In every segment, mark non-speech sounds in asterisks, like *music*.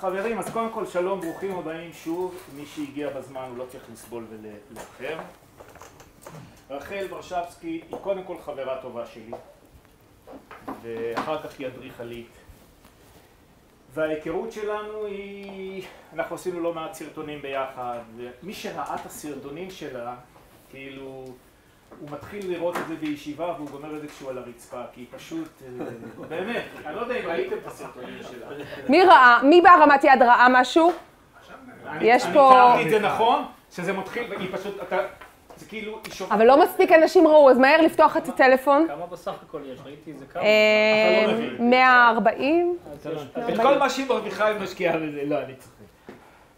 חברים, אז קודם כל שלום, ברוכים הבאים שוב. מי שהגיע בזמן הוא לא צריך לסבול ולאחר. רחל ורשבסקי היא קודם כל חברה טובה שלי, ואחר כך היא אדריכלית. וההיכרות שלנו היא, אנחנו עשינו לא מעט סרטונים ביחד, ומי שראה את הסרטונים שלה, כאילו, הוא מתחיל לראות את זה בישיבה והוא גומר את זה כשהוא על הרצפה, כי היא פשוט, אה, *laughs* באמת, אני לא יודע אם ראיתם את הסרטונים שלה. מי ראה? מי בהרמת יד ראה משהו? יש אני פה- תיארתי את זה נכון, שזה מתחיל, והיא פשוט, אתה, זה כאילו, היא. אבל לא מספיק אנשים ראו, אז מהר לפתוח את הטלפון. כמה בסך הכל יש? ראיתי איזה כמה. אה, אתה לא. 140? אז יש- את כל מה שהיא מרוויחה היא משקיעה בזה, לא, אני צוחק.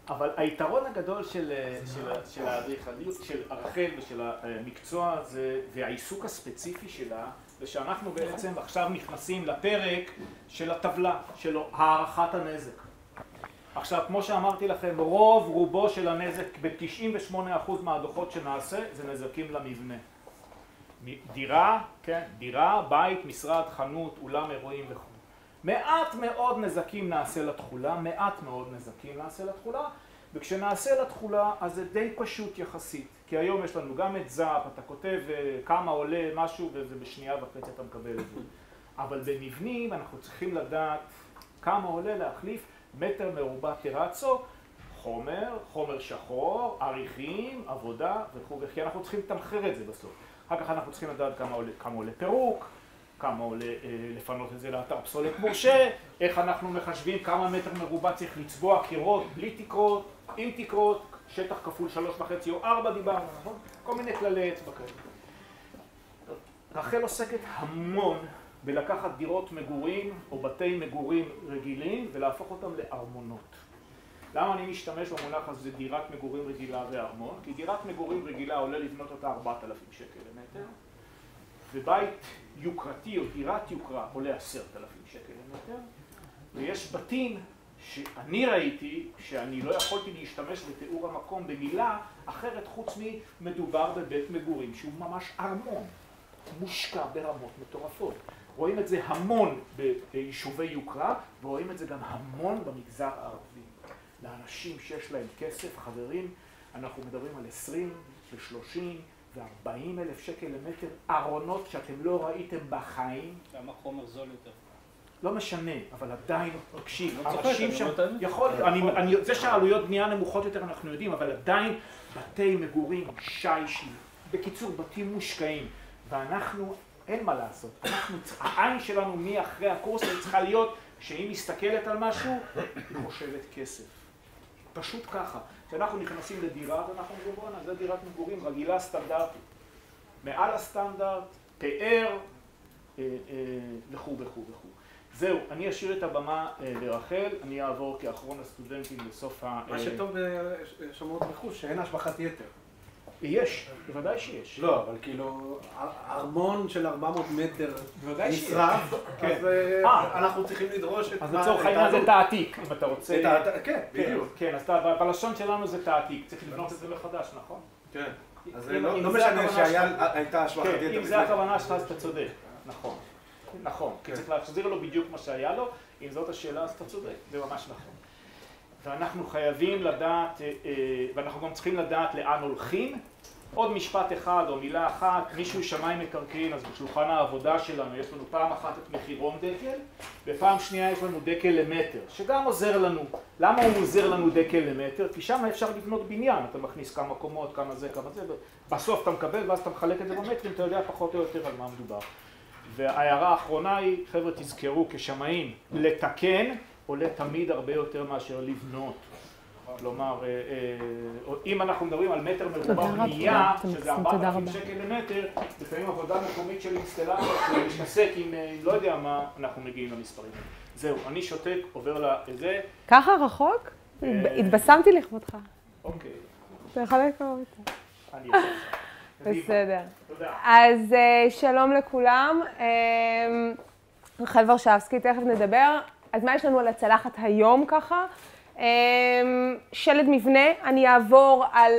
אבל היתרון הגדול של, של, של האדריכליות, של רחל ושל המקצוע הזה, והעיסוק הספציפי שלה, זה שאנחנו בעצם עכשיו נכנסים לפרק של הטבלה, של הערכת הנזק. עכשיו, כמו שאמרתי לכם, רוב רובו של הנזק, ב-98% מהדוחות שנעשה, זה נזקים למבנה. דירה, כן, דירה, בית, משרד, חנות, אולם אירועים וכו'. מעט מאוד נזקים נעשה לתכולה, מעט מאוד נזקים נעשה לתכולה, וכשנעשה לתכולה אז זה די פשוט יחסית, כי היום יש לנו גם את זאפ, אתה כותב אה, כמה עולה משהו וזה בשנייה וחצי אתה מקבל את זה. אבל במבנים אנחנו צריכים לדעת כמה עולה להחליף מטר מרובע טרצו, חומר, חומר שחור, עריכים, עבודה וכו', כי אנחנו צריכים לתמחר את זה בסוף. אחר כך אנחנו צריכים לדעת כמה עולה, כמה עולה פירוק, כמה עולה אה, לפנות את זה לאתר פסולת מורשה, איך אנחנו מחשבים כמה מטר מרובע צריך לצבוע קירות בלי תקרות, עם תקרות, שטח כפול שלוש וחצי או ארבע דיברנו, נכון? כל מיני כללי אצבע כאלה. רחל עוסקת המון בלקחת דירות מגורים או בתי מגורים רגילים ולהפוך אותם לארמונות. למה אני משתמש במונח הזה דירת מגורים רגילה וארמון? כי דירת מגורים רגילה עולה לבנות אותה 4,000 שקל למטר, ובית יוקרתי או דירת יוקרה עולה 10,000 שקל למטר, ויש בתים שאני ראיתי שאני לא יכולתי להשתמש בתיאור המקום במילה אחרת חוץ ממדובר בבית מגורים שהוא ממש ארמון, מושקע ברמות מטורפות. רואים את זה המון ביישובי יוקרה ורואים את זה גם המון במגזר הערבי. לאנשים שיש להם כסף, חברים, אנחנו מדברים על 20 ו-30 ו-40 אלף שקל למטר, ארונות שאתם לא ראיתם בחיים, כמה חומר זול יותר. לא משנה, אבל עדיין, תקשיב, לא אנשים אני שם, האמת. יכול, אני, אני, זה שהעלויות בנייה נמוכות יותר אנחנו יודעים, אבל עדיין בתי מגורים שיישים, בקיצור בתים מושקעים, ואנחנו, אין מה לעשות, אנחנו, העין שלנו מאחרי הקורס הזה צריכה להיות, כשהיא מסתכלת על משהו, היא חושבת כסף. פשוט ככה. כשאנחנו נכנסים לדירה ואנחנו אומרים בואנה, זו דירת מגורים רגילה סטנדרטית. מעל הסטנדרט, פאר, אה, אה, וכו' וכו' וכו'. זהו, אני אשאיר את הבמה אה, לרחל, אני אעבור כאחרון הסטודנטים לסוף ה... מה שטוב בשמאות רכוש, שאין השבחת יתר. יש, בוודאי שיש. לא, אבל כאילו, ארמון של 400 מטר. נשרף, כן. אז אה, אה. אנחנו צריכים לדרוש את אז לצורך העניין זה. תעתיק, אם אתה רוצה. כן, כן, בדיוק. כן, אז בלשון שלנו זה תעתיק, צריך לבנות את זה מחדש, נכון? כן. אז לא לא משנה שהייתה השבחת כן, יתר. אם זה הכוונה שלך אז אתה צודק, נכון. נכון, כי צריך להחזיר לו בדיוק מה שהיה לו, אם זאת השאלה אז אתה צודק, זה ממש נכון. ואנחנו חייבים לדעת, אה, ואנחנו גם צריכים לדעת לאן הולכים. עוד משפט אחד או מילה אחת, מישהו שמאי מקרקעין, אז בשולחן העבודה שלנו יש לנו פעם אחת את מחירון דקל, ופעם שנייה יש לנו דקל למטר, שגם עוזר לנו. למה הוא עוזר לנו דקל למטר? כי שם אפשר לבנות בניין, אתה מכניס כמה קומות, כמה זה, כמה זה, ובסוף אתה מקבל ואז אתה מחלק את זה במטרים, אתה יודע פחות או יותר על מה מדובר. וההערה האחרונה היא, חבר'ה תזכרו כשמאים, לתקן עולה תמיד הרבה יותר מאשר לבנות. כלומר, אה, אה, אם אנחנו מדברים על מטר מרובע. בנייה, שזה עושים תודה 4,000 רבה. שקל למטר, לפעמים עבודה מקומית של אינסטלטור שמתעסק עם אה, לא יודע מה, אנחנו מגיעים למספרים. זהו, אני שותק, עובר לזה, ככה רחוק? התבשמתי לכבודך. אוקיי, אתה יכול לקרוא אותי. אני אעשה. *laughs* בסדר. תודה. אז שלום לכולם. רחל ורשבסקי, תכף נדבר. אז מה יש לנו על הצלחת היום ככה? אה, שלד מבנה, אני אעבור על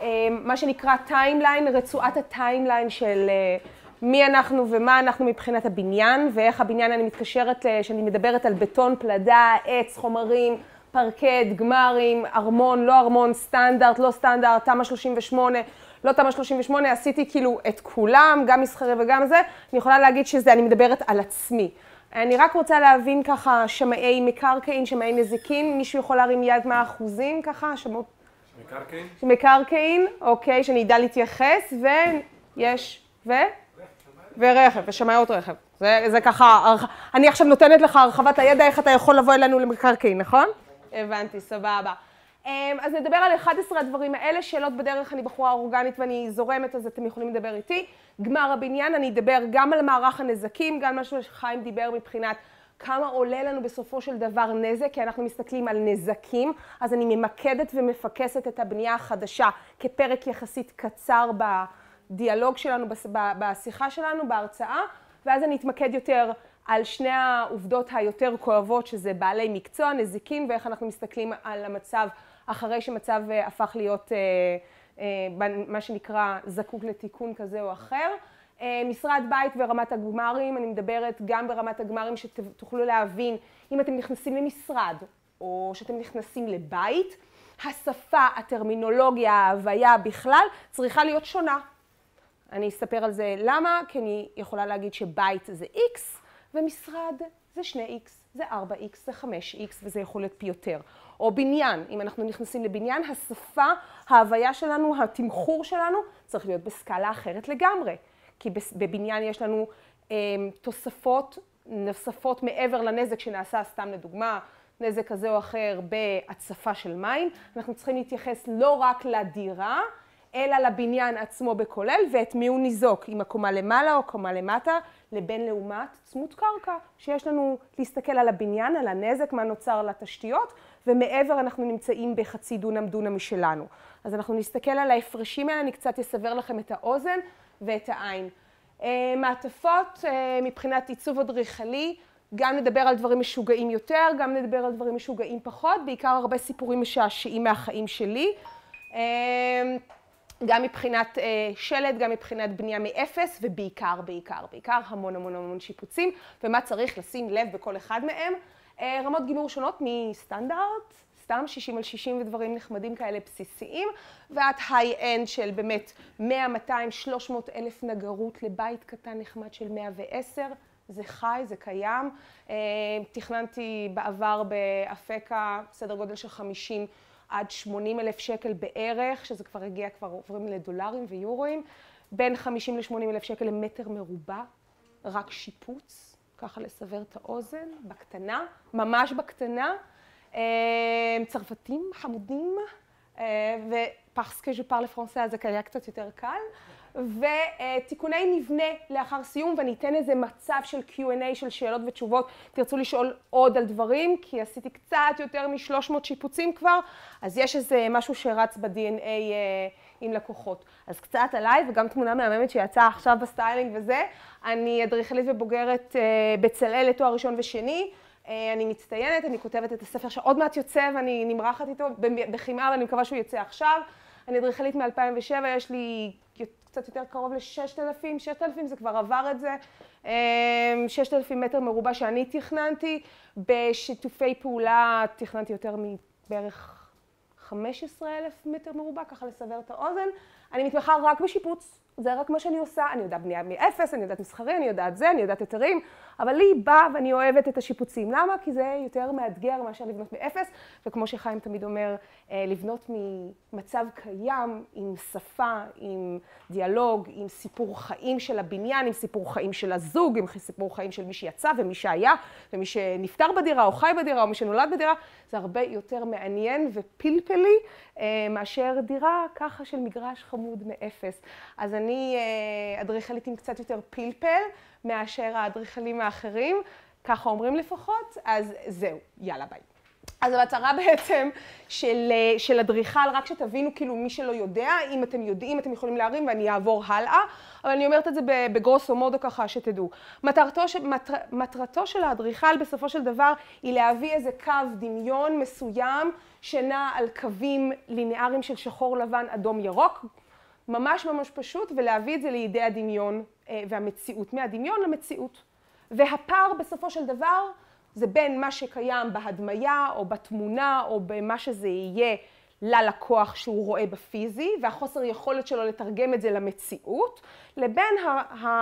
אה, מה שנקרא timeline, רצועת ה timeline של אה, מי אנחנו ומה אנחנו מבחינת הבניין, ואיך הבניין אני מתקשרת, ל- שאני מדברת על בטון, פלדה, עץ, חומרים, פרקט, גמרים, ארמון, לא ארמון, סטנדרט, לא סטנדרט, תמ"א 38, לא תמ"א 38, עשיתי כאילו את כולם, גם מסחרי וגם זה. אני יכולה להגיד שזה, אני מדברת על עצמי. אני רק רוצה להבין ככה שמאי מקרקעין, שמאי נזיקין, מישהו יכול להרים יד מה האחוזים ככה? שמות... מקרקעין? מקרקעין, אוקיי, שאני אדע להתייחס, ויש, ו? ורכב, ושמאיות רכב. זה, זה ככה, אני עכשיו נותנת לך הרחבת הידע, איך אתה יכול לבוא אלינו למקרקעין, נכון? הבנתי, סבבה. אמ, אז נדבר על 11 הדברים האלה, שאלות בדרך, אני בחורה אורגנית ואני זורמת, אז אתם יכולים לדבר איתי. גמר הבניין, אני אדבר גם על מערך הנזקים, גם מה שחיים דיבר מבחינת כמה עולה לנו בסופו של דבר נזק, כי אנחנו מסתכלים על נזקים, אז אני ממקדת ומפקסת את הבנייה החדשה כפרק יחסית קצר בדיאלוג שלנו, בשיחה שלנו, בהרצאה, ואז אני אתמקד יותר על שני העובדות היותר כואבות, שזה בעלי מקצוע, נזיקים, ואיך אנחנו מסתכלים על המצב אחרי שמצב אה, הפך להיות אה, אה, מה שנקרא זקוק לתיקון כזה או אחר. משרד בית ורמת הגמרים, אני מדברת גם ברמת הגמרים שתוכלו להבין אם אתם נכנסים למשרד או שאתם נכנסים לבית, השפה, הטרמינולוגיה, ההוויה בכלל צריכה להיות שונה. אני אספר על זה למה, כי אני יכולה להגיד שבית זה X ומשרד זה 2X, זה 4X, זה 5X וזה יכול להיות פי יותר. או בניין, אם אנחנו נכנסים לבניין, השפה, ההוויה שלנו, התמחור שלנו, צריך להיות בסקאלה אחרת לגמרי. כי בבניין יש לנו אה, תוספות נוספות מעבר לנזק שנעשה, סתם לדוגמה, נזק כזה או אחר בהצפה של מים. אנחנו צריכים להתייחס לא רק לדירה, אלא לבניין עצמו בכולל, ואת מי הוא ניזוק, אם הקומה למעלה או קומה למטה, לבין לעומת צמוד קרקע, שיש לנו להסתכל על הבניין, על הנזק, מה נוצר לתשתיות, ומעבר אנחנו נמצאים בחצי דונם דונם משלנו. אז אנחנו נסתכל על ההפרשים האלה, אני קצת אסבר לכם את האוזן ואת העין. אה, מעטפות אה, מבחינת עיצוב אדריכלי, גם נדבר על דברים משוגעים יותר, גם נדבר על דברים משוגעים פחות, בעיקר הרבה סיפורים משעשעים מהחיים שלי. אה, גם מבחינת שלד, גם מבחינת בנייה מאפס, ובעיקר, בעיקר, בעיקר המון המון המון שיפוצים, ומה צריך לשים לב בכל אחד מהם. רמות גימור שונות מסטנדרט, סתם 60 על 60 ודברים נחמדים כאלה בסיסיים, ועד high-end של באמת 100, 200, 300 אלף נגרות לבית קטן נחמד של 110. זה חי, זה קיים. תכננתי בעבר באפקה סדר גודל של 50 עד 80 אלף שקל בערך, שזה כבר הגיע, כבר עוברים לדולרים ויורואים. בין 50 ל-80 אלף שקל למטר מרובע, רק שיפוץ. ככה לסבר את האוזן, בקטנה, ממש בקטנה. אה, צרפתים חמודים, אה, ופרסקה ז'ו פרלה פרנסה, זה היה קצת יותר קל. ותיקוני מבנה לאחר סיום, ואני אתן איזה מצב של Q&A, של שאלות ותשובות. תרצו לשאול עוד על דברים, כי עשיתי קצת יותר מ-300 שיפוצים כבר, אז יש איזה משהו שרץ ב-DNA אה, עם לקוחות. אז קצת עליי, וגם תמונה מהממת שיצאה עכשיו בסטיילינג וזה. אני אדריכלית ובוגרת אה, בצלאל לתואר ראשון ושני. אה, אני מצטיינת, אני כותבת את הספר שעוד מעט יוצא ואני נמרחת איתו בחימה, ואני מקווה שהוא יצא עכשיו. אני אדריכלית מ-2007, יש לי קצת יותר קרוב ל-6,000, 6,000 זה כבר עבר את זה, 6,000 מטר מרובע שאני תכננתי, בשיתופי פעולה תכננתי יותר מבערך 15,000 מטר מרובע, ככה לסבר את האוזן. אני מתמחה רק בשיפוץ, זה רק מה שאני עושה, אני יודעת בנייה מאפס, אני יודעת מסחרי, אני יודעת זה, אני יודעת היתרים, אבל לי בא ואני אוהבת את השיפוצים. למה? כי זה יותר מאתגר מאשר לבנות מאפס, וכמו שחיים תמיד אומר, אה, לבנות ממצב קיים, עם שפה, עם דיאלוג, עם סיפור חיים של הבניין, עם סיפור חיים של הזוג, עם סיפור חיים של מי שיצא ומי שהיה, ומי שנפטר בדירה או חי בדירה או מי שנולד בדירה, זה הרבה יותר מעניין ופלפלי אה, מאשר דירה ככה של מגרש חמוד מאפס. אז אני אה, אדריכלית עם קצת יותר פלפל מאשר האדריכלים האחרים, ככה אומרים לפחות, אז זהו, יאללה ביי. אז המטרה בעצם של, של אדריכל, רק שתבינו כאילו מי שלא יודע, אם אתם יודעים, אתם יכולים להרים ואני אעבור הלאה, אבל אני אומרת את זה בגרוסו מודו ככה שתדעו. מטרתו, מטר, מטרתו של האדריכל בסופו של דבר היא להביא איזה קו דמיון מסוים שנע על קווים ליניאריים של שחור לבן, אדום, ירוק, ממש ממש פשוט, ולהביא את זה לידי הדמיון אה, והמציאות, מהדמיון למציאות. והפער בסופו של דבר זה בין מה שקיים בהדמיה או בתמונה או במה שזה יהיה ללקוח שהוא רואה בפיזי והחוסר יכולת שלו לתרגם את זה למציאות, לבין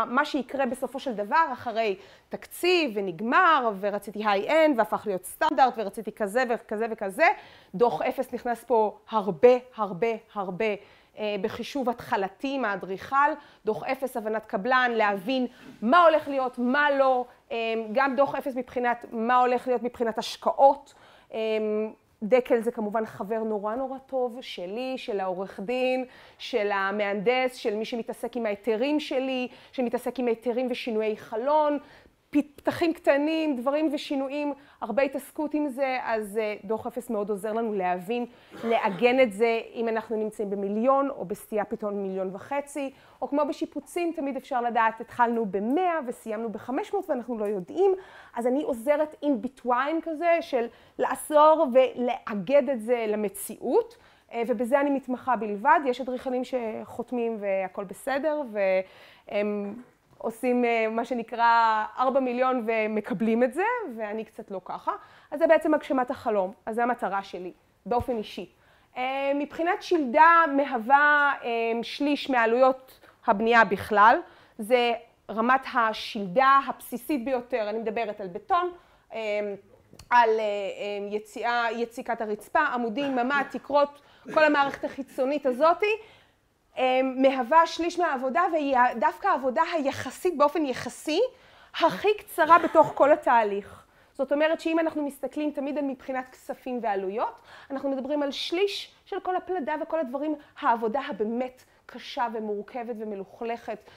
מה שיקרה בסופו של דבר אחרי תקציב ונגמר ורציתי high-end והפך להיות סטנדרט ורציתי כזה וכזה וכזה. דוח אפס נכנס פה הרבה הרבה הרבה בחישוב התחלתי מהאדריכל, דוח אפס הבנת קבלן, להבין מה הולך להיות, מה לא, גם דוח אפס מבחינת מה הולך להיות מבחינת השקעות. דקל זה כמובן חבר נורא נורא טוב שלי, של העורך דין, של המהנדס, של מי שמתעסק עם ההיתרים שלי, שמתעסק עם ההיתרים ושינויי חלון, פתחים קטנים, דברים ושינויים, הרבה התעסקות עם זה, אז דוח אפס מאוד עוזר לנו להבין, לעגן את זה אם אנחנו נמצאים במיליון או בסטייה פתאום מיליון וחצי, או כמו בשיפוצים, תמיד אפשר לדעת, התחלנו במאה וסיימנו בחמש מאות ואנחנו לא יודעים, אז אני עוזרת in between כזה של לעזור ולאגד את זה למציאות, ובזה אני מתמחה בלבד, יש אדריכלים שחותמים והכל בסדר, והם עושים מה שנקרא ארבע מיליון ומקבלים את זה, ואני קצת לא ככה. אז זה בעצם הגשמת החלום, אז זו המטרה שלי, באופן אישי. מבחינת שלדה מהווה שליש מעלויות הבנייה בכלל, זה רמת השלדה הבסיסית ביותר, אני מדברת על בטון, על יציאה, יציקת הרצפה, עמודים, ממ"ד, תקרות, כל המערכת החיצונית הזאתי. מהווה שליש מהעבודה והיא דווקא העבודה היחסית, באופן יחסי, הכי קצרה בתוך כל התהליך. זאת אומרת שאם אנחנו מסתכלים תמיד על מבחינת כספים ועלויות, אנחנו מדברים על שליש של כל הפלדה וכל הדברים, העבודה הבאמת קשה ומורכבת ומלוכלכת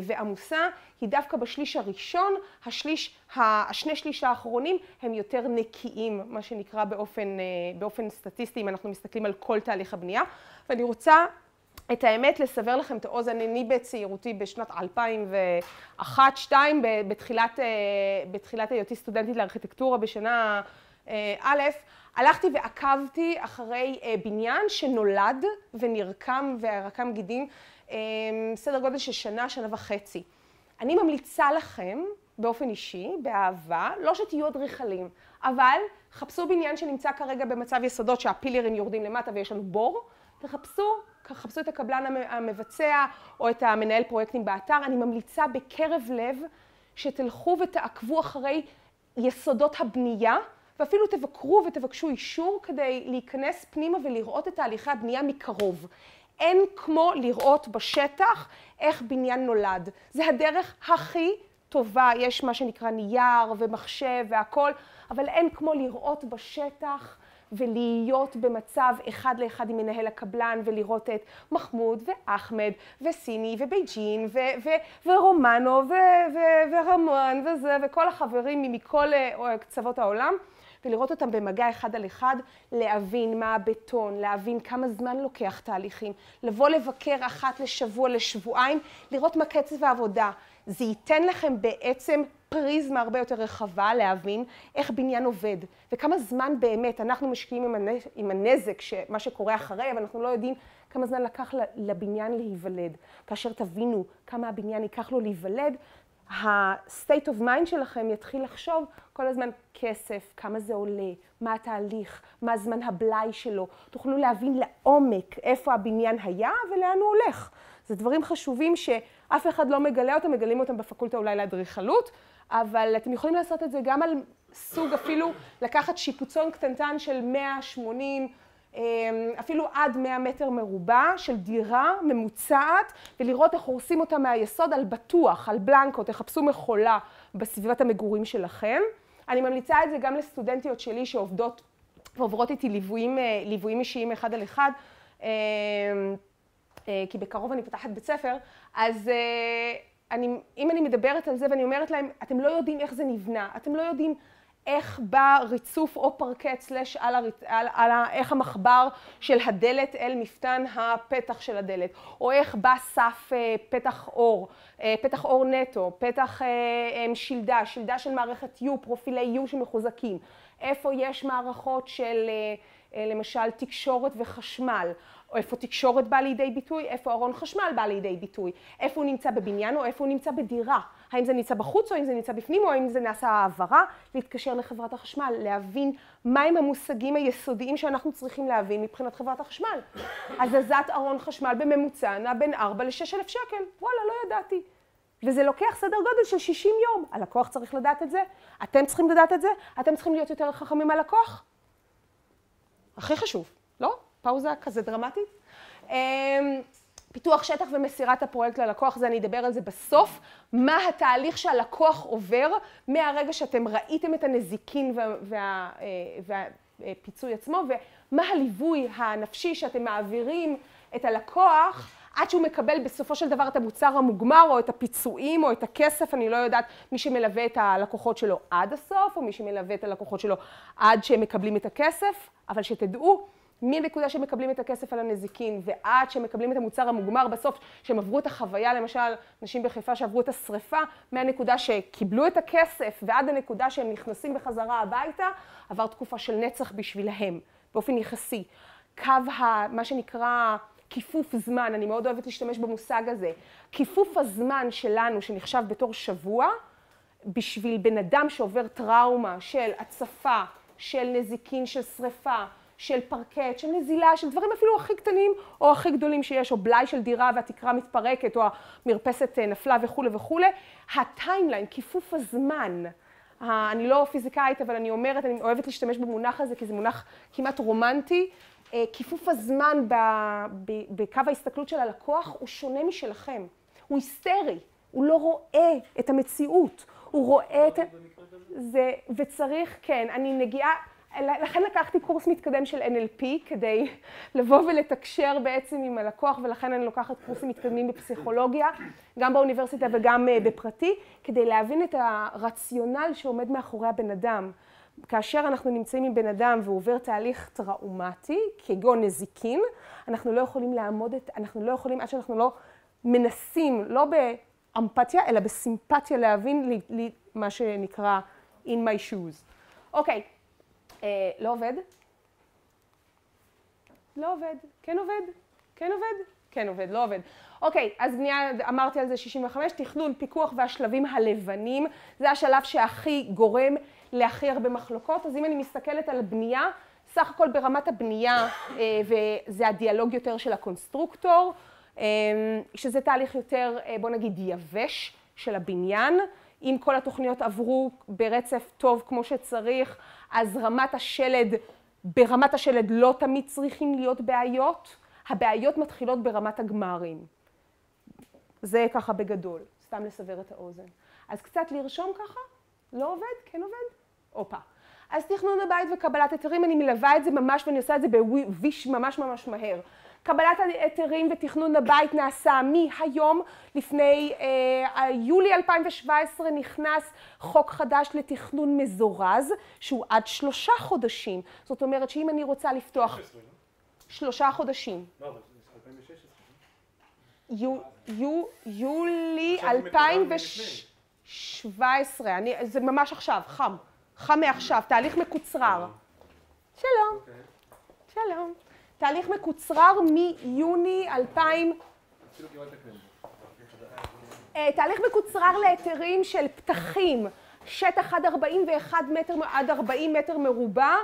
ועמוסה, היא דווקא בשליש הראשון, השליש, השני שליש האחרונים הם יותר נקיים, מה שנקרא באופן, באופן סטטיסטי, אם אנחנו מסתכלים על כל תהליך הבנייה. ואני רוצה את האמת, לסבר לכם את האוזן, אני בצעירותי בשנת 2001-2002, בתחילת, בתחילת היותי סטודנטית לארכיטקטורה בשנה א', הלכתי ועקבתי אחרי בניין שנולד ונרקם ורקם גידים סדר גודל של שנה, שנה וחצי. אני ממליצה לכם, באופן אישי, באהבה, לא שתהיו אדריכלים, אבל חפשו בניין שנמצא כרגע במצב יסודות שהפילרים יורדים למטה ויש לנו בור, תחפשו חפשו את הקבלן המבצע או את המנהל פרויקטים באתר, אני ממליצה בקרב לב שתלכו ותעקבו אחרי יסודות הבנייה ואפילו תבקרו ותבקשו אישור כדי להיכנס פנימה ולראות את תהליכי הבנייה מקרוב. אין כמו לראות בשטח איך בניין נולד. זה הדרך הכי טובה, יש מה שנקרא נייר ומחשב והכל, אבל אין כמו לראות בשטח ולהיות במצב אחד לאחד עם מנהל הקבלן ולראות את מחמוד ואחמד וסיני ובייג'ין ורומנו ורמון וזה וכל החברים מכל קצוות העולם ולראות אותם במגע אחד על אחד, להבין מה הבטון, להבין כמה זמן לוקח תהליכים, לבוא לבקר אחת לשבוע, לשבועיים, לראות מה קצב העבודה. זה ייתן לכם בעצם פריזמה הרבה יותר רחבה להבין איך בניין עובד וכמה זמן באמת אנחנו משקיעים עם הנזק, מה שקורה אחרי, אבל אנחנו לא יודעים כמה זמן לקח לבניין להיוולד. כאשר תבינו כמה הבניין ייקח לו להיוולד, ה-state of mind שלכם יתחיל לחשוב כל הזמן כסף, כמה זה עולה, מה התהליך, מה זמן הבלאי שלו. תוכלו להבין לעומק איפה הבניין היה ולאן הוא הולך. זה דברים חשובים שאף אחד לא מגלה אותם, מגלים אותם בפקולטה אולי לאדריכלות, אבל אתם יכולים לעשות את זה גם על סוג אפילו לקחת שיפוצון קטנטן של 180, אפילו עד 100 מטר מרובע של דירה ממוצעת ולראות איך הורסים אותה מהיסוד על בטוח, על בלנקו, תחפשו מכולה בסביבת המגורים שלכם. אני ממליצה את זה גם לסטודנטיות שלי שעובדות ועוברות איתי ליוויים, ליוויים אישיים אחד על אחד, כי בקרוב אני פותחת בית ספר, אז אני, אם אני מדברת על זה ואני אומרת להם, אתם לא יודעים איך זה נבנה, אתם לא יודעים איך בא ריצוף או פרקט סלש על, הר... על, על איך המחבר של הדלת אל מפתן הפתח של הדלת, או איך בא סף פתח אור, פתח אור נטו, פתח שלדה, שלדה של מערכת U, פרופילי U שמחוזקים, איפה יש מערכות של אה, למשל תקשורת וחשמל, או איפה תקשורת בא לידי ביטוי, איפה ארון חשמל בא לידי ביטוי, איפה הוא נמצא בבניין או איפה הוא נמצא בדירה, האם זה נמצא בחוץ או האם זה נמצא בפנים או האם זה נעשה העברה, להתקשר לחברת החשמל, להבין מהם המושגים היסודיים שאנחנו צריכים להבין מבחינת חברת החשמל. *coughs* הזזת ארון חשמל בממוצע נע בין 4 ל-6 אלף שקל, וואלה, לא ידעתי. וזה לוקח סדר גודל של 60 יום. הלקוח צריך לדעת את זה, אתם צריכים לדעת את זה, אתם צריכים להיות יותר חכמים מהלקוח. הכי חשוב, לא? פאוזה כזה דרמטית. אמ, פיתוח שטח ומסירת הפרויקט ללקוח, זה אני אדבר על זה בסוף. מה התהליך שהלקוח עובר מהרגע שאתם ראיתם את הנזיקין וה, וה, אה, והפיצוי עצמו, ומה הליווי הנפשי שאתם מעבירים את הלקוח עד שהוא מקבל בסופו של דבר את המוצר המוגמר, או את הפיצויים, או את הכסף, אני לא יודעת מי שמלווה את הלקוחות שלו עד הסוף, או מי שמלווה את הלקוחות שלו עד שהם מקבלים את הכסף, אבל שתדעו, מנקודה שמקבלים את הכסף על הנזיקין ועד שמקבלים את המוצר המוגמר בסוף, שהם עברו את החוויה, למשל, נשים בחיפה שעברו את השריפה, מהנקודה שקיבלו את הכסף ועד הנקודה שהם נכנסים בחזרה הביתה, עבר תקופה של נצח בשבילהם, באופן יחסי. קו ה... מה שנקרא... כיפוף זמן, אני מאוד אוהבת להשתמש במושג הזה. כיפוף הזמן שלנו, שנחשב בתור שבוע, בשביל בן אדם שעובר טראומה של הצפה, של נזיקין, של שריפה, של פרקט, של נזילה, של דברים אפילו הכי קטנים או הכי גדולים שיש, או בלאי של דירה והתקרה מתפרקת, או המרפסת אה, נפלה וכולי וכולי, הטיימליין, כיפוף הזמן, אני לא פיזיקאית, אבל אני אומרת, אני אוהבת להשתמש במונח הזה, כי זה מונח כמעט רומנטי, אה, כיפוף הזמן בקו ההסתכלות של הלקוח הוא שונה משלכם. הוא היסטרי, הוא לא רואה את המציאות, הוא רואה את... זה, וצריך, כן, אני נגיעה, לכן לקחתי קורס מתקדם של NLP כדי *laughs* לבוא ולתקשר בעצם עם הלקוח, ולכן אני לוקחת קורסים מתקדמים בפסיכולוגיה, גם באוניברסיטה וגם אה, בפרטי, כדי להבין את הרציונל שעומד מאחורי הבן אדם. כאשר אנחנו נמצאים עם בן אדם והוא עובר תהליך טראומטי, כגון נזיקין, אנחנו לא יכולים לעמוד את, אנחנו לא יכולים, עד שאנחנו לא מנסים, לא באמפתיה, אלא בסימפתיה להבין לי, לי, מה שנקרא in my shoes. אוקיי, אה, לא עובד? לא עובד. כן עובד? כן עובד? כן עובד, לא עובד. אוקיי, אז בנייה, אמרתי על זה 65, תכנון, פיקוח והשלבים הלבנים, זה השלב שהכי גורם להכי הרבה מחלוקות. אז אם אני מסתכלת על בנייה, סך הכל ברמת הבנייה, אה, וזה הדיאלוג יותר של הקונסטרוקטור, אה, שזה תהליך יותר, אה, בוא נגיד, יבש של הבניין. אם כל התוכניות עברו ברצף טוב כמו שצריך, אז רמת השלד, ברמת השלד לא תמיד צריכים להיות בעיות. הבעיות מתחילות ברמת הגמרים. זה ככה בגדול, סתם לסבר את האוזן. אז קצת לרשום ככה, לא עובד, כן עובד, הופה. אז תכנון הבית וקבלת היתרים, אני מלווה את זה ממש ואני עושה את זה בוויש ממש ממש מהר. קבלת ההיתרים ותכנון הבית נעשה מהיום, לפני אה, יולי 2017 נכנס חוק חדש לתכנון מזורז, שהוא עד שלושה חודשים. זאת אומרת שאם אני רוצה לפתוח... שלושה חודשים. לא, אבל זה 2016. יולי 2017, זה ממש עכשיו, חם. חם מעכשיו, תהליך מקוצרר. שלום. אוקיי. שלום. תהליך מקוצרר מיוני 2000... אה, תהליך מקוצרר להיתרים של פתחים, שטח עד 41 מטר, עד 40 מטר מרובע,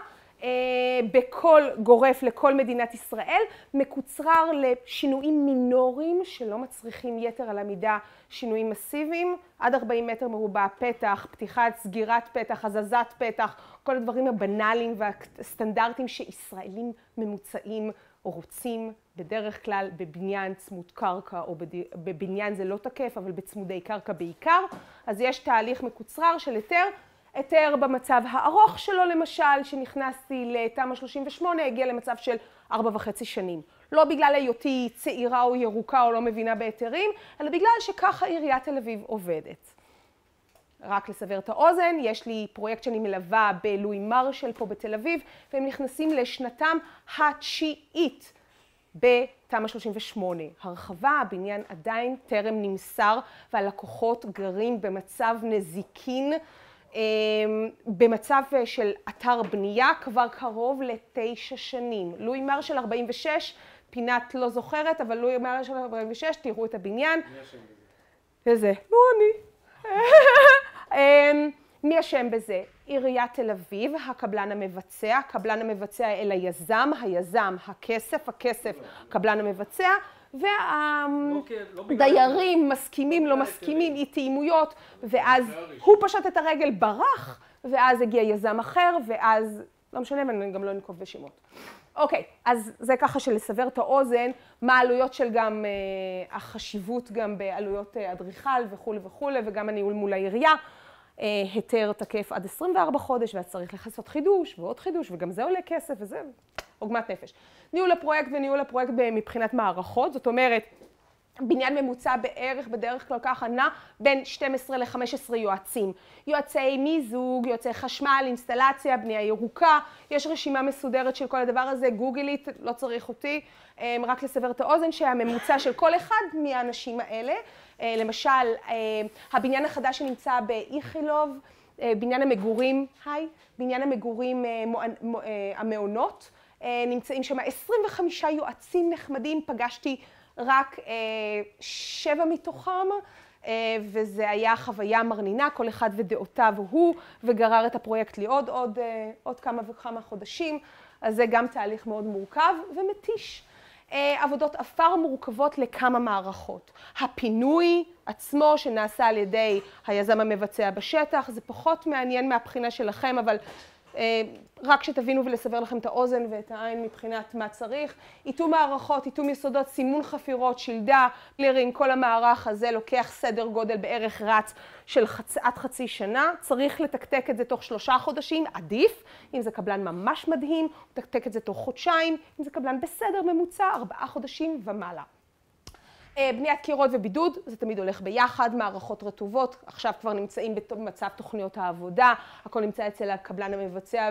בכל גורף לכל מדינת ישראל, מקוצרר לשינויים מינוריים שלא מצריכים יתר על המידה שינויים מסיביים, עד 40 מטר מרובע פתח, פתיחת, סגירת פתח, הזזת פתח, כל הדברים הבנאליים והסטנדרטים שישראלים ממוצעים רוצים בדרך כלל בבניין צמוד קרקע או בבניין זה לא תקף אבל בצמודי קרקע בעיקר, אז יש תהליך מקוצרר של היתר היתר במצב הארוך שלו למשל, שנכנסתי לתמ"א 38, הגיע למצב של ארבע וחצי שנים. לא בגלל היותי צעירה או ירוקה או לא מבינה בהיתרים, אלא בגלל שככה עיריית תל אביב עובדת. רק לסבר את האוזן, יש לי פרויקט שאני מלווה בלואי מרשל פה בתל אביב, והם נכנסים לשנתם התשיעית בתמ"א 38. הרחבה, הבניין עדיין טרם נמסר, והלקוחות גרים במצב נזיקין במצב של אתר בנייה כבר קרוב לתשע שנים. לואי מרשל 46, פינת לא זוכרת, אבל לואי מרשל 46, תראו את הבניין. מי אשם בזה? וזה, לא אני. *laughs* אמ, מי אשם בזה? עיריית תל אביב, הקבלן המבצע, הקבלן המבצע אל היזם, היזם הכסף, הכסף קבלן המבצע, לא כ- לא והדיירים מסכימים, לא מסכימים, אי תאימויות, ואז הוא פשט את הרגל, ברח, ואז הגיע יזם אחר, ואז, לא משנה, אני גם לא אנקוב בשמות. אוקיי, אז זה ככה של לסבר את האוזן, מה העלויות של גם אה, החשיבות גם בעלויות אה, אדריכל וכולי וכולי, וגם הניהול מול העירייה. אה, היתר תקף עד 24 חודש, ואז צריך לעשות חידוש ועוד חידוש, וגם זה עולה כסף, וזה עוגמת נפש. ניהול הפרויקט וניהול הפרויקט מבחינת מערכות, זאת אומרת, בניין ממוצע בערך, בדרך כלל ככה, נע בין 12 ל-15 יועצים. יועצי מיזוג, יועצי חשמל, אינסטלציה, בנייה ירוקה, יש רשימה מסודרת של כל הדבר הזה, גוגלית, לא צריך אותי, אה, רק לסבר את האוזן שהממוצע של כל אחד מהאנשים האלה, למשל, אה, הבניין החדש שנמצא באיכילוב, אה, בניין המגורים, היי, בניין המגורים אה, אה, המעונות, אה, נמצאים שם 25 יועצים נחמדים, פגשתי רק אה, שבע מתוכם, אה, וזה היה חוויה מרנינה, כל אחד ודעותיו הוא, וגרר את הפרויקט לי עוד, אה, עוד כמה וכמה חודשים, אז זה גם תהליך מאוד מורכב ומתיש. אה, עבודות עפר מורכבות לכמה מערכות. הפינוי עצמו שנעשה על ידי היזם המבצע בשטח, זה פחות מעניין מהבחינה שלכם, אבל אה, רק שתבינו ולסבר לכם את האוזן ואת העין מבחינת מה צריך. איתום מערכות, איתום יסודות, סימון חפירות, שלדה, קלירינג, כל המערך הזה לוקח סדר גודל בערך רץ של חצ... עד חצי שנה. צריך לתקתק את זה תוך שלושה חודשים, עדיף. אם זה קבלן ממש מדהים, לתקתק את זה תוך חודשיים. אם זה קבלן בסדר ממוצע, ארבעה חודשים ומעלה. אה, בניית קירות ובידוד, זה תמיד הולך ביחד, מערכות רטובות, עכשיו כבר נמצאים במצב תוכניות העבודה, הכל נמצא אצל הקבלן המבצע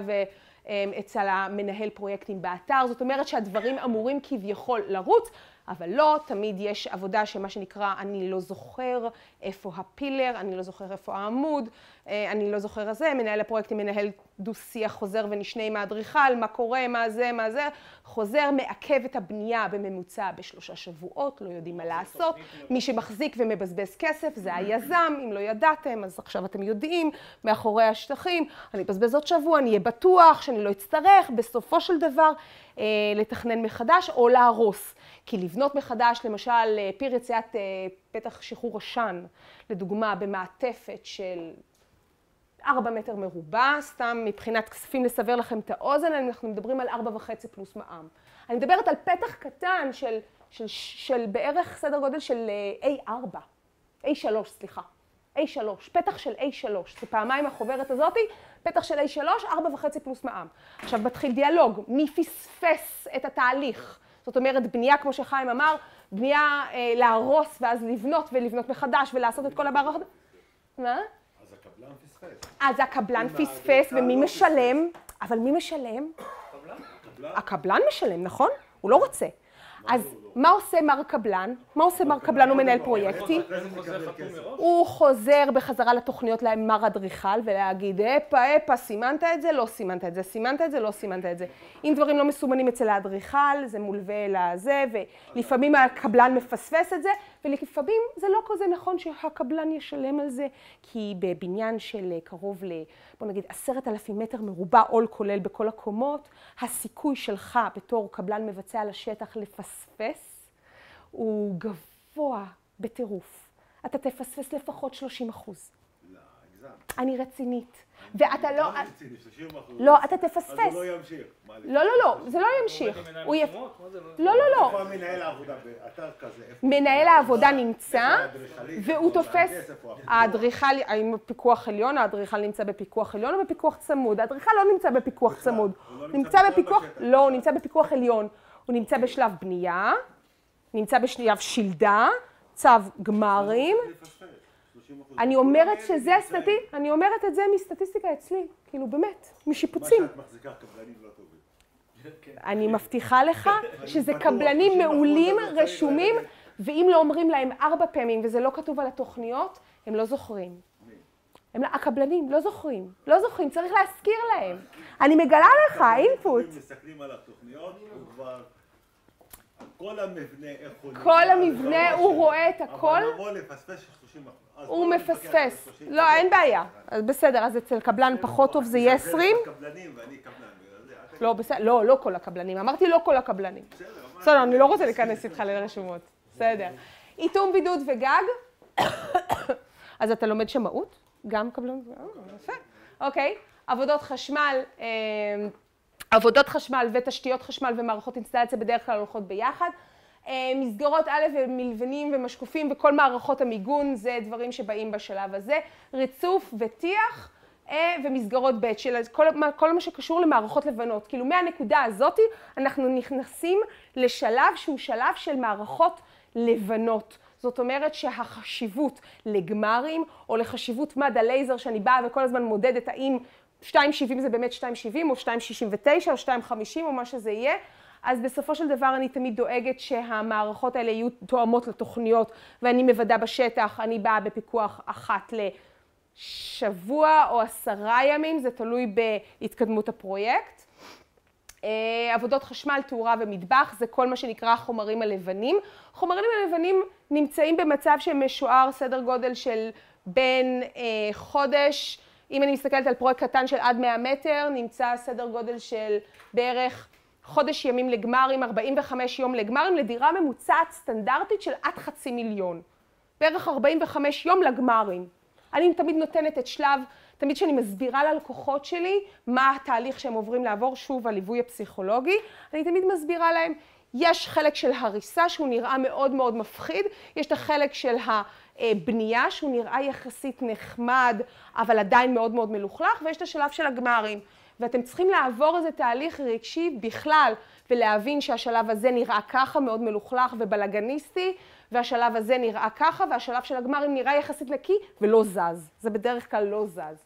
ואצל המנהל פרויקטים באתר, זאת אומרת שהדברים אמורים כביכול לרוץ, אבל לא, תמיד יש עבודה שמה שנקרא, אני לא זוכר איפה הפילר, אני לא זוכר איפה העמוד, אה, אני לא זוכר הזה, מנהל הפרויקטים מנהל דו-שיח חוזר ונשנה עם האדריכל, מה קורה, מה זה, מה זה, חוזר, מעכב את הבנייה בממוצע בשלושה שבועות, לא יודעים מה לעשות, מי שמחזיק ומבזבז כסף זה היזם, אם לא ידעתם, אז עכשיו אתם יודעים, מאחורי השטחים, אני אבזבז עוד שבוע, אני אהיה בטוח שאני לא אצטרך, בסופו של דבר, אה, לתכנן מחדש או להרוס. כי לבנות מחדש, למשל, אה, פיר יציאת אה, פתח שחרור עשן, לדוגמה, במעטפת של ארבע מטר מרובע, סתם מבחינת כספים לסבר לכם את האוזן, אנחנו מדברים על ארבע וחצי פלוס מע"מ. אני מדברת על פתח קטן של, של, של בערך סדר גודל של אה, A4, A3, סליחה, A3, פתח של A3, זה פעמיים החוברת הזאתי, פתח של A3, ארבע וחצי פלוס מע"מ. עכשיו מתחיל דיאלוג, מי פספס את התהליך? זאת אומרת, בנייה, כמו שחיים אמר, בנייה אה, להרוס ואז לבנות ולבנות מחדש ולעשות את כל המערכות. מה? אז הקבלן פספס. ומי לא משלם? אבל מי משלם? הקבלן? הקבלן משלם, נכון? הוא לא רוצה. אז מה עושה מר קבלן? מה עושה מר קבלן? הוא מנהל פרויקטים. הוא חוזר בחזרה לתוכניות למר אדריכל ולהגיד, הפה, הפה, סימנת את זה, לא סימנת את זה, סימנת את זה, לא סימנת את זה. אם דברים לא מסומנים אצל האדריכל, זה מולווה לזה, ולפעמים הקבלן מפספס את זה, ולפעמים זה לא כזה נכון שהקבלן ישלם על זה, כי בבניין של אה, קרוב ל... בוא נגיד עשרת אלפים מטר מרובע, עול כולל בכל הקומות, הסיכוי שלך בתור קבלן מבצע על השטח לפספס הוא גבוה בטירוף. אתה תפספס לפחות 30 אחוז. לא. אני רצינית. ואתה לא... גם רציני, 30 אחוז. לא, אתה אז תפספס. הוא לא ימשיך. לא, לא, לא, זה לא ימשיך. עובד עם מנהל הוא יפ... זה לא, לא, לא. איפה מנהל העבודה? באתר כזה? מנהל העבודה נמצא? והוא תופס? האדריכל, האם פיקוח עליון, האדריכל נמצא בפיקוח עליון או בפיקוח צמוד? האדריכל לא נמצא בפיקוח צמוד, הוא לא נמצא בפיקוח. לא, הוא נמצא בפיקוח עליון, הוא נמצא בשלב בנייה, נמצא בשלב שלדה, צו גמרים, לפספס, 30%. אני אומרת שזה הסטטי. אני אומרת את זה מסטטיסטיקה אצלי, כאילו באמת, מה משיפוצים. שאת מחזיקה קבלנים לא טובים. אני מבטיחה לך *laughs* שזה קבלנים 30% מעולים, רשומים, ללכת. ואם לא אומרים להם ארבע פעמים וזה לא כתוב על התוכניות, הם לא זוכרים. הם, הקבלנים לא זוכרים, לא זוכרים, צריך להזכיר להם. אני מגלה לך, אינפוט. מסתכלים על התוכניות, הוא כבר... כל המבנה, איך הוא... כל המבנה, הוא רואה את הכל. אבל לבוא לפספס 30 הוא מפספס. לא, אין בעיה. בסדר, אז אצל קבלן פחות טוב זה יהיה 20? קבלנים ואני קבלן. לא, לא, לא כל הקבלנים. אמרתי לא כל הקבלנים. בסדר, אני לא רוצה להיכנס איתך לרשומות. בסדר. איתום בידוד וגג. אז אתה לומד שמאות? גם קבלן? יפה. אוקיי. עבודות חשמל, אה, עבודות חשמל ותשתיות חשמל ומערכות אינסטלציה בדרך כלל הולכות ביחד. אה, מסגרות א' ומלבנים ומשקופים וכל מערכות המיגון זה דברים שבאים בשלב הזה. ריצוף וטיח אה, ומסגרות ב' של כל, כל מה שקשור למערכות לבנות. כאילו מהנקודה הזאתי אנחנו נכנסים לשלב שהוא שלב של מערכות לבנות. זאת אומרת שהחשיבות לגמרים או לחשיבות מד הלייזר שאני באה וכל הזמן מודדת האם 2.70 זה באמת 2.70 או 2.69 או 2.50 או מה שזה יהיה, אז בסופו של דבר אני תמיד דואגת שהמערכות האלה יהיו תואמות לתוכניות ואני מוודא בשטח, אני באה בפיקוח אחת לשבוע או עשרה ימים, זה תלוי בהתקדמות הפרויקט. אה, עבודות חשמל, תאורה ומטבח, זה כל מה שנקרא החומרים הלבנים. חומרים הלבנים נמצאים במצב שמשוער סדר גודל של בין אה, חודש, אם אני מסתכלת על פרויקט קטן של עד 100 מטר, נמצא סדר גודל של בערך חודש ימים לגמרים, 45 יום לגמרים, לדירה ממוצעת סטנדרטית של עד חצי מיליון. בערך 45 יום לגמרים. אני תמיד נותנת את שלב, תמיד כשאני מסבירה ללקוחות שלי מה התהליך שהם עוברים לעבור, שוב הליווי הפסיכולוגי, אני תמיד מסבירה להם, יש חלק של הריסה שהוא נראה מאוד מאוד מפחיד, יש את החלק של הבנייה שהוא נראה יחסית נחמד, אבל עדיין מאוד מאוד מלוכלך, ויש את השלב של הגמרים. ואתם צריכים לעבור איזה תהליך רגשי בכלל, ולהבין שהשלב הזה נראה ככה, מאוד מלוכלך ובלאגניסטי, והשלב הזה נראה ככה, והשלב של הגמרים נראה יחסית נקי ולא זז. זה בדרך כלל לא זז.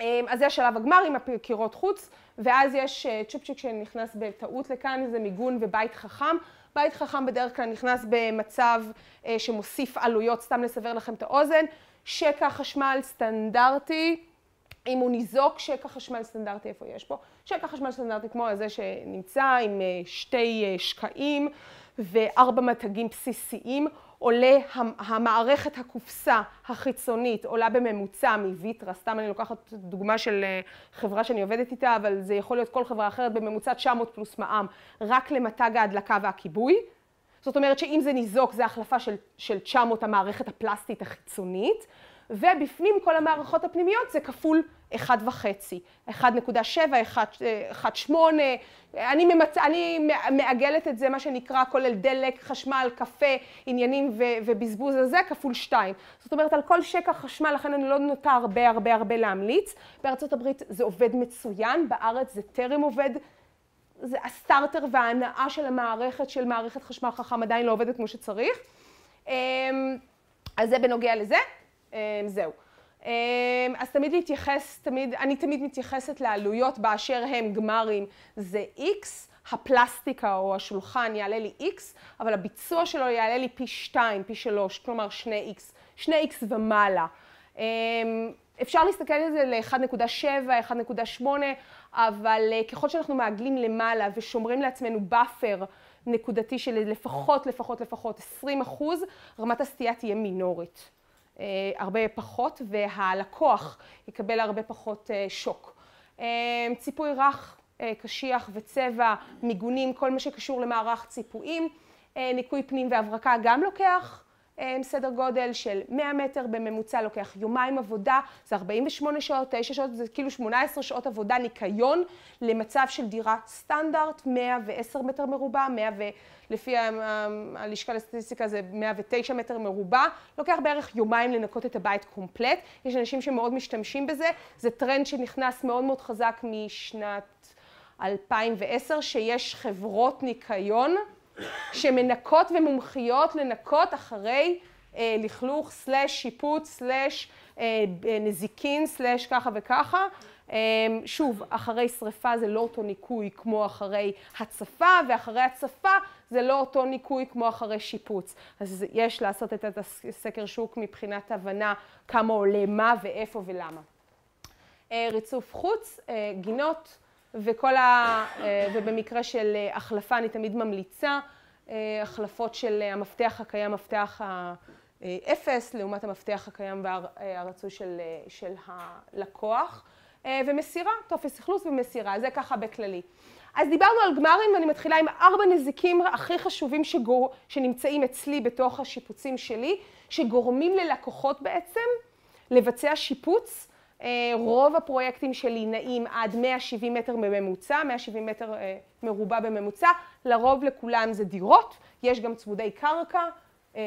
אמ, אז זה השלב הגמר עם הקירות חוץ, ואז יש אה, צ'ופצ'יק שנכנס בטעות לכאן, זה מיגון ובית חכם. בית חכם בדרך כלל נכנס במצב אה, שמוסיף עלויות, סתם לסבר לכם את האוזן. שקע חשמל סטנדרטי, אם הוא ניזוק, שקע חשמל סטנדרטי, איפה יש פה? שקע חשמל סטנדרטי כמו הזה שנמצא עם אה, שתי שקעים וארבע מתגים בסיסיים. עולה המערכת הקופסה החיצונית עולה בממוצע מוויטרה, סתם אני לוקחת דוגמה של אה, חברה שאני עובדת איתה, אבל זה יכול להיות כל חברה אחרת, בממוצע 900 פלוס מע"מ, רק למתג ההדלקה והכיבוי. זאת אומרת שאם זה ניזוק זה החלפה של, של 900 המערכת הפלסטית החיצונית, ובפנים כל המערכות הפנימיות זה כפול 1.5, 1.7, 1.8, אני, ממצ... אני מעגלת את זה, מה שנקרא, כולל דלק, חשמל, קפה, עניינים ו... ובזבוז הזה, כפול 2. זאת אומרת, על כל שקע חשמל, לכן אני לא נוטה הרבה הרבה הרבה להמליץ. בארצות הברית זה עובד מצוין, בארץ זה טרם עובד. זה הסטארטר וההנאה של המערכת, של מערכת חשמל חכם, עדיין לא עובדת כמו שצריך. אמ, אז זה בנוגע לזה. אמ, זהו. אמ, אז תמיד להתייחס, תמיד, אני תמיד מתייחסת לעלויות באשר הם גמרים, זה X, הפלסטיקה או השולחן יעלה לי X, אבל הביצוע שלו יעלה לי פי 2, פי 3, כלומר 2X, 2X ומעלה. אמ, אפשר להסתכל על זה ל-1.7, 1.8, אבל אה, ככל שאנחנו מעגלים למעלה ושומרים לעצמנו buffer נקודתי של לפחות, לפחות, לפחות 20 אחוז, רמת הסטייה תהיה מינורית. אה, הרבה פחות, והלקוח יקבל הרבה פחות אה, שוק. אה, ציפוי רך, קשיח וצבע, מיגונים, כל מה שקשור למערך ציפויים. ניקוי פנים והברקה גם לוקח סדר גודל של 100 מטר בממוצע, לוקח יומיים עבודה, זה 48 שעות, 9 שעות, זה כאילו 18 שעות עבודה ניקיון למצב של דירה סטנדרט, 110 מטר מרובע, 100 ו... לפי הלשכה לסטטיסטיקה זה 109 מטר מרובע, לוקח בערך יומיים לנקות את הבית קומפלט, יש אנשים שמאוד משתמשים בזה, זה טרנד שנכנס מאוד מאוד חזק משנת 2010, שיש חברות ניקיון שמנקות ומומחיות לנקות אחרי אה, לכלוך, slash שיפוץ, slash אה, נזיקין, slash ככה וככה. שוב, אחרי שריפה זה לא אותו ניקוי כמו אחרי הצפה, ואחרי הצפה זה לא אותו ניקוי כמו אחרי שיפוץ. אז יש לעשות את הסקר שוק מבחינת הבנה כמה עולה מה ואיפה ולמה. ריצוף חוץ, גינות, וכל ה... ובמקרה של החלפה אני תמיד ממליצה, החלפות של המפתח הקיים, מפתח האפס, לעומת המפתח הקיים והרצוי של, של הלקוח, ומסירה, טופס אכלוס ומסירה, זה ככה בכללי. אז דיברנו על גמרים ואני מתחילה עם ארבע נזיקים הכי חשובים שגור... שנמצאים אצלי בתוך השיפוצים שלי, שגורמים ללקוחות בעצם לבצע שיפוץ. רוב הפרויקטים שלי נעים עד 170 מטר בממוצע, 170 מטר מרובע בממוצע, לרוב לכולם זה דירות, יש גם צמודי קרקע,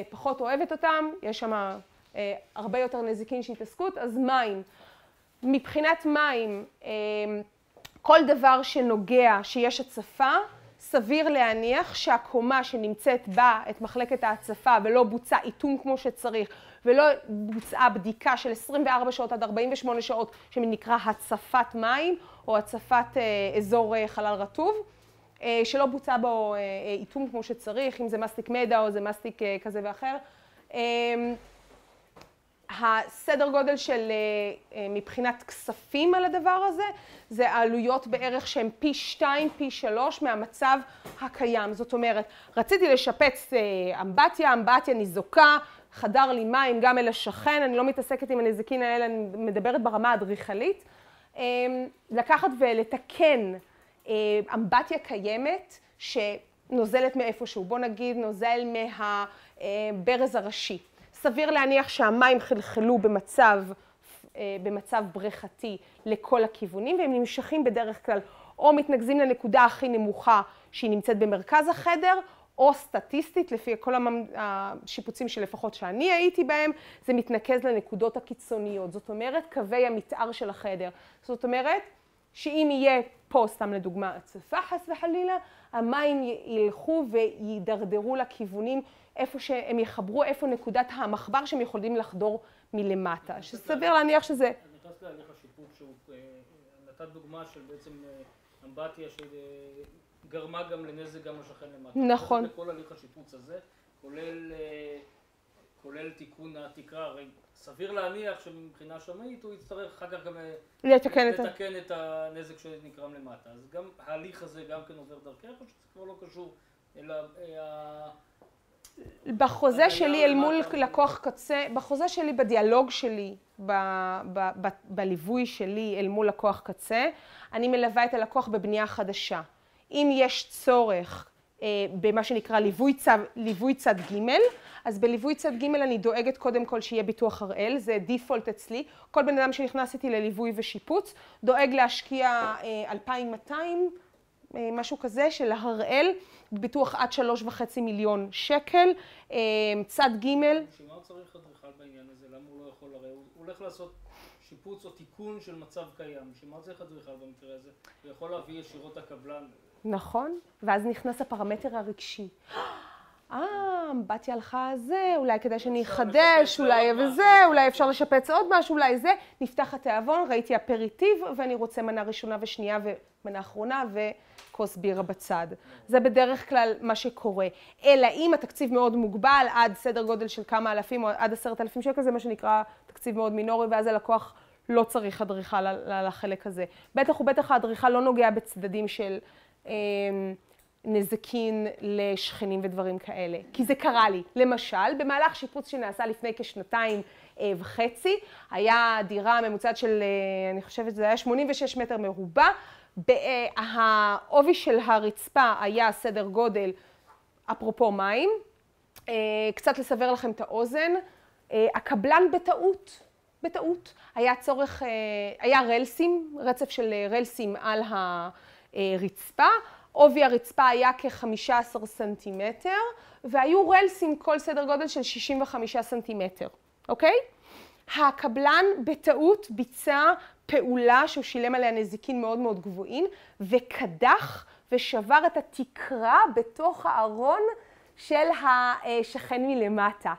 פחות אוהבת אותם, יש שם הרבה יותר נזיקין שהתעסקות, אז מים. מבחינת מים, כל דבר שנוגע, שיש הצפה, סביר להניח שהקומה שנמצאת בה את מחלקת ההצפה ולא בוצע איתום כמו שצריך ולא בוצעה בדיקה של 24 שעות עד 48 שעות שנקרא הצפת מים או הצפת אזור חלל רטוב, שלא בוצע בו איתום כמו שצריך, אם זה מסטיק מדע או זה מסטיק כזה ואחר. הסדר גודל של מבחינת כספים על הדבר הזה, זה העלויות בערך שהן פי שתיים, פי שלוש מהמצב הקיים. זאת אומרת, רציתי לשפץ אמבטיה, אמבטיה ניזוקה, חדר לי מים גם אל השכן, אני לא מתעסקת עם הנזיקין האלה, אני מדברת ברמה האדריכלית. לקחת ולתקן אמבטיה קיימת שנוזלת מאיפשהו, בוא נגיד נוזל מהברז הראשי. סביר להניח שהמים חלחלו במצב, במצב בריכתי לכל הכיוונים והם נמשכים בדרך כלל או מתנקזים לנקודה הכי נמוכה שהיא נמצאת במרכז החדר או סטטיסטית, לפי כל השיפוצים שלפחות שאני הייתי בהם, זה מתנקז לנקודות הקיצוניות. זאת אומרת, קווי המתאר של החדר. זאת אומרת, שאם יהיה פה, סתם לדוגמה, הצפה חס וחלילה, המים ילכו וידרדרו לכיוונים איפה שהם יחברו, איפה נקודת המחבר שהם יכולים לחדור מלמטה. שסביר להניח שזה... אני נכנס להליך השיפוט שהוא נתת דוגמה של בעצם אמבטיה שגרמה גם לנזק גם לשכן למטה. נכון. כל הליך השיפוץ הזה, כולל תיקון התקרה, הרי סביר להניח שמבחינה שמאית הוא יצטרך אחר כך גם לתקן את הנזק שנגרם למטה. אז גם ההליך הזה גם כן עובר דרכך, או שזה כבר לא קשור, אלא... בחוזה שלי אל מול לקוח קצה, בחוזה שלי, בדיאלוג שלי, בליווי שלי אל מול לקוח קצה, אני מלווה את הלקוח בבנייה חדשה. אם יש צורך במה שנקרא ליווי צד ג', אז בליווי צד ג' אני דואגת קודם כל שיהיה ביטוח הראל, זה דיפולט אצלי. כל בן אדם שנכנס איתי לליווי ושיפוץ, דואג להשקיע 2,200, משהו כזה, של הראל, ביטוח עד שלוש וחצי מיליון שקל, צד ג'. בשביל מה הוא צריך אדריכל בעניין הזה? למה הוא לא יכול, הרי הוא הולך לעשות שיפוץ או תיקון של מצב קיים, בשביל מה צריך אדריכל במקרה הזה? הוא יכול להביא ישירות הקבלן. נכון, ואז נכנס הפרמטר הרגשי. אה, אמבטיה הלכה זה, אולי כדאי שאני אחדש, אולי וזה, אולי אפשר לשפץ עוד משהו, אולי זה. נפתח התיאבון, ראיתי אפריטיב, ואני רוצה מנה ראשונה ושנייה ומנה אחרונה וכוס בירה בצד. זה בדרך כלל מה שקורה. אלא אם התקציב מאוד מוגבל, עד סדר גודל של כמה אלפים או עד עשרת אלפים שקל, זה מה שנקרא תקציב מאוד מינורי, ואז הלקוח לא צריך אדריכל על החלק הזה. בטח ובטח האדריכל לא נוגע בצדדים של... נזקין לשכנים ודברים כאלה, כי זה קרה לי. למשל, במהלך שיפוץ שנעשה לפני כשנתיים וחצי, היה דירה ממוצעת של, אני חושבת זה היה 86 מטר מרובע, העובי של הרצפה היה סדר גודל, אפרופו מים, קצת לסבר לכם את האוזן, הקבלן בטעות, בטעות, היה צורך, היה רלסים, רצף של רלסים על הרצפה, עובי הרצפה היה כ-15 סנטימטר, והיו רלסים כל סדר גודל של 65 סנטימטר, אוקיי? הקבלן בטעות ביצע פעולה שהוא שילם עליה נזיקין מאוד מאוד גבוהים, וקדח ושבר את התקרה בתוך הארון של השכן מלמטה.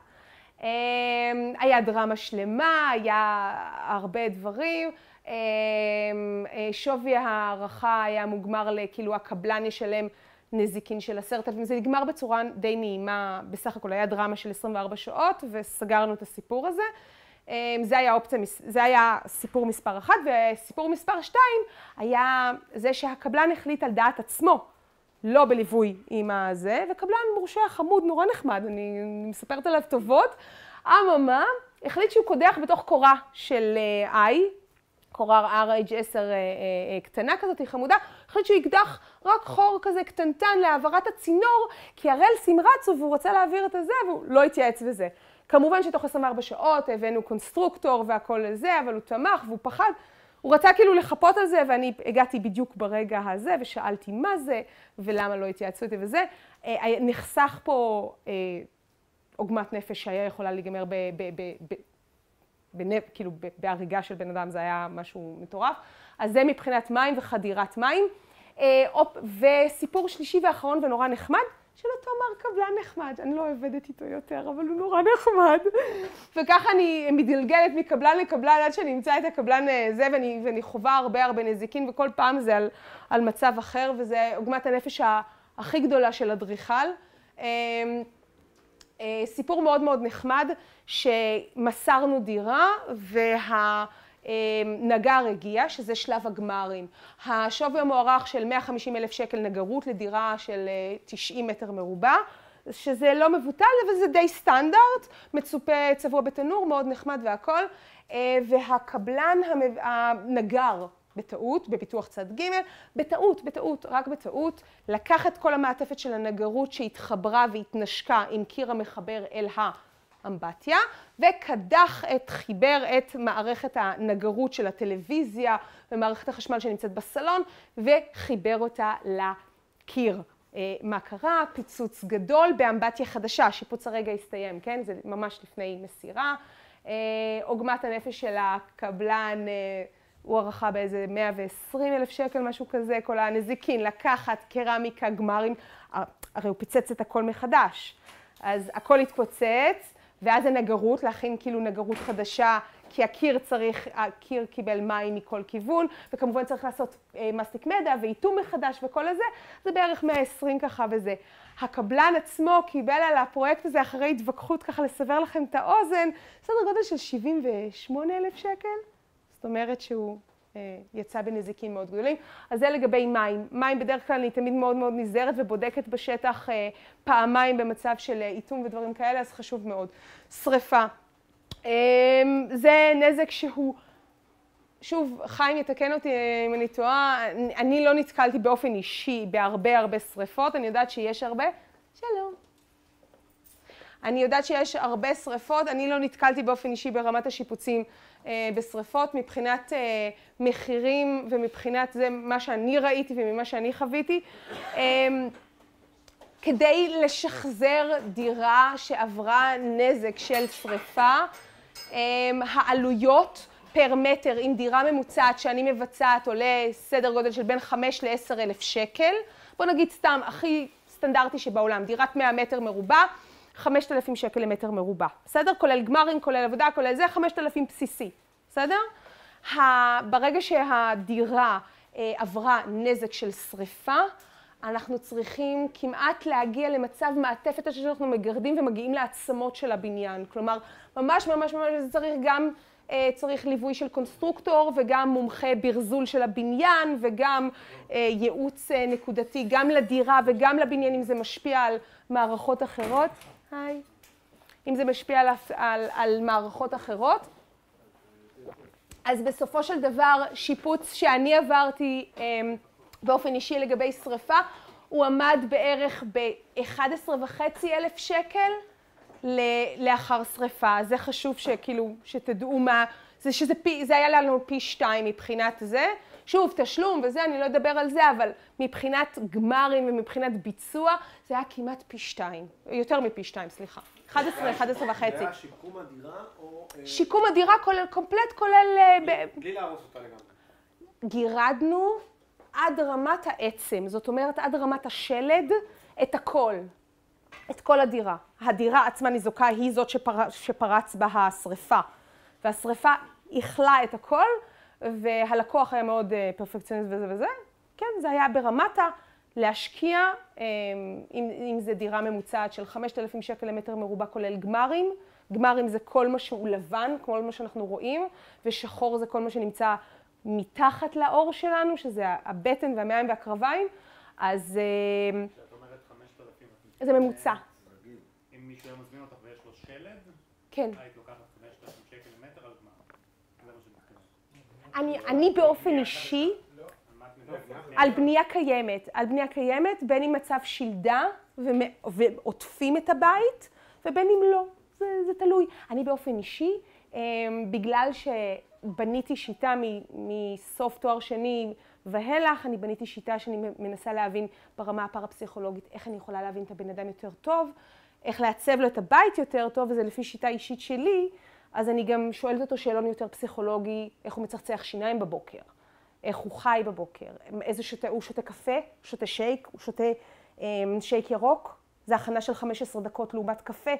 היה דרמה שלמה, היה הרבה דברים. שווי ההערכה היה מוגמר לכאילו הקבלן ישלם נזיקין של עשרת אלפים. זה נגמר בצורה די נעימה, בסך הכל היה דרמה של 24 שעות וסגרנו את הסיפור הזה. זה היה אופציה, זה היה סיפור מספר אחת, וסיפור מספר שתיים היה זה שהקבלן החליט על דעת עצמו, לא בליווי עם הזה, וקבלן מורשה חמוד, נורא נחמד, אני מספרת עליו טובות. אממה, החליט שהוא קודח בתוך קורה של I, קורה RH10 קטנה כזאת, היא חמודה, החליט שהוא יקדח רק חור כזה קטנטן להעברת הצינור, כי הרלסים רצו והוא רצה להעביר את הזה והוא לא התייעץ בזה. כמובן שתוך 24 שעות הבאנו קונסטרוקטור והכל לזה, אבל הוא תמך והוא פחד. הוא רצה כאילו לחפות על זה, ואני הגעתי בדיוק ברגע הזה ושאלתי מה זה ולמה לא התייעצו איתי וזה. נחסך פה עוגמת נפש שהיה יכולה להיגמר ב... ב, ב, ב כאילו בהריגה של בן אדם זה היה משהו מטורף. אז זה מבחינת מים וחדירת מים. וסיפור שלישי ואחרון ונורא נחמד, של אותו מר קבלן נחמד. אני לא עובדת איתו יותר, אבל הוא נורא נחמד. *laughs* וככה אני מתגלגלת מקבלן לקבלן עד שאני אמצא את הקבלן זה, ואני, ואני חווה הרבה הרבה נזיקין, וכל פעם זה על, על מצב אחר, וזה עוגמת הנפש הכי גדולה של אדריכל. סיפור מאוד מאוד נחמד, שמסרנו דירה, וה... נגר הגיע, שזה שלב הגמרים. השווי המוערך של 150 אלף שקל נגרות לדירה של 90 מטר מרובע, שזה לא מבוטל, אבל זה די סטנדרט, מצופה צבוע בתנור, מאוד נחמד והכל. והקבלן הנגר, בטעות, בפיתוח צד ג', בטעות, בטעות, רק בטעות, לקח את כל המעטפת של הנגרות שהתחברה והתנשקה עם קיר המחבר אל ה... אמבטיה, וקדח את, חיבר את מערכת הנגרות של הטלוויזיה ומערכת החשמל שנמצאת בסלון, וחיבר אותה לקיר. מה קרה? פיצוץ גדול באמבטיה חדשה, שיפוץ הרגע הסתיים, כן? זה ממש לפני מסירה. עוגמת הנפש של הקבלן הוא הערכה באיזה 120 אלף שקל, משהו כזה, כל הנזיקין, לקחת קרמיקה, גמרים, הרי הוא פיצץ את הכל מחדש. אז הכל התפוצץ, ואז הנגרות, להכין כאילו נגרות חדשה, כי הקיר צריך, הקיר קיבל מים מכל כיוון, וכמובן צריך לעשות מסטיק מדע ואיתום מחדש וכל הזה, זה בערך 120 ככה וזה. הקבלן עצמו קיבל על הפרויקט הזה אחרי התווכחות ככה לסבר לכם את האוזן, סדר גודל של 78 אלף שקל, זאת אומרת שהוא יצא בנזיקים מאוד גדולים. אז זה לגבי מים. מים בדרך כלל אני תמיד מאוד מאוד נזהרת ובודקת בשטח פעמיים במצב של איתום ודברים כאלה, אז חשוב מאוד. שריפה. זה נזק שהוא, שוב, חיים יתקן אותי אם אני טועה, אני לא נתקלתי באופן אישי בהרבה הרבה שריפות, אני יודעת שיש הרבה. שלום. אני יודעת שיש הרבה שריפות, אני לא נתקלתי באופן אישי ברמת השיפוצים בשריפות, מבחינת מחירים ומבחינת זה מה שאני ראיתי וממה שאני חוויתי. כדי לשחזר דירה שעברה נזק של שריפה, העלויות פר מטר עם דירה ממוצעת שאני מבצעת עולה סדר גודל של בין 5 ל-10 אלף שקל. בוא נגיד סתם, הכי סטנדרטי שבעולם, דירת 100 מטר מרובע, 5,000 שקל למטר מרובע, בסדר? כולל גמרים, כולל עבודה, כולל זה, 5,000 בסיסי, בסדר? ברגע שהדירה עברה נזק של שריפה, אנחנו צריכים כמעט להגיע למצב מעטפת שאנחנו מגרדים ומגיעים לעצמות של הבניין. כלומר, ממש ממש ממש זה צריך גם, צריך ליווי של קונסטרוקטור וגם מומחה ברזול של הבניין וגם ייעוץ נקודתי גם לדירה וגם לבניין אם זה משפיע על מערכות אחרות. היי. אם זה משפיע על, על, על מערכות אחרות. אז בסופו של דבר, שיפוץ שאני עברתי באופן אישי לגבי שריפה, הוא עמד בערך ב-11.5 אלף שקל לאחר שריפה. זה חשוב שכאילו, שתדעו מה, זה, שזה פי, זה היה לנו פי שתיים מבחינת זה. שוב, תשלום וזה, אני לא אדבר על זה, אבל מבחינת גמרים ומבחינת ביצוע, זה היה כמעט פי שתיים, יותר מפי שתיים, סליחה. 11, 11 וחצי. זה היה שיקום הדירה או... שיקום הדירה כולל, קומפלט כולל... בלי להרוס אותה לגמרי. גירדנו עד רמת העצם, זאת אומרת עד רמת השלד, את הכל. את כל הדירה. הדירה עצמה ניזוקה היא זאת שפר... שפרץ בה השריפה. והשריפה איכלה את הכל, והלקוח היה מאוד פרפקציוניסט וזה וזה. כן, זה היה ברמת ה... להשקיע, אם, אם זה דירה ממוצעת של 5,000 שקל למטר מרובע כולל גמרים, גמרים זה כל מה שהוא לבן, כל מה שאנחנו רואים, ושחור זה כל מה שנמצא מתחת לאור שלנו, שזה הבטן והמעיים והקרביים, אז... אה, כשאת אומרת 5,000... זה ממוצע. אם מישהו היה מזמין אותך ויש לו שלד, כן. היית לוקחת 5,000 שקל למטר על גמר. זה מה שאני אני באופן אישי... על בנייה קיימת, על בנייה קיימת, בין אם מצב שלדה ועוטפים את הבית, ובין אם לא. זה, זה תלוי. אני באופן אישי, אמ, בגלל שבניתי שיטה מסוף תואר שני והלך, אני בניתי שיטה שאני מנסה להבין ברמה הפרפסיכולוגית איך אני יכולה להבין את הבן אדם יותר טוב, איך לעצב לו את הבית יותר טוב, וזה לפי שיטה אישית שלי, אז אני גם שואלת אותו שאלון יותר פסיכולוגי, איך הוא מצחצח שיניים בבוקר, איך הוא חי בבוקר, איזה שותה, הוא שותה קפה, הוא שותה שייק, הוא שותה אמ, שייק ירוק, זה הכנה של 15 דקות לעומת קפה.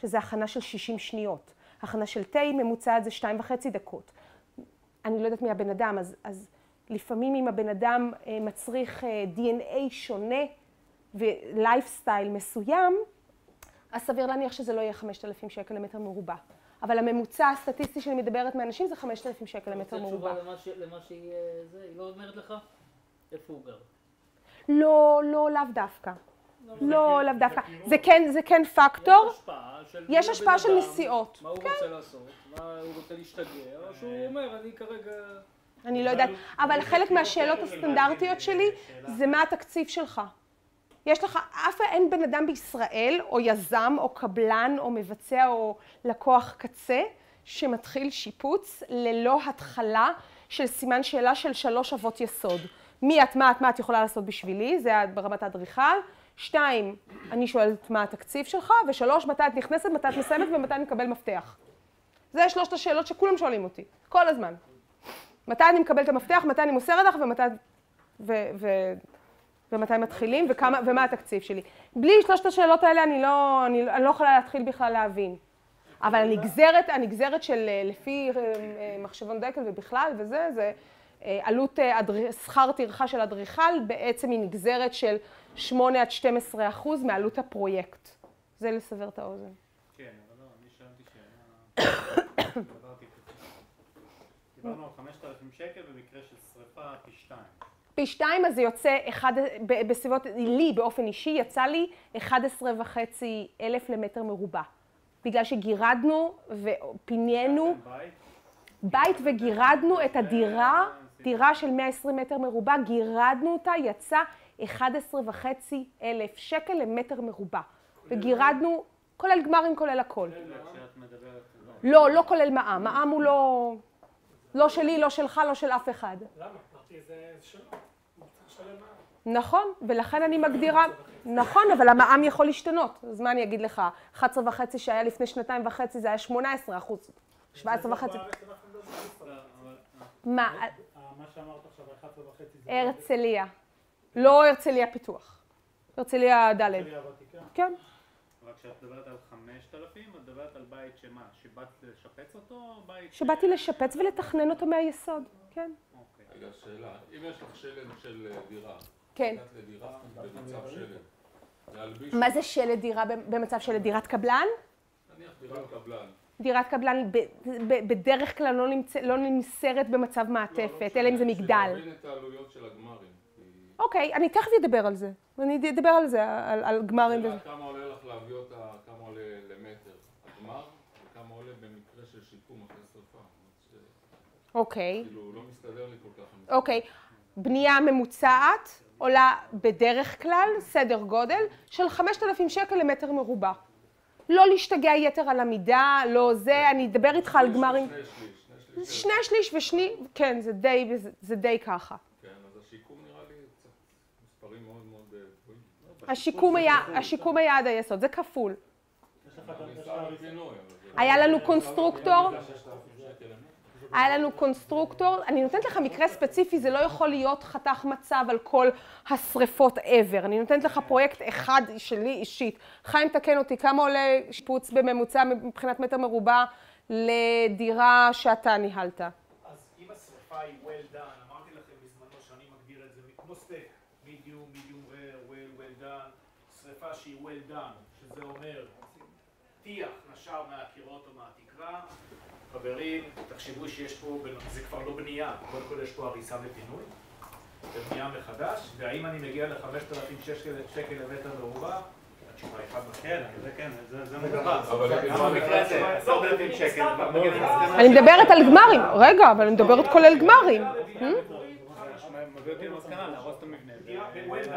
שזה הכנה של 60 שניות. הכנה של תה ממוצעת זה שתיים וחצי דקות. אני לא יודעת מי הבן אדם, אז, אז לפעמים אם הבן אדם אה, מצריך אה, DNA שונה ולייפסטייל מסוים, אז סביר להניח שזה לא יהיה 5,000 שקל למטר מרובע. אבל הממוצע הסטטיסטי שאני מדברת מאנשים זה 5,000 שקל למטר מרובע. רוצה תשובה למה שהיא זה, היא לא אומרת לך? איפה הוא גר? לא, לא, לאו דווקא. לא, לאו דווקא. זה כן, זה כן פקטור. יש השפעה של... יש השפעה של נסיעות. מה הוא כן. רוצה לעשות? מה הוא רוצה להשתגע? או שהוא אומר, אני כרגע... אני לא יודעת, אבל חלק מהשאלות הסטנדרטיות שלי זה מה התקציב שלך. יש לך, אף אין בן אדם בישראל, או יזם, או קבלן, או מבצע, או לקוח קצה, שמתחיל שיפוץ ללא התחלה של סימן שאלה של שלוש אבות יסוד. מי את, מה את, מה את יכולה לעשות בשבילי, זה ברמת האדריכל. שתיים, אני שואלת מה התקציב שלך, ושלוש, מתי את נכנסת, מתי את מסיימת ומתי אני מקבל מפתח. זה שלושת השאלות שכולם שואלים אותי, כל הזמן. מתי אני מקבל את המפתח, מתי אני מוסרת לך ומתי, ו, ו, ומתי מתחילים וכמה, ומה התקציב שלי. בלי שלושת השאלות האלה אני לא, אני, אני לא יכולה להתחיל בכלל להבין. אבל הנגזרת, הנגזרת של לפי אה, אה, מחשבון דקל ובכלל וזה, זה אה, עלות שכר טרחה של אדריכל בעצם היא נגזרת של 8 עד 12 אחוז מעלות הפרויקט. זה לסבר את האוזן. כן, אבל לא, אני שאלתי שאלה... *coughs* דיברנו על 5,000 שקל במקרה של שריפה פי שתיים. פי שתיים, אז זה יוצא אחד, בסביבות, לי באופן אישי, יצא לי 11 וחצי אלף למטר מרובע. בגלל שגירדנו ופינינו בית וגירדנו את הדירה, דירה של 120 מטר מרובע, גירדנו אותה, יצא 11 וחצי אלף שקל למטר מרובע. וגירדנו, כולל גמרים, כולל הכל. לא, לא כולל מע"מ. מע"מ הוא לא... לא שלי, לא שלך, לא של אף אחד. למה? אמרתי, זה שלו. נכון, ולכן אני מגדירה, נכון, אבל המע"מ יכול להשתנות. אז מה אני אגיד לך, 11 וחצי שהיה לפני שנתיים וחצי זה היה 18 אחוז, 17 וחצי. מה? מה שאמרת עכשיו, 11 וחצי זה... הרצליה. לא הרצליה פיתוח. הרצליה ד'. הרצליה ותיקה. כן. רק כשאת מדברת על 5,000, את מדברת על בית שמה? שבאת לשפץ אותו או בית... שבאתי לשפץ ולתכנן אותו מהיסוד, כן. רגע, שאלה, אם יש לך שלד של אה, דירה, כן. לדירה במצב שלד. מה זה שלד דירה במצב שלד דירת קבלן? נניח דירת קבלן. דירת קבלן בדרך כלל לא, לא נמסרת במצב מעטפת, אלא אם זה מגדל. להבין את העלויות של הגמרים. אוקיי, אני תכף אדבר על זה. אני אדבר על זה, על, על גמרים וזה. כמה עולה לך להביא אותה, כמה עולה למטר הגמר, וכמה עולה במקרה של שיקום אחרי. אוקיי. כאילו, לא מסתדר לי כל כך. אוקיי. בנייה ממוצעת עולה בדרך כלל סדר גודל של 5,000 שקל למטר מרובע. לא להשתגע יתר על המידה, לא זה, אני אדבר איתך על גמרים. שני שליש. שני שליש ושני, כן, זה די, זה די ככה. השיקום היה, השיקום היה עד היסוד, זה כפול. היה לנו קונסטרוקטור, היה לנו קונסטרוקטור, אני נותנת לך מקרה ספציפי, זה לא יכול להיות חתך מצב על כל השריפות ever. אני נותנת לך פרויקט אחד שלי אישית. חיים, תקן אותי, כמה עולה שיפוץ בממוצע מבחינת מטר מרובע לדירה שאתה ניהלת? אז אם השריפה היא well done, אמרתי לכם בזמנו שאני מגדיר את זה כמו סטייק, medium, medium rare, well, well done, שרפה שהיא well done, שזה אומר טיח נשר מהקירות או מהתקרה, חברים, תחשבו שיש פה, זה כבר לא בנייה, קודם כל יש פה הריסה ופינוי, זה בנייה מחדש, והאם אני מגיע ל-5,000 שקל למטר מרובע, התשובה היא חד משמעית. כן, זה כן, זה מגוון. אני מדברת על גמרים, רגע, אבל אני מדברת כולל גמרים.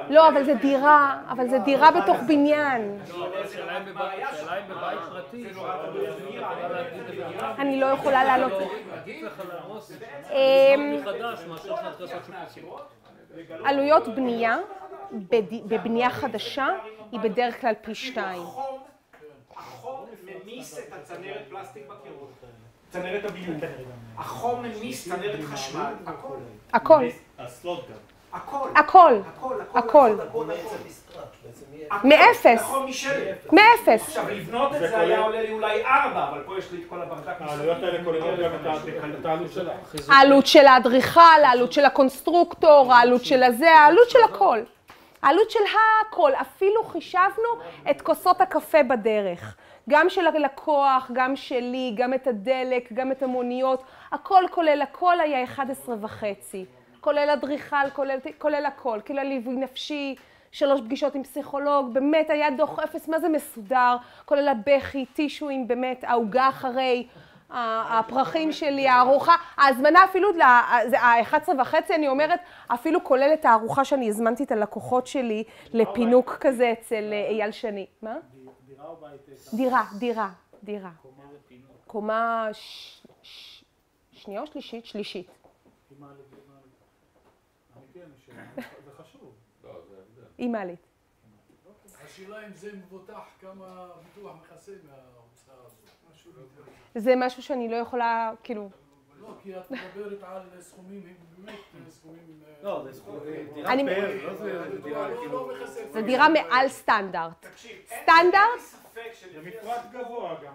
לא, אבל זה דירה, אבל זה דירה בתוך בניין. אני לא יכולה לעלות. עלויות בנייה בבנייה חדשה היא בדרך כלל פי שתיים. החום ממיס את הצנרת פלסטיק בקירות, צנרת הביוב. החום ממיס צנרת חשמל, הכל. הכל. הכל. הכל. הכל. מאפס. מאפס. עכשיו, לבנות את זה היה עולה לי אולי ארבע, אבל פה יש לי את כל הברדק. העלויות האלה כוללות גם את העלות שלה. העלות של האדריכל, העלות של הקונסטרוקטור, העלות של הזה, העלות של הכל. העלות של הכל, אפילו חישבנו את כוסות הקפה בדרך. גם של הלקוח, גם שלי, גם את הדלק, גם את המוניות, הכל כולל הכל היה 11 וחצי. כולל אדריכל, כולל, כולל הכל, כולל ליווי נפשי, שלוש פגישות עם פסיכולוג, באמת היה דוח אפס, מה זה מסודר, כולל הבכי, טישואים, באמת, העוגה אחרי, הפרחים שלי, הארוחה, ההזמנה אפילו, ה-11 וחצי, אני אומרת, אפילו כולל את הארוחה שאני הזמנתי את הלקוחות שלי לפינוק כזה אצל אייל שני. מה? דירה או בית? דירה, דירה, דירה. קומה שנייה או שלישית? שלישית. *laughs* זה חשוב. עם מעלית. השאלה אם זה מבוטח כמה ביטוח מכסה מההוצאה הזאת. זה משהו שאני לא יכולה, כאילו... לא, כי את מדברת על סכומים, הם באמת סכומים... לא, זה דירה פר, לא זה דירה כאילו... זה דירה מעל סטנדרט. סטנדרט? זה מפרט גבוה גם.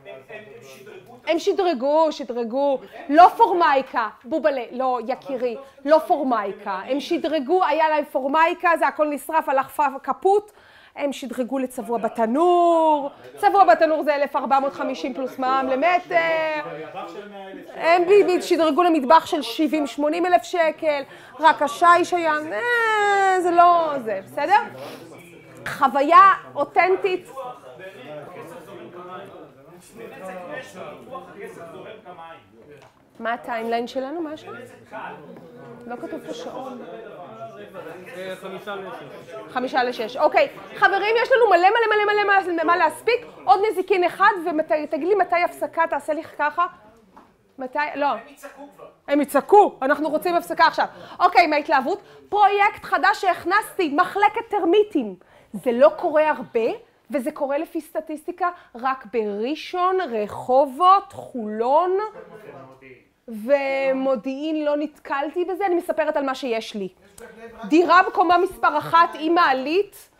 הם שדרגו, שדרגו. לא פורמייקה, בובלה, לא, יקירי, לא פורמייקה. הם שדרגו, היה להם פורמייקה, זה הכל נשרף, הלך כפות. הם שדרגו לצבוע בתנור, צבוע בתנור זה 1,450 פלוס מע"מ למטר, הם שדרגו למטבח של 70-80 אלף שקל, רק השיש היה, זה לא זה, בסדר? חוויה אותנטית. מה הטיימליין שלנו? מה השעה? לא כתוב פה שעון. חמישה לשש. אוקיי. חברים, יש לנו מלא מלא מלא מלא מה להספיק. עוד נזיקין אחד, ותגיד לי מתי הפסקה, תעשה לי ככה. מתי? לא. הם יצעקו כבר. הם יצעקו, אנחנו רוצים הפסקה עכשיו. אוקיי, מההתלהבות. פרויקט חדש שהכנסתי, מחלקת טרמיטים. זה לא קורה הרבה, וזה קורה לפי סטטיסטיקה רק בראשון, רחובות, חולון. ומודיעין לא נתקלתי בזה, אני מספרת על מה שיש לי. דירה בקומה מספר אחת עם מעלית,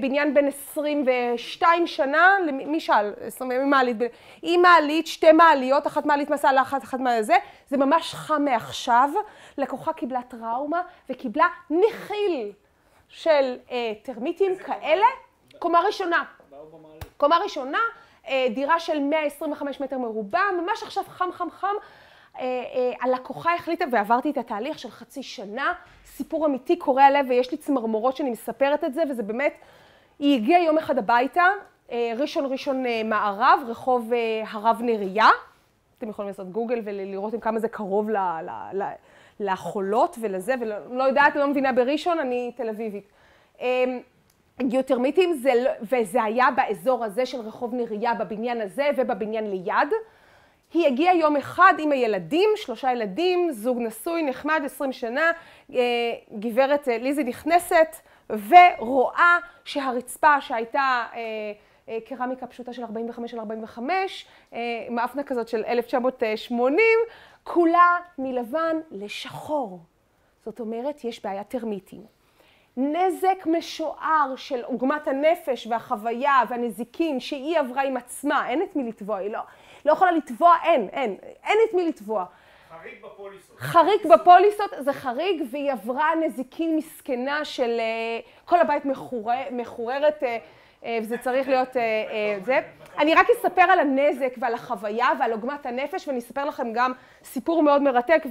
בניין בן 22 שנה, מי שאל? עם מעלית, עם מעלית, שתי מעליות, אחת מעלית מסע לאחת, אחת מה זה, זה ממש חם מעכשיו. לקוחה קיבלה טראומה וקיבלה נחיל של טרמיטים כאלה, קומה ראשונה. קומה ראשונה, דירה של 125 מטר מרובע, ממש עכשיו חם חם חם. הלקוחה החליטה, ועברתי את התהליך של חצי שנה, סיפור אמיתי קורע לב ויש לי צמרמורות שאני מספרת את זה, וזה באמת, היא הגיעה יום אחד הביתה, ראשון ראשון מערב, רחוב הרב נריה, אתם יכולים לעשות גוגל ולראות עם כמה זה קרוב לחולות ולזה, ולא יודעת, לא מבינה בראשון, אני תל אביבית. גיאוטרמיטים, וזה היה באזור הזה של רחוב נריה, בבניין הזה ובבניין ליד. היא הגיעה יום אחד עם הילדים, שלושה ילדים, זוג נשוי, נחמד, עשרים שנה, גברת ליזי נכנסת ורואה שהרצפה שהייתה קרמיקה פשוטה של 45 על 45, מאפנה כזאת של 1980, כולה מלבן לשחור. זאת אומרת, יש בעיה טרמיטים. נזק משוער של עוגמת הנפש והחוויה והנזיקין שהיא עברה עם עצמה, אין את מי לתבוע, היא לא... לא יכולה לתבוע, אין, אין, אין את מי לתבוע. חריג בפוליסות. חריג בפוליסות זה חריג, והיא עברה נזיקין מסכנה של כל הבית מחוררת, וזה צריך להיות זה. אני רק אספר על הנזק ועל החוויה ועל עוגמת הנפש, ואני אספר לכם גם סיפור מאוד מרתק,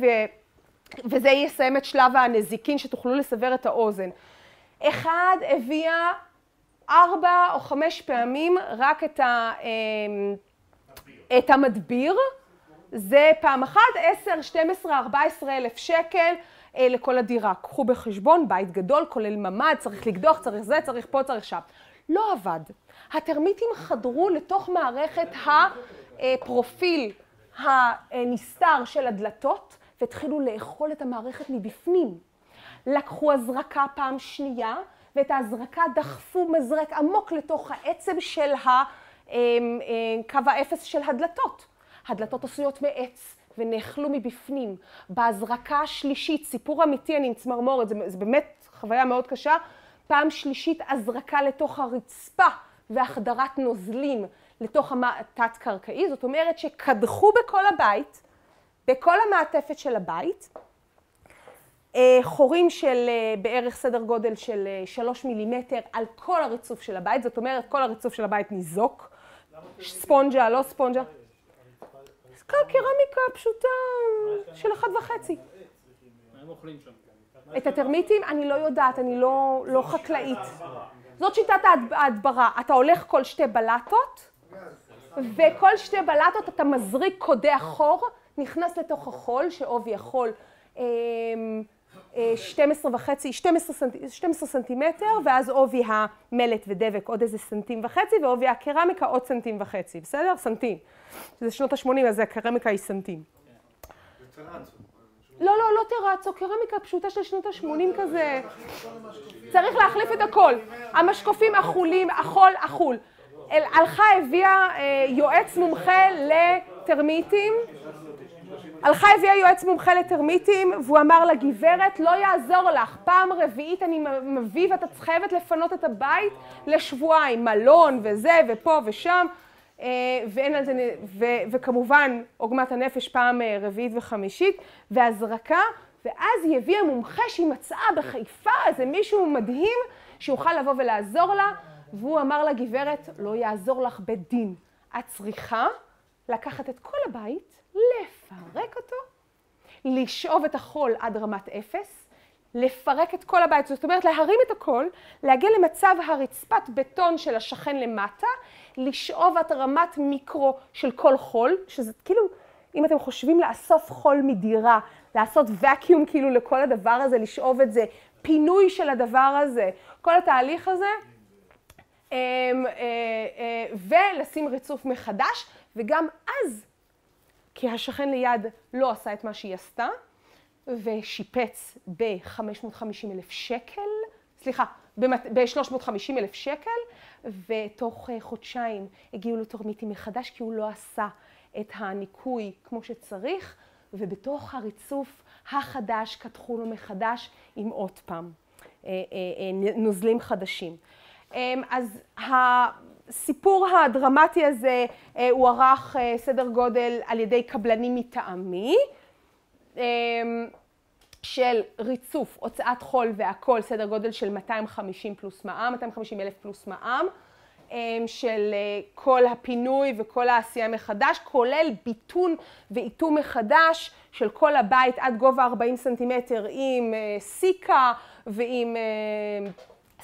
וזה יסיים את שלב הנזיקין, שתוכלו לסבר את האוזן. אחד הביאה ארבע או חמש פעמים רק את, ה, את המדביר, זה פעם אחת, עשר, שתים עשרה, ארבע עשרה אלף שקל אה, לכל הדירה. קחו בחשבון, בית גדול, כולל ממ"ד, צריך לקדוח, צריך זה, צריך פה, צריך שם. לא עבד. הטרמיטים חדרו לתוך מערכת הפרופיל הנסתר של הדלתות, והתחילו לאכול את המערכת מבפנים. לקחו הזרקה פעם שנייה, ואת ההזרקה דחפו מזרק עמוק לתוך העצם של אמ, קו האפס של הדלתות. הדלתות עשויות מעץ ונאכלו מבפנים. בהזרקה השלישית, סיפור אמיתי, אני עם צמרמורת, זה, זה באמת חוויה מאוד קשה, פעם שלישית הזרקה לתוך הרצפה והחדרת נוזלים לתוך התת-קרקעי, זאת אומרת שקדחו בכל הבית, בכל המעטפת של הבית, אה, חורים של אה, בערך סדר גודל של אה, שלוש מילימטר על כל הריצוף של הבית, זאת אומרת כל הריצוף של הבית ניזוק, ספונג'ה, לא ספונג'ה. קרמיקה פשוטה של אחד וחצי. את הטרמיטים אני לא יודעת, אני לא, לא חקלאית. זאת שיטת ההדברה, אתה הולך כל שתי בלטות, וכל שתי בלטות אתה מזריק קודח חור, נכנס לתוך החול, שעובי החול 12 וחצי, 12, סנט, 12 סנטימטר, ואז עובי המלט ודבק עוד איזה סנטים וחצי, ועובי הקרמיקה עוד סנטים וחצי, בסדר? סנטים. זה שנות ה-80, אז הקרמיקה היא סנטים. לא, לא, לא טרצו, קרמיקה פשוטה של שנות ה-80 כזה. צריך להחליף את הכל. המשקופים אכולים, אכול, אכול. הלכה הביאה אה, יועץ מומחה לטרמיטים. הלכה הביאה יועץ מומחה לטרמיטים, והוא אמר לגברת, לא יעזור לך, פעם רביעית אני מביא ואתה חייבת לפנות את הבית לשבועיים, מלון וזה ופה ושם, אה, ואין על זה, ו, וכמובן עוגמת הנפש פעם אה, רביעית וחמישית, והזרקה, ואז היא הביאה מומחה שהיא מצאה בחיפה איזה מישהו מדהים שיוכל לבוא ולעזור לה, והוא אמר לגברת, לא יעזור לך בדין, את צריכה לקחת את כל הבית, לפרק אותו, לשאוב את החול עד רמת אפס, לפרק את כל הבית, זאת אומרת להרים את הכל, להגיע למצב הרצפת בטון של השכן למטה, לשאוב את רמת מיקרו של כל חול, שזה כאילו, אם אתם חושבים לאסוף חול מדירה, לעשות ואקיום כאילו לכל הדבר הזה, לשאוב את זה, פינוי של הדבר הזה, כל התהליך הזה, אמ, אה, אה, ולשים ריצוף מחדש, וגם אז כי השכן ליד לא עשה את מה שהיא עשתה, ושיפץ ב-550 אלף שקל, סליחה, ב-350 אלף שקל, ותוך אה, חודשיים הגיעו לו תורמיתים מחדש, כי הוא לא עשה את הניקוי כמו שצריך, ובתוך הריצוף החדש קדחו לו מחדש עם עוד פעם אה, אה, נוזלים חדשים. אמ, אז הסיפור הדרמטי הזה אה, הוארך אה, סדר גודל על ידי קבלנים מטעמי, אמ, של ריצוף, הוצאת חול והכל, סדר גודל של 250 פלוס מע"מ, 250 אלף פלוס מע"מ, אמ, של אה, כל הפינוי וכל העשייה מחדש, כולל ביטון ואיתום מחדש של כל הבית עד גובה 40 סנטימטר עם סיקה ועם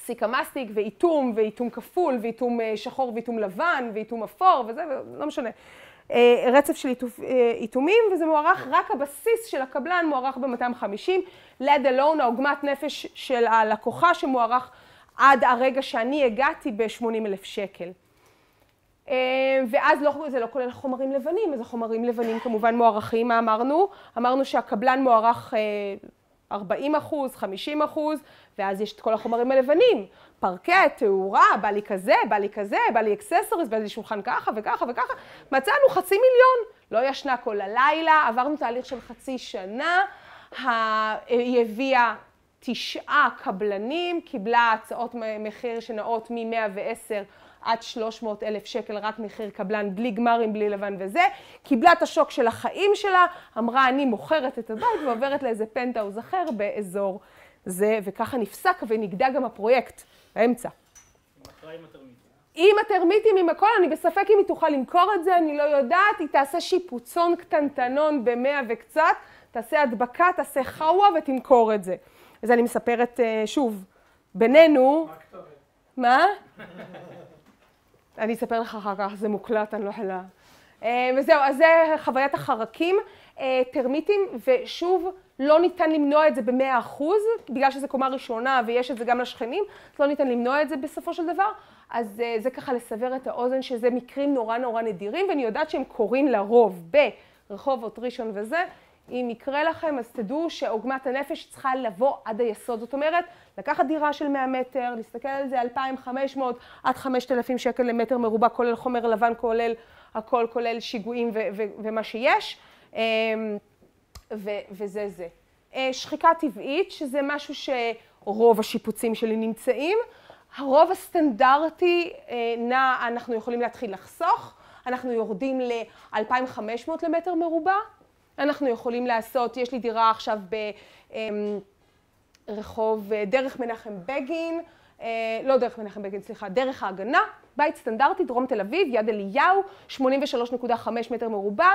סיקה מסטיק ואיתום, ואיתום כפול, ואיתום אה, שחור ואיתום לבן, ואיתום אפור, וזה, לא משנה. אה, רצף של אה, איתומים, וזה מוערך, רק הבסיס של הקבלן מוערך ב-250. לד אלון, העוגמת נפש של הלקוחה, שמוערך עד הרגע שאני הגעתי ב-80 אלף שקל. ואז לא, זה לא כולל חומרים לבנים, אז החומרים לבנים כמובן מוערכים, מה אמרנו? אמרנו שהקבלן מוערך 40 אחוז, 50 אחוז, ואז יש את כל החומרים הלבנים, פרקט, תאורה, בא לי כזה, בא לי כזה, בא לי אקססוריז, בא לי שולחן ככה וככה וככה, מצאנו חצי מיליון, לא ישנה כל הלילה, עברנו תהליך של חצי שנה, היא הביאה תשעה קבלנים, קיבלה הצעות מחיר שנעות מ-110 עד 300 אלף שקל, רק מחיר קבלן, בלי גמרים, בלי לבן וזה. קיבלה את השוק של החיים שלה, אמרה אני מוכרת את הבית ועוברת לאיזה פנטהאוז אחר באזור זה, וככה נפסק ונגדע גם הפרויקט באמצע. עם הטרמיטים, עם הכל, אני בספק אם היא תוכל למכור את זה, אני לא יודעת, היא תעשה שיפוצון קטנטנון במאה וקצת, תעשה הדבקה, תעשה חאווה ותמכור את זה. אז אני מספרת אה, שוב, בינינו... מה? אני אספר לך אחר כך, זה מוקלט, אני לא יכולה. אה, וזהו, אז זה חוויית החרקים, אה, טרמיטים, ושוב, לא ניתן למנוע את זה במאה אחוז, בגלל שזו קומה ראשונה ויש את זה גם לשכנים, לא ניתן למנוע את זה בסופו של דבר. אז זה ככה לסבר את האוזן, שזה מקרים נורא נורא נדירים, ואני יודעת שהם קורים לרוב ברחובות ראשון וזה. אם יקרה לכם, אז תדעו שעוגמת הנפש צריכה לבוא עד היסוד. זאת אומרת, לקחת דירה של 100 מטר, להסתכל על זה 2,500 עד 5,000 שקל למטר מרובע, כולל חומר לבן, כולל הכל, כולל שיגועים ומה שיש, אמ, וזה זה. אה, שחיקה טבעית, שזה משהו שרוב השיפוצים שלי נמצאים. הרוב הסטנדרטי אה, נע, אנחנו יכולים להתחיל לחסוך, אנחנו יורדים ל-2,500 למטר מרובע, אנחנו יכולים לעשות, יש לי דירה עכשיו ברחוב אה, דרך מנחם בגין, אה, לא דרך מנחם בגין, סליחה, דרך ההגנה, בית סטנדרטי, דרום תל אביב, יד אליהו, 83.5 מטר מרובע.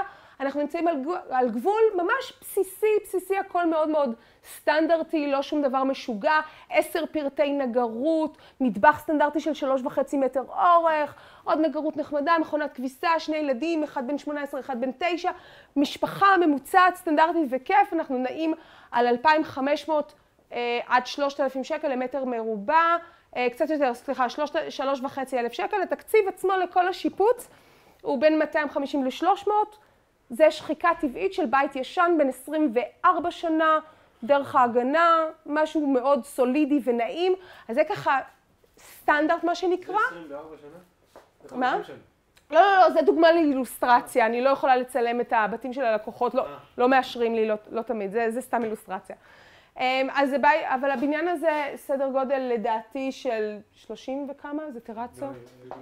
אנחנו נמצאים על, על גבול ממש בסיסי, בסיסי, הכל מאוד מאוד סטנדרטי, לא שום דבר משוגע, עשר פרטי נגרות, מטבח סטנדרטי של שלוש וחצי מטר אורך, עוד נגרות נחמדה, מכונת כביסה, שני ילדים, אחד בן 18, אחד בן 9, משפחה ממוצעת, סטנדרטית וכיף, אנחנו נעים על 2,500 אה, עד 3,000 שקל למטר מרובע. אה, קצת יותר, סליחה, שלוש וחצי אלף שקל. התקציב עצמו לכל השיפוץ הוא בין 250 ל-300. זה שחיקה טבעית של בית ישן בן 24 שנה, דרך ההגנה, משהו מאוד סולידי ונעים. אז זה ככה סטנדרט, מה שנקרא. זה 24 שנה? מה? לא, לא, לא, זה דוגמה לאילוסטרציה, אני לא יכולה לצלם את הבתים של הלקוחות, לא, אה. לא מאשרים לי, לא, לא תמיד, זה, זה סתם אילוסטרציה. אמ, אז זה בית, אבל הבניין הזה סדר גודל לדעתי של 30 וכמה? זה טרצו?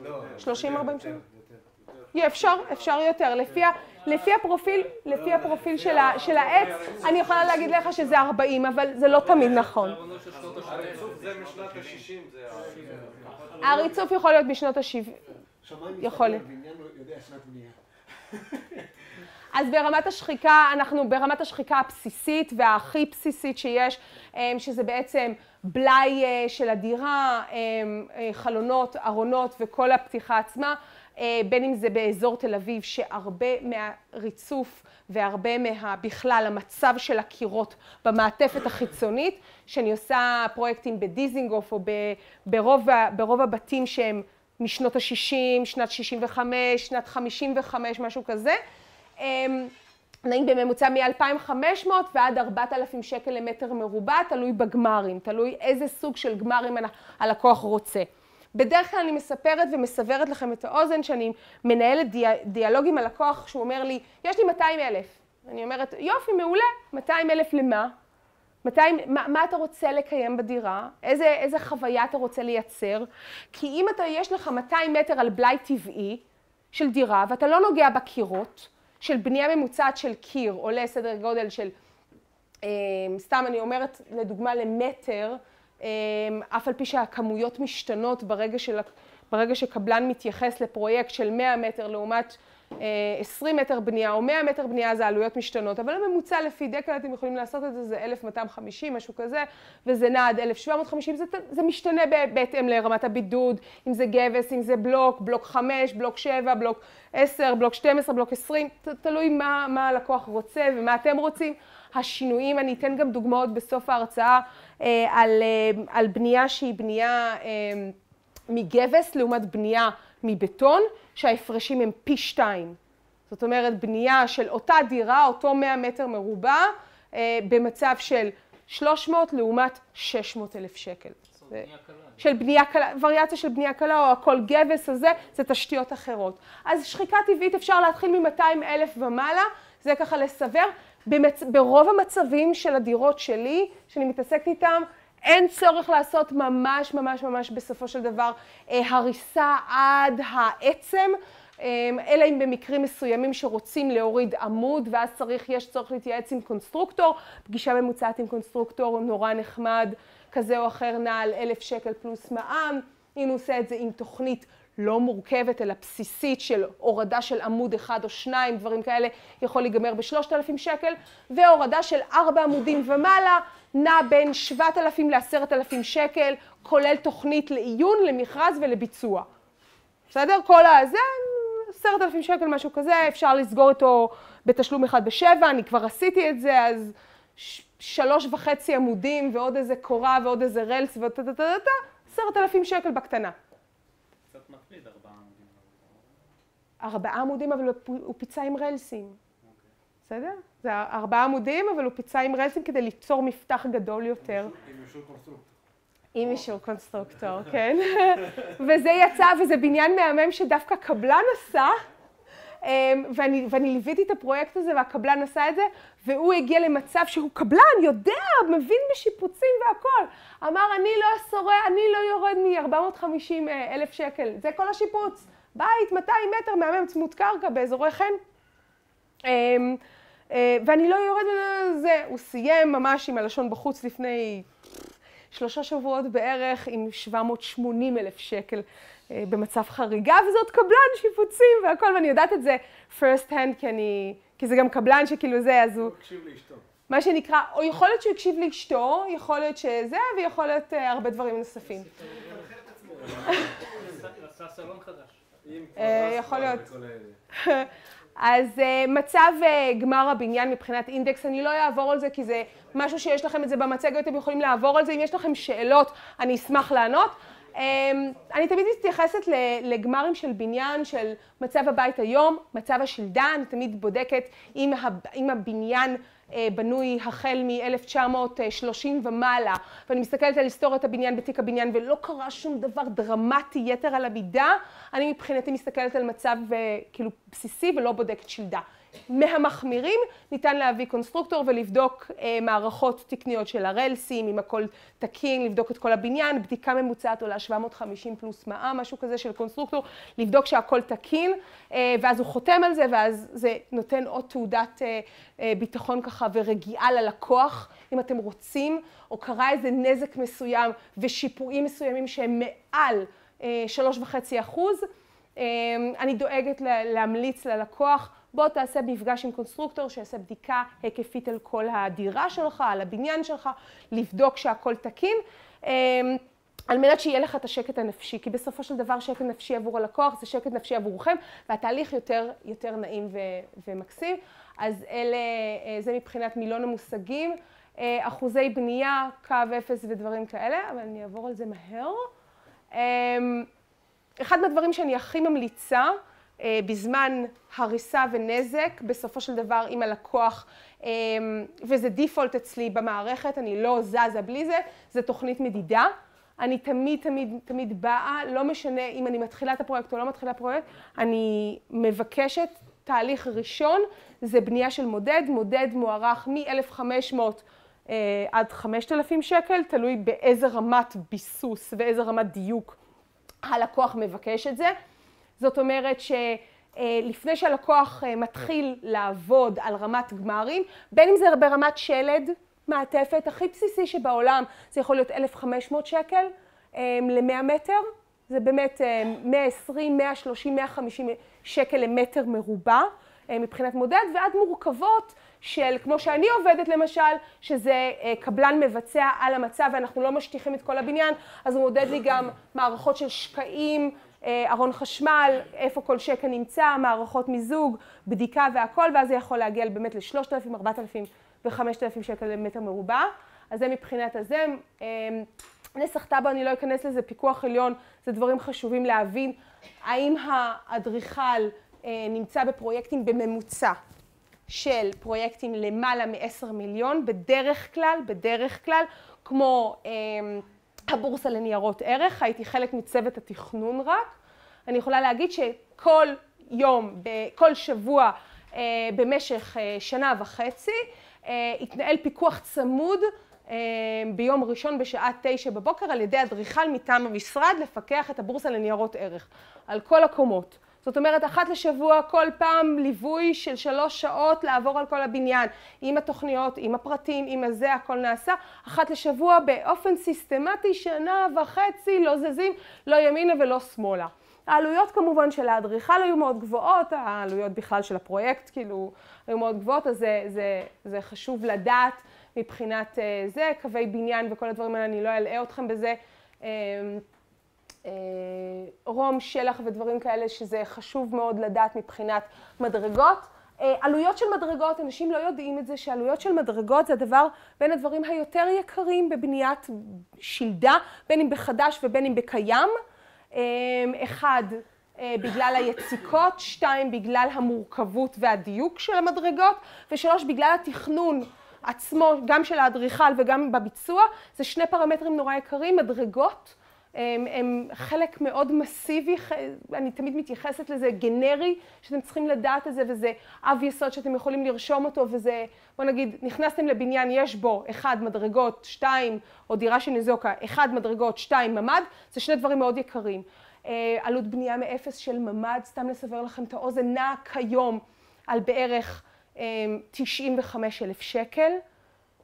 לא, 30-40 שנה? אפשר, אפשר יותר. לפי, לפי הפרופיל, לפי הפרופיל של, ה, של העץ, אני יכולה להגיד לך שזה 40, אבל זה לא תמיד נכון. הריצוף זה משנת ה-60, זה הריצוף יכול להיות משנות ה-70. יכול להיות. *laughs* אז ברמת השחיקה, אנחנו ברמת השחיקה הבסיסית והכי בסיסית שיש, אמ, שזה בעצם בלאי אה, של הדירה, אמ, אה, חלונות, ארונות וכל הפתיחה עצמה, בין אם זה באזור תל אביב, שהרבה מהריצוף והרבה מה... בכלל המצב של הקירות במעטפת החיצונית, שאני עושה פרויקטים בדיזינגוף או ברוב, ברוב הבתים שהם משנות ה-60, שנת 65, שנת 55, משהו כזה. אמ, נעים בממוצע מ-2,500 ועד 4,000 שקל למטר מרובע, תלוי בגמרים, תלוי איזה סוג של גמרים הלקוח רוצה. בדרך כלל אני מספרת ומסברת לכם את האוזן שאני מנהלת דיאלוג עם הלקוח שהוא אומר לי, יש לי 200 אלף. אני אומרת, יופי, מעולה, 200 אלף למה? 200, מה, מה אתה רוצה לקיים בדירה? איזה, איזה חוויה אתה רוצה לייצר? כי אם אתה, יש לך 200 מטר על בלאי טבעי של דירה ואתה לא נוגע בקירות, של בנייה ממוצעת של קיר עולה סדר גודל של, אה, סתם אני אומרת לדוגמה למטר, אף על פי שהכמויות משתנות ברגע, של, ברגע שקבלן מתייחס לפרויקט של 100 מטר לעומת 20 מטר בנייה או 100 מטר בנייה זה עלויות משתנות, אבל הממוצע לפי דקל אתם יכולים לעשות את זה, זה 1,250, משהו כזה, וזה נע עד 1,750, זה, זה משתנה בהתאם לרמת הבידוד, אם זה גבס, אם זה בלוק, בלוק 5, בלוק 7, בלוק 10, בלוק 12, בלוק 20, תלוי מה, מה הלקוח רוצה ומה אתם רוצים. השינויים, אני אתן גם דוגמאות בסוף ההרצאה. אה, על, אה, על בנייה שהיא בנייה אה, מגבס לעומת בנייה מבטון, שההפרשים הם פי שתיים. זאת אומרת, בנייה של אותה דירה, אותו 100 מטר מרובע, אה, במצב של 300 לעומת 600 אלף שקל. של בנייה קלה, וריאציה של בנייה קלה או הכל גבס הזה, זה תשתיות אחרות. אז שחיקה טבעית אפשר להתחיל מ-200 אלף ומעלה, זה ככה לסבר, במצ... ברוב המצבים של הדירות שלי, שאני מתעסקת איתם, אין צורך לעשות ממש ממש ממש בסופו של דבר אה, הריסה עד העצם, אה, אלא אם במקרים מסוימים שרוצים להוריד עמוד ואז צריך, יש צורך להתייעץ עם קונסטרוקטור, פגישה ממוצעת עם קונסטרוקטור נורא נחמד כזה או אחר נע על אלף שקל פלוס מע"מ, אם הוא עושה את זה עם תוכנית לא מורכבת אלא בסיסית של הורדה של עמוד אחד או שניים, דברים כאלה, יכול להיגמר בשלושת אלפים שקל, והורדה של ארבע עמודים ומעלה נע בין שבעת אלפים לעשרת אלפים שקל, כולל תוכנית לעיון, למכרז ולביצוע. בסדר? כל הזה, עשרת אלפים שקל, משהו כזה, אפשר לסגור אותו בתשלום אחד בשבע, אני כבר עשיתי את זה, אז שלוש וחצי עמודים ועוד איזה קורה ועוד איזה רלס ועוד טה טה טה טה, עשרת אלפים שקל בקטנה. קצת מטריד ארבעה עמודים. ארבעה עמודים, אבל הוא פיצה עם רלסים. בסדר? זה ארבעה עמודים, אבל הוא פיצה עם רלסים כדי ליצור מפתח גדול יותר. עם אישור קונסטרוקטור. עם אישור קונסטרוקטור, כן. *laughs* וזה יצא, וזה בניין מהמם שדווקא קבלן עשה, אמ, ואני, ואני ליוויתי את הפרויקט הזה והקבלן עשה את זה, והוא הגיע למצב שהוא קבלן, יודע, מבין בשיפוצים והכול. אמר, אני לא שורד, אני לא יורד מ-450 אלף שקל, זה כל השיפוץ. בית 200 מטר מהמם צמוד קרקע באזורי חן. אמ, אה, ואני לא יורד מזה, הוא סיים ממש עם הלשון בחוץ לפני שלושה שבועות בערך עם 780 אלף שקל אה, במצב חריגה, וזאת קבלן שיפוצים והכל, ואני יודעת את זה first hand, כי אני, כי זה גם קבלן שכאילו זה, אז הוא... הקשיב לאשתו. מה שנקרא, או יכול להיות שהוא הקשיב לאשתו, יכול להיות שזה, ויכול להיות אה, הרבה דברים נוספים. עם אה, כפר יכול להיות. *laughs* אז uh, מצב uh, גמר הבניין מבחינת אינדקס, אני לא אעבור על זה כי זה משהו שיש לכם את זה במצגת, אתם יכולים לעבור על זה, אם יש לכם שאלות אני אשמח לענות. Um, אני תמיד מתייחסת לגמרים של בניין, של מצב הבית היום, מצב השלדה, אני תמיד בודקת אם, הב, אם הבניין בנוי החל מ-1930 ומעלה, ואני מסתכלת על היסטוריית הבניין בתיק הבניין ולא קרה שום דבר דרמטי יתר על המידה, אני מבחינתי מסתכלת על מצב אה, כאילו בסיסי ולא בודקת שלדה. מהמחמירים ניתן להביא קונסטרוקטור ולבדוק אה, מערכות תקניות של הרלסים, אם הכל תקין, לבדוק את כל הבניין, בדיקה ממוצעת עולה 750 פלוס מע"מ, משהו כזה של קונסטרוקטור, לבדוק שהכל תקין, אה, ואז הוא חותם על זה, ואז זה נותן עוד תעודת אה, אה, ביטחון ככה ורגיעה ללקוח, אם אתם רוצים, או קרה איזה נזק מסוים ושיפועים מסוימים שהם מעל אה, שלוש וחצי אחוז, אה, אני דואגת לה, להמליץ ללקוח בוא תעשה מפגש עם קונסטרוקטור שיעשה בדיקה היקפית על כל הדירה שלך, על הבניין שלך, לבדוק שהכל תקין, אמ, על מנת שיהיה לך את השקט הנפשי, כי בסופו של דבר שקט נפשי עבור הלקוח זה שקט נפשי עבורכם, והתהליך יותר, יותר נעים ו, ומקסים. אז אלה, אה, זה מבחינת מילון המושגים, אה, אחוזי בנייה, קו אפס ודברים כאלה, אבל אני אעבור על זה מהר. אמ, אחד מהדברים שאני הכי ממליצה, בזמן הריסה ונזק, בסופו של דבר אם הלקוח, אה, וזה דיפולט אצלי במערכת, אני לא זזה בלי זה, זה תוכנית מדידה. אני תמיד, תמיד, תמיד באה, לא משנה אם אני מתחילה את הפרויקט או לא מתחילה את הפרויקט, אני מבקשת תהליך ראשון, זה בנייה של מודד, מודד מוערך מ-1,500 אה, עד 5,000 שקל, תלוי באיזה רמת ביסוס ואיזה רמת דיוק הלקוח מבקש את זה. זאת אומרת שלפני שהלקוח אה, מתחיל לעבוד על רמת גמרים, בין אם זה ברמת שלד, מעטפת הכי בסיסי שבעולם, זה יכול להיות 1,500 שקל אה, ל-100 מטר, זה באמת 120, 130, 150 שקל למטר מרובע מבחינת מודד, ועד מורכבות של, כמו שאני עובדת למשל, שזה קבלן מבצע על המצב ואנחנו לא משטיחים את כל הבניין, אז הוא מודד לי גם מערכות של שקעים, ארון חשמל, איפה כל שקע נמצא, מערכות מיזוג, בדיקה והכל, ואז זה יכול להגיע באמת ל-3,000, 4,000 ו-5,000 שקל למטר מרובע. אז זה מבחינת הזה. נסח טאבו, אני לא אכנס לזה, פיקוח עליון, זה דברים חשובים להבין. האם האדריכל נמצא בפרויקטים בממוצע של פרויקטים למעלה מ-10 מיליון, בדרך כלל, בדרך כלל, כמו הבורסה לניירות ערך, הייתי חלק מצוות התכנון רק. אני יכולה להגיד שכל יום, כל שבוע במשך שנה וחצי. התנהל פיקוח צמוד ביום ראשון בשעה תשע בבוקר על ידי אדריכל מטעם המשרד לפקח את הבורסה לניירות ערך על כל הקומות. זאת אומרת, אחת לשבוע, כל פעם ליווי של שלוש שעות לעבור על כל הבניין, עם התוכניות, עם הפרטים, עם הזה, הכל נעשה. אחת לשבוע באופן סיסטמטי, שנה וחצי, לא זזים, לא ימינה ולא שמאלה. העלויות כמובן של האדריכל היו מאוד גבוהות, העלויות בכלל של הפרויקט כאילו היו מאוד גבוהות, אז זה, זה, זה חשוב לדעת מבחינת זה, קווי בניין וכל הדברים האלה, אני לא אלאה אתכם בזה. רום, שלח ודברים כאלה שזה חשוב מאוד לדעת מבחינת מדרגות. עלויות של מדרגות, אנשים לא יודעים את זה, שעלויות של מדרגות זה הדבר בין הדברים היותר יקרים בבניית שלדה, בין אם בחדש ובין אם בקיים. אחד, בגלל היציקות, שתיים, בגלל המורכבות והדיוק של המדרגות, ושלוש, בגלל התכנון עצמו, גם של האדריכל וגם בביצוע, זה שני פרמטרים נורא יקרים, מדרגות. הם, הם חלק מאוד מסיבי, אני תמיד מתייחסת לזה גנרי, שאתם צריכים לדעת את זה, וזה אב יסוד שאתם יכולים לרשום אותו, וזה, בוא נגיד, נכנסתם לבניין, יש בו אחד מדרגות, שתיים, או דירה של אחד מדרגות, שתיים ממ"ד, זה שני דברים מאוד יקרים. עלות בנייה מאפס של ממ"ד, סתם לסבר לכם את האוזן, נע כיום על בערך 95 אלף שקל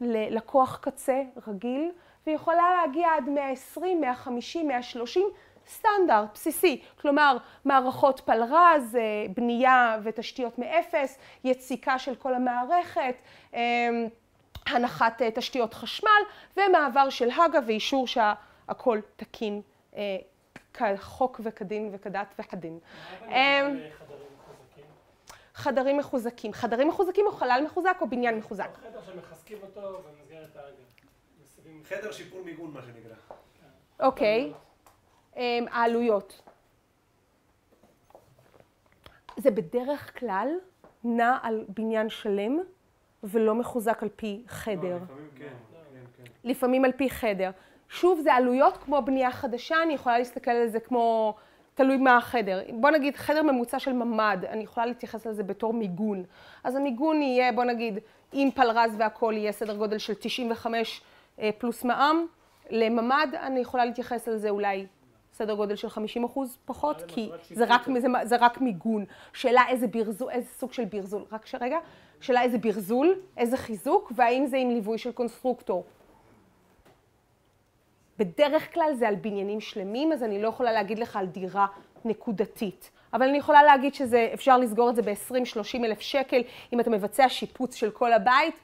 ללקוח קצה רגיל. ויכולה להגיע עד 120, 150, 130, סטנדרט, בסיסי. כלומר, מערכות פלרז, בנייה ותשתיות מאפס, יציקה של כל המערכת, הנחת תשתיות חשמל ומעבר של הג"א ואישור שהכל תקין כחוק וכדין וכדת וכדין. חדרים מחוזקים. חדרים מחוזקים או חלל מחוזק או בניין מחוזק? חדר שמחזקים אותו. חדר שיפור מיגון, מה שנקרא. אוקיי. העלויות. זה בדרך כלל נע על בניין שלם ולא מחוזק על פי חדר. לפעמים כן, כן, כן. לפעמים על פי חדר. שוב, זה עלויות כמו בנייה חדשה, אני יכולה להסתכל על זה כמו, תלוי מה החדר. בוא נגיד, חדר ממוצע של ממ"ד, אני יכולה להתייחס לזה בתור מיגון. אז המיגון יהיה, בוא נגיד, עם פלרז והכול יהיה סדר גודל של 95 פלוס מע"מ. לממ"ד אני יכולה להתייחס על זה אולי סדר גודל של 50 אחוז פחות, כי זה רק, זה, זה רק מיגון. שאלה איזה ברזול, איזה סוג של ברזול, רק שרגע, שאלה איזה ברזול, איזה חיזוק, והאם זה עם ליווי של קונסטרוקטור. בדרך כלל זה על בניינים שלמים, אז אני לא יכולה להגיד לך על דירה נקודתית. אבל אני יכולה להגיד שאפשר לסגור את זה ב-20-30 אלף שקל, אם אתה מבצע שיפוץ של כל הבית,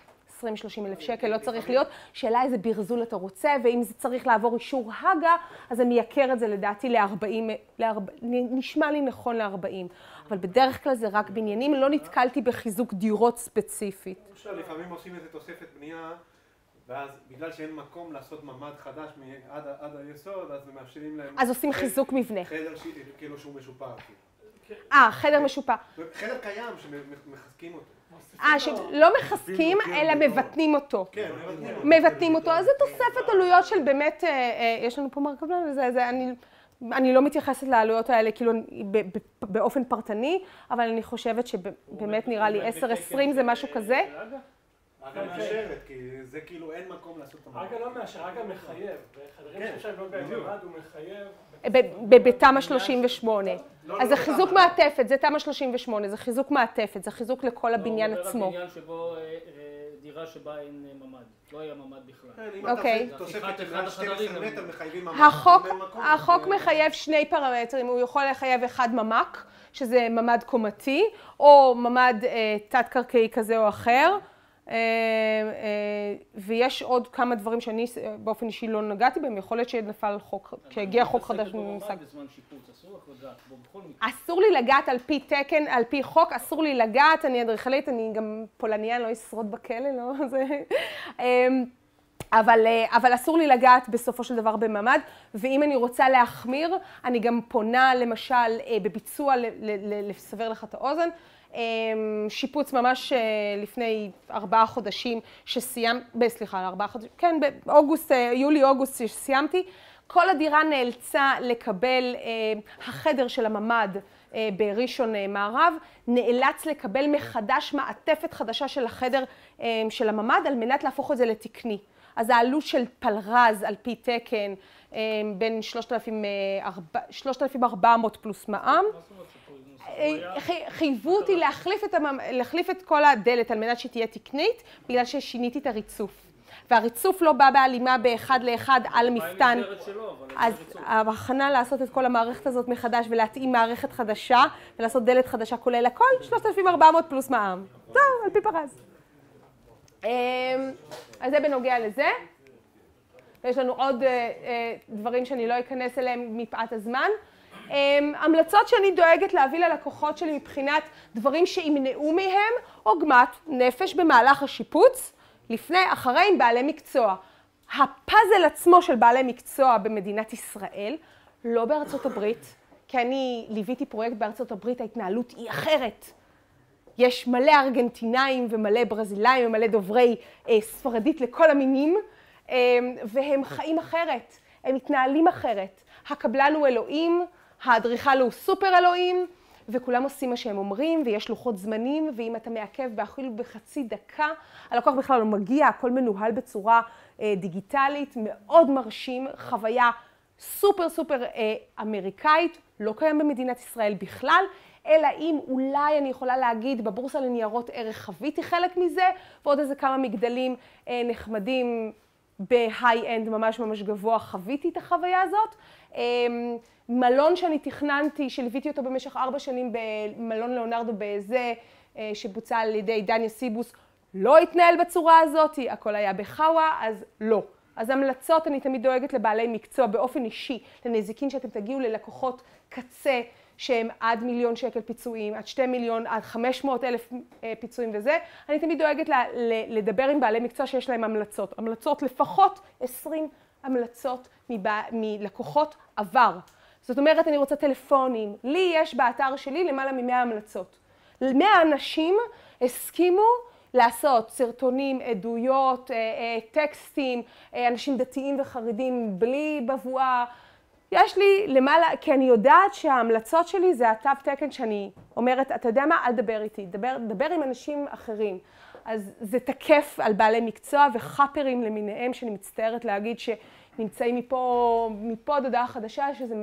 20-30 אלף שקל, לא צריך להיות. שאלה איזה ברזול אתה רוצה, ואם זה צריך לעבור אישור הג"א, אז אני אכר את זה לדעתי ל-40, נשמע לי נכון ל-40. אבל בדרך כלל זה רק בניינים, לא נתקלתי בחיזוק דירות ספציפית. לפעמים עושים איזה תוספת בנייה, ואז בגלל שאין מקום לעשות ממ"ד חדש עד היסוד, אז מאפשרים להם... אז עושים חיזוק מבנה. חדר כאילו שהוא משופר. אה, חדר משופר. חדר קיים שמחזקים אותו. אה, שלא מחזקים, אלא מבטנים אותו. כן, מבטנים אותו. אז זו תוספת עלויות של באמת, יש לנו פה מרכבלן, וזה, אני לא מתייחסת לעלויות האלה כאילו באופן פרטני, אבל אני חושבת שבאמת נראה לי 10-20 זה משהו כזה. אגב מאשרת, כי זה כאילו אין מקום לעשות את המערכת. אגב לא מאשר, אגב מחייב. בחדרים שאפשר לא בממ"ד הוא מחייב. בתמ"א 38. אז זה חיזוק מעטפת, זה תמ"א 38, זה חיזוק מעטפת, זה חיזוק לכל הבניין עצמו. לא, בניין שבו, דירה שבה אין ממ"ד, לא היה ממ"ד בכלל. אוקיי. תוספת של 12 מטר מחייבים ממ"ד. החוק מחייב שני פרמטרים, הוא יכול לחייב אחד ממ"ק, שזה ממ"ד קומתי, או ממ"ד תת-קרקעי כזה או אחר. ויש עוד כמה דברים שאני באופן אישי לא נגעתי בהם, יכול להיות שנפל חוק, שהגיע חוק חדש במושג. אסור לי לגעת על פי תקן, על פי חוק, אסור לי לגעת, אני אדריכלית, אני גם פולניה, לא אשרוד בכלא, לא? *laughs* זה... אבל, אבל אסור לי לגעת בסופו של דבר בממ"ד, ואם אני רוצה להחמיר, אני גם פונה למשל בביצוע, לסבר לך את האוזן, שיפוץ ממש לפני ארבעה חודשים שסיימת, סליחה, ארבעה חודשים, כן, באוגוסט, יולי-אוגוסט שסיימתי, כל הדירה נאלצה לקבל, החדר של הממ"ד בראשון מערב, נאלץ לקבל מחדש מעטפת חדשה של החדר של הממ"ד על מנת להפוך את זה לתקני. אז העלות של פלרז על פי תקן בין 3,400 פלוס מע"מ. חייבו אותי להחליף את כל הדלת על מנת שתהיה תקנית, בגלל ששיניתי את הריצוף. והריצוף לא בא בהלימה באחד לאחד על מפתן. אז ההכנה לעשות את כל המערכת הזאת מחדש ולהתאים מערכת חדשה ולעשות דלת חדשה כולל הכל, 3,400 פלוס מע"מ. זהו, על פי פרז. אז זה בנוגע לזה. ויש לנו עוד דברים שאני לא אכנס אליהם מפאת הזמן. המלצות שאני דואגת להביא ללקוחות שלי מבחינת דברים שימנעו מהם עוגמת נפש במהלך השיפוץ, לפני, אחרי, עם בעלי מקצוע. הפאזל עצמו של בעלי מקצוע במדינת ישראל, לא בארצות הברית, כי אני ליוויתי פרויקט בארצות הברית, ההתנהלות היא אחרת. יש מלא ארגנטינאים ומלא ברזילאים ומלא דוברי אה, ספרדית לכל המינים, אה, והם חיים אחרת, הם מתנהלים אחרת. הקבלן הוא אלוהים, האדריכל הוא סופר אלוהים, וכולם עושים מה שהם אומרים, ויש לוחות זמנים, ואם אתה מעכב אפילו בחצי דקה, הלקוח בכלל לא מגיע, הכל מנוהל בצורה אה, דיגיטלית, מאוד מרשים, חוויה סופר סופר אה, אמריקאית, לא קיים במדינת ישראל בכלל, אלא אם אולי אני יכולה להגיד בבורסה לניירות ערך חוויתי חלק מזה, ועוד איזה כמה מגדלים אה, נחמדים ב high-end ממש ממש גבוה חוויתי את החוויה הזאת. אה, מלון שאני תכננתי, שליוויתי אותו במשך ארבע שנים במלון ליאונרדו בזה, אה, שבוצע על ידי דניה סיבוס, לא התנהל בצורה הזאת, הכל היה בחאווה, אז לא. אז המלצות, אני תמיד דואגת לבעלי מקצוע באופן אישי, לנזיקין שאתם תגיעו ללקוחות קצה שהם עד מיליון שקל פיצויים, עד שתי מיליון, עד חמש מאות אלף אה, פיצויים וזה. אני תמיד דואגת לדבר עם בעלי מקצוע שיש להם המלצות. המלצות, לפחות עשרים המלצות מלקוחות עבר. זאת אומרת, אני רוצה טלפונים. לי יש באתר שלי למעלה ממאה המלצות. מאה אנשים הסכימו לעשות סרטונים, עדויות, אה, אה, טקסטים, אה, אנשים דתיים וחרדים בלי בבואה. יש לי למעלה, כי אני יודעת שההמלצות שלי זה התו תקן שאני אומרת, אתה יודע מה? אל תדבר איתי, דבר, דבר עם אנשים אחרים. אז זה תקף על בעלי מקצוע וחאפרים למיניהם, שאני מצטערת להגיד ש... נמצאים מפה, מפה עד הודעה חדשה, שזה,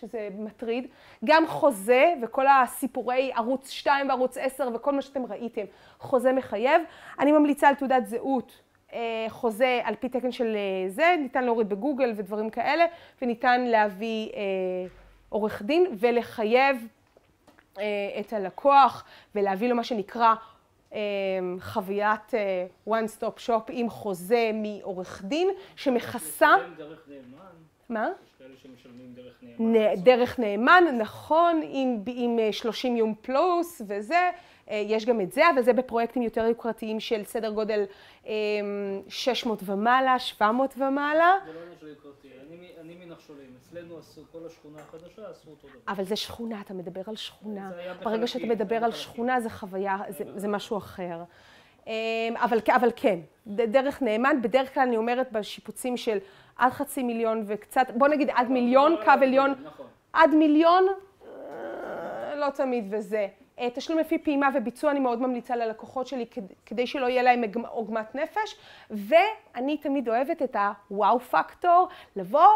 שזה מטריד. גם חוזה וכל הסיפורי ערוץ 2 וערוץ 10 וכל מה שאתם ראיתם, חוזה מחייב. אני ממליצה על תעודת זהות, אה, חוזה על פי תקן של אה, זה, ניתן להוריד בגוגל ודברים כאלה, וניתן להביא אה, עורך דין ולחייב את הלקוח ולהביא לו מה שנקרא חוויית one stop shop עם חוזה מעורך דין שמכסה... מה? יש כאלה שמשלמים דרך נאמן. דרך נאמן, נכון, עם, עם 30 אה, יום פלוס וזה. אה, יש גם את זה, אבל זה בפרויקטים יותר יוקרתיים של סדר גודל 600 אמ, ומעלה, 700 ומעלה. זה לא של יוקרתי, אני מנחשולים. אצלנו עשו כל השכונה החדשה, עשו אותו דבר. אבל זה שכונה, אתה מדבר על שכונה. ברגע שאתה מדבר על שכונה זה חוויה, זה, זה משהו אחר. אמ, אבל, אבל כן, דרך נאמן, בדרך כלל אני אומרת בשיפוצים של עד חצי מיליון וקצת, בוא נגיד עד מיליון, קו עליון, נכון. עד מיליון, אה, לא תמיד וזה. אה, תשלום לפי פעימה וביצוע אני מאוד ממליצה ללקוחות שלי כדי שלא יהיה להם עוגמת נפש ואני תמיד אוהבת את הוואו פקטור, לבוא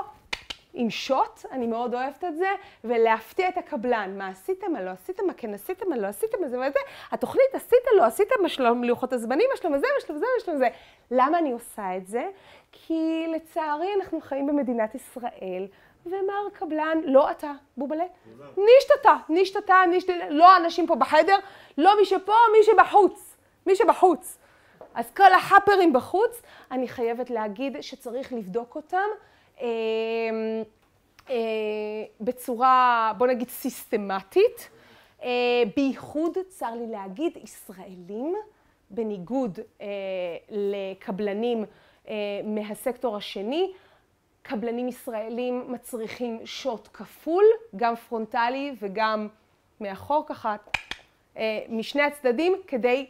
עם שוט, אני מאוד אוהבת את זה, ולהפתיע את הקבלן. מה עשיתם, מה לא עשיתם, מה כן עשיתם, מה לא עשיתם, מה זה וזה. התוכנית עשיתם, לא עשיתם, מה שלום לוחות הזמנים, מה שלום זה, מה שלום זה, מה שלום זה. למה אני עושה את זה? כי לצערי אנחנו חיים במדינת ישראל, ומר קבלן, לא אתה, בובלה, נישתתה, נישתתה, נישתתה, לא האנשים פה בחדר, לא מי שפה, מי שבחוץ, מי שבחוץ. אז כל החאפרים בחוץ, אני חייבת להגיד שצריך לבדוק אותם אה, אה, בצורה, בוא נגיד, סיסטמטית. אה, בייחוד, צר לי להגיד, ישראלים, בניגוד לקבלנים מהסקטור השני, קבלנים ישראלים מצריכים שוט כפול, גם פרונטלי וגם מאחור ככה, משני הצדדים, כדי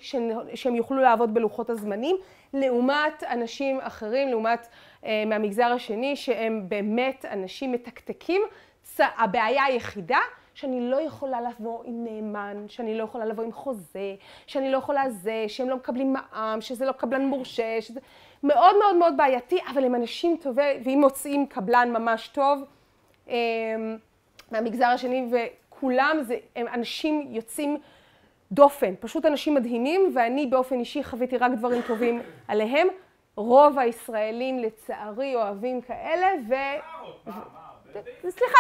שהם יוכלו לעבוד בלוחות הזמנים, לעומת אנשים אחרים, לעומת מהמגזר השני, שהם באמת אנשים מתקתקים. הבעיה היחידה שאני לא יכולה לבוא עם נאמן, שאני לא יכולה לבוא עם חוזה, שאני לא יכולה זה, שהם לא מקבלים מע"מ, שזה לא קבלן מורשה, שזה מאוד מאוד מאוד בעייתי, אבל הם אנשים טובי, ואם מוצאים קבלן ממש טוב אמ, מהמגזר השני, וכולם זה, הם אנשים יוצאים דופן, פשוט אנשים מדהימים, ואני באופן אישי חוויתי רק דברים טובים עליהם. רוב הישראלים לצערי אוהבים כאלה, ו... סליחה.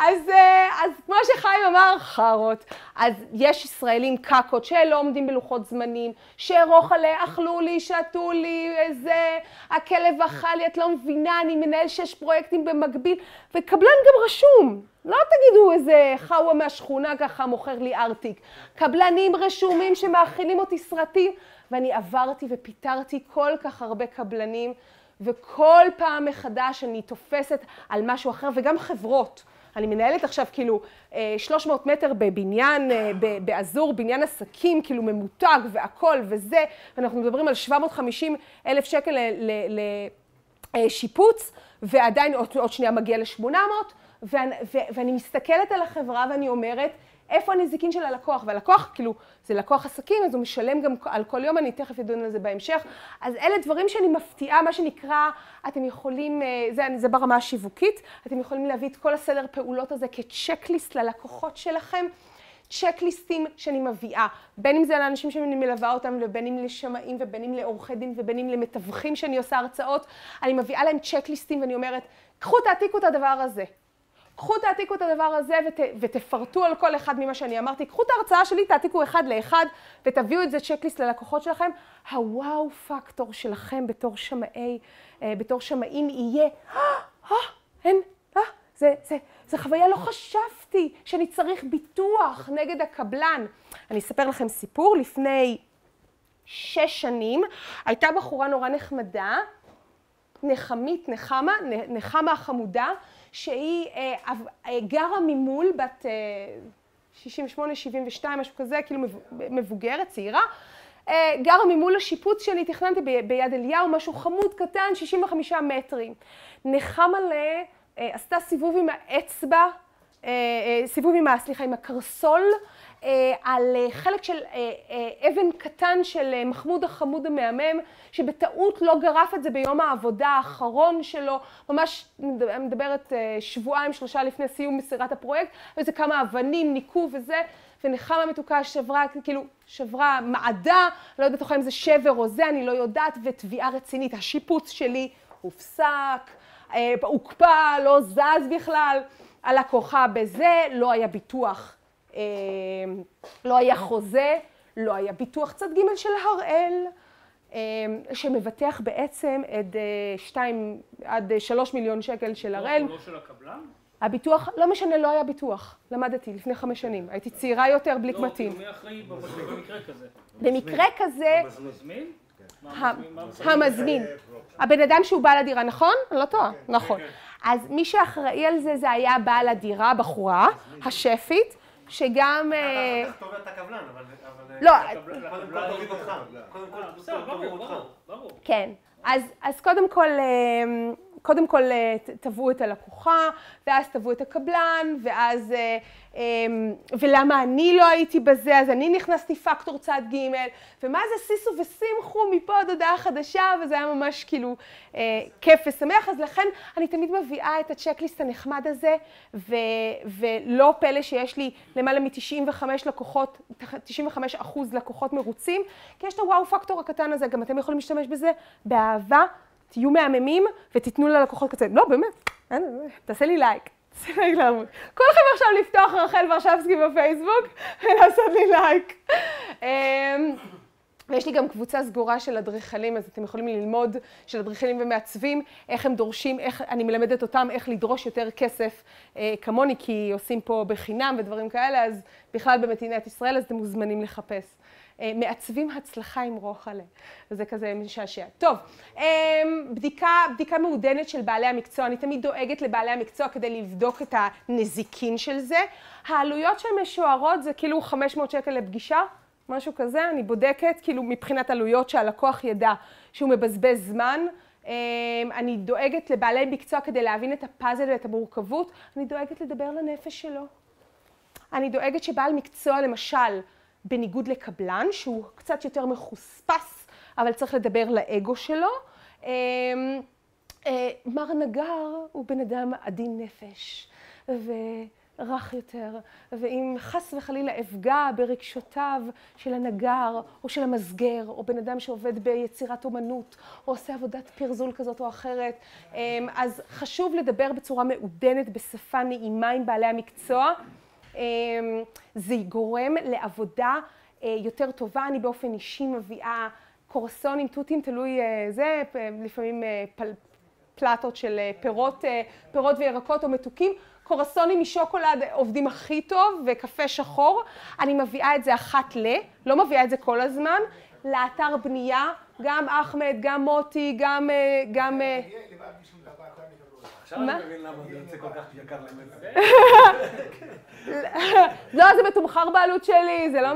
אז, אה, אז כמו שחיים אמר, חארות. אז יש ישראלים קקות שלא עומדים בלוחות זמנים, שארוך עליה, אכלו לי, שתו לי, איזה, הכלב אכל לי, את לא מבינה, אני מנהל שש פרויקטים במקביל, וקבלן גם רשום. לא תגידו איזה חאווה מהשכונה ככה מוכר לי ארטיק. קבלנים רשומים שמאכילים אותי סרטים, ואני עברתי ופיטרתי כל כך הרבה קבלנים. וכל פעם מחדש אני תופסת על משהו אחר, וגם חברות. אני מנהלת עכשיו כאילו 300 אה, מטר בבניין, אה, באזור, בניין עסקים, כאילו ממותג והכל וזה, ואנחנו מדברים על 750 אלף שקל לשיפוץ, ועדיין עוד, עוד שנייה מגיע ל-800, ואני, ואני מסתכלת על החברה ואני אומרת, איפה הנזיקין של הלקוח? והלקוח, כאילו, זה לקוח עסקים, אז הוא משלם גם על כל יום, אני תכף אדון על זה בהמשך. אז אלה דברים שאני מפתיעה, מה שנקרא, אתם יכולים, אה, זה, זה ברמה השיווקית, אתם יכולים להביא את כל הסדר פעולות הזה כצ'קליסט ללקוחות שלכם. צ'קליסטים שאני מביאה, בין אם זה לאנשים שאני מלווה אותם, ובין אם לשמאים, ובין אם לעורכי דין, ובין אם למתווכים שאני עושה הרצאות, אני מביאה להם צ'קליסטים ואני אומרת, קחו תעתיקו את הדבר הזה. קחו תעתיקו את הדבר הזה ות, ותפרטו על כל אחד ממה שאני אמרתי. קחו את ההרצאה שלי, תעתיקו אחד לאחד ותביאו את זה צ'קליסט ללקוחות שלכם. הוואו פקטור שלכם בתור שמאי, אה, בתור שמאים יהיה, אה, *gasps* אה, אין, אה, זה, זה, זה חוויה, לא חשבתי שאני צריך ביטוח נגד הקבלן. אני אספר לכם סיפור, לפני שש שנים הייתה בחורה נורא נחמדה, נחמית, נחמה, נחמה החמודה, שהיא אה, אה, גרה ממול, בת 68, אה, 72, משהו כזה, כאילו מבוגרת, צעירה. גרה ממול השיפוץ שאני תכננתי ביד אליהו, משהו חמוד קטן, 65 מטרים. נחמה ל... עשתה סיבוב עם האצבע, סיבוב עם ה... סליחה, עם הקרסול, אה, על אה, חלק של אה, אבן קטן של מחמוד החמוד המהמם, שבטעות לא גרף את זה ביום העבודה האחרון שלו, ממש מדברת שבועיים, שלושה לפני סיום מסירת הפרויקט, וזה כמה אבנים, ניקו וזה, ונחמה מתוקה שברה, כאילו, שברה מעדה, לא יודעת אם זה שבר או זה, אני לא יודעת, ותביעה רצינית. השיפוץ שלי הופסק, הוקפא, לא זז בכלל. הלקוחה בזה, לא היה ביטוח לא היה חוזה, לא היה ביטוח צד ג' של הראל, אמ, שמבטח בעצם את 2 אה, עד 3 מיליון שקל של הראל. לא של הקבלן? הביטוח, לא משנה, לא היה ביטוח. למדתי לפני חמש שנים. הייתי צעירה יותר בלי קמטים. לא, מי אחראי במקרה כזה? במקרה כזה... המזמין? המזמין. הבן אדם שהוא בעל הדירה, נכון? אני לא טועה. כן. נכון. אז מי שאחראי על זה, זה היה בעל הדירה, בחורה, השפית. שגם... אחר כך תובע את הקבלן, אבל... לא. קודם כל תוריד אותך. קודם כל תוריד אותך. כן. אז קודם כל... קודם כל תבעו את הלקוחה, ואז תבעו את הקבלן, ואז ולמה אני לא הייתי בזה, אז אני נכנסתי פקטור צד ג', ומה זה סיסו ושמחו מפה עד הודעה חדשה, וזה היה ממש כאילו אה, כיף ושמח, אז לכן אני תמיד מביאה את הצ'קליסט הנחמד הזה, ו, ולא פלא שיש לי למעלה מ-95 לקוחות, 95 אחוז לקוחות מרוצים, כי יש את הוואו פקטור הקטן הזה, גם אתם יכולים להשתמש בזה באהבה. תהיו מהממים ותיתנו ללקוחות קצת, לא באמת, תעשה לי לייק. כולכם עכשיו לפתוח רחל ורשבסקי בפייסבוק ולעשות לי לייק. אמ, ויש לי גם קבוצה סגורה של אדריכלים, אז אתם יכולים ללמוד, של אדריכלים ומעצבים, איך הם דורשים, איך, אני מלמדת אותם איך לדרוש יותר כסף אה, כמוני, כי עושים פה בחינם ודברים כאלה, אז בכלל במדינת ישראל, אז אתם מוזמנים לחפש. אה, מעצבים הצלחה עם רוחלה. וזה כזה משעשע. טוב, אה, בדיקה, בדיקה מעודנת של בעלי המקצוע. אני תמיד דואגת לבעלי המקצוע כדי לבדוק את הנזיקין של זה. העלויות שהן משוערות זה כאילו 500 שקל לפגישה. משהו כזה, אני בודקת, כאילו מבחינת עלויות שהלקוח ידע שהוא מבזבז זמן. אמ, אני דואגת לבעלי מקצוע כדי להבין את הפאזל ואת המורכבות, אני דואגת לדבר לנפש שלו. אני דואגת שבעל מקצוע, למשל, בניגוד לקבלן, שהוא קצת יותר מחוספס, אבל צריך לדבר לאגו שלו, אמ, אה, מר נגר הוא בן אדם עדין נפש, רך יותר, ואם חס וחלילה אפגע ברגשותיו של הנגר או של המסגר, או בן אדם שעובד ביצירת אומנות, או עושה עבודת פרזול כזאת או אחרת, אמ, אז חשוב לדבר בצורה מעודנת, בשפה נעימה עם בעלי המקצוע. אמ, זה גורם לעבודה אה, יותר טובה. אני באופן אישי מביאה קורסונים, תותים, תלוי אה, זה, לפעמים פל, פלטות של פירות, פירות וירקות או מתוקים. קורסונים משוקולד עובדים הכי טוב, וקפה שחור. אני מביאה את זה אחת ל, לא מביאה את זה כל הזמן, לאתר בנייה, גם אחמד, גם מוטי, גם... אה, גם... עכשיו אני מבין למה זה יוצא כל כך יקר למלך. *laughs* לא, זה מתומחר בעלות שלי, זה לא...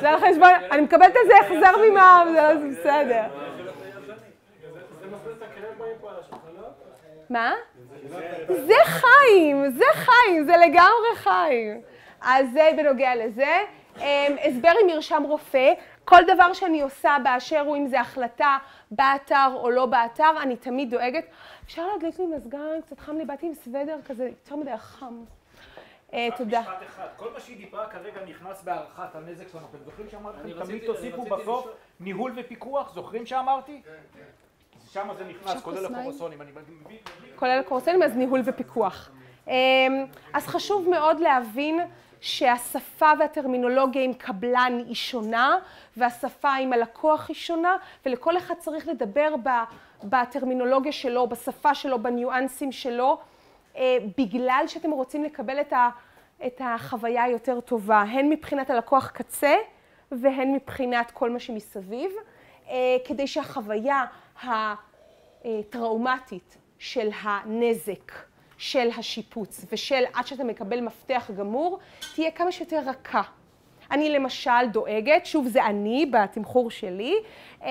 זה על חשבון... *laughs* אני מקבלת על זה החזר ממע"מ, זה *laughs* בסדר. מה? זה חיים, זה חיים, זה לגמרי חיים. אז זה בנוגע לזה. אמ, הסבר עם מרשם רופא, כל דבר שאני עושה באשר הוא, אם זה החלטה באתר או לא באתר, אני תמיד דואגת. אפשר להדליק לי מזגן, קצת חם לי, באתי עם סוודר כזה, יותר מדי חם. אה, תודה. משפט אחד, כל מה שהיא דיברה כרגע נכנס בהערכת הנזק שלנו. אתם זוכרים שאמרתי לכם, תמיד תוסיפו בסוף ניהול ופיקוח, זוכרים שאמרתי? כן, כן. שם זה נכנס, כולל הקורסונים. כולל הקורסונים, אז ניהול ופיקוח. אמ, אז חשוב מאוד להבין שהשפה והטרמינולוגיה עם קבלן היא שונה, והשפה עם הלקוח היא שונה, ולכל אחד צריך לדבר בטרמינולוגיה שלו, בשפה שלו, בניואנסים שלו, אה, בגלל שאתם רוצים לקבל את החוויה היותר טובה, הן מבחינת הלקוח קצה והן מבחינת כל מה שמסביב, אה, כדי שהחוויה הטראומטית של הנזק, של השיפוץ ושל עד שאתה מקבל מפתח גמור, תהיה כמה שיותר רכה. אני למשל דואגת, שוב זה אני בתמחור שלי, אמ,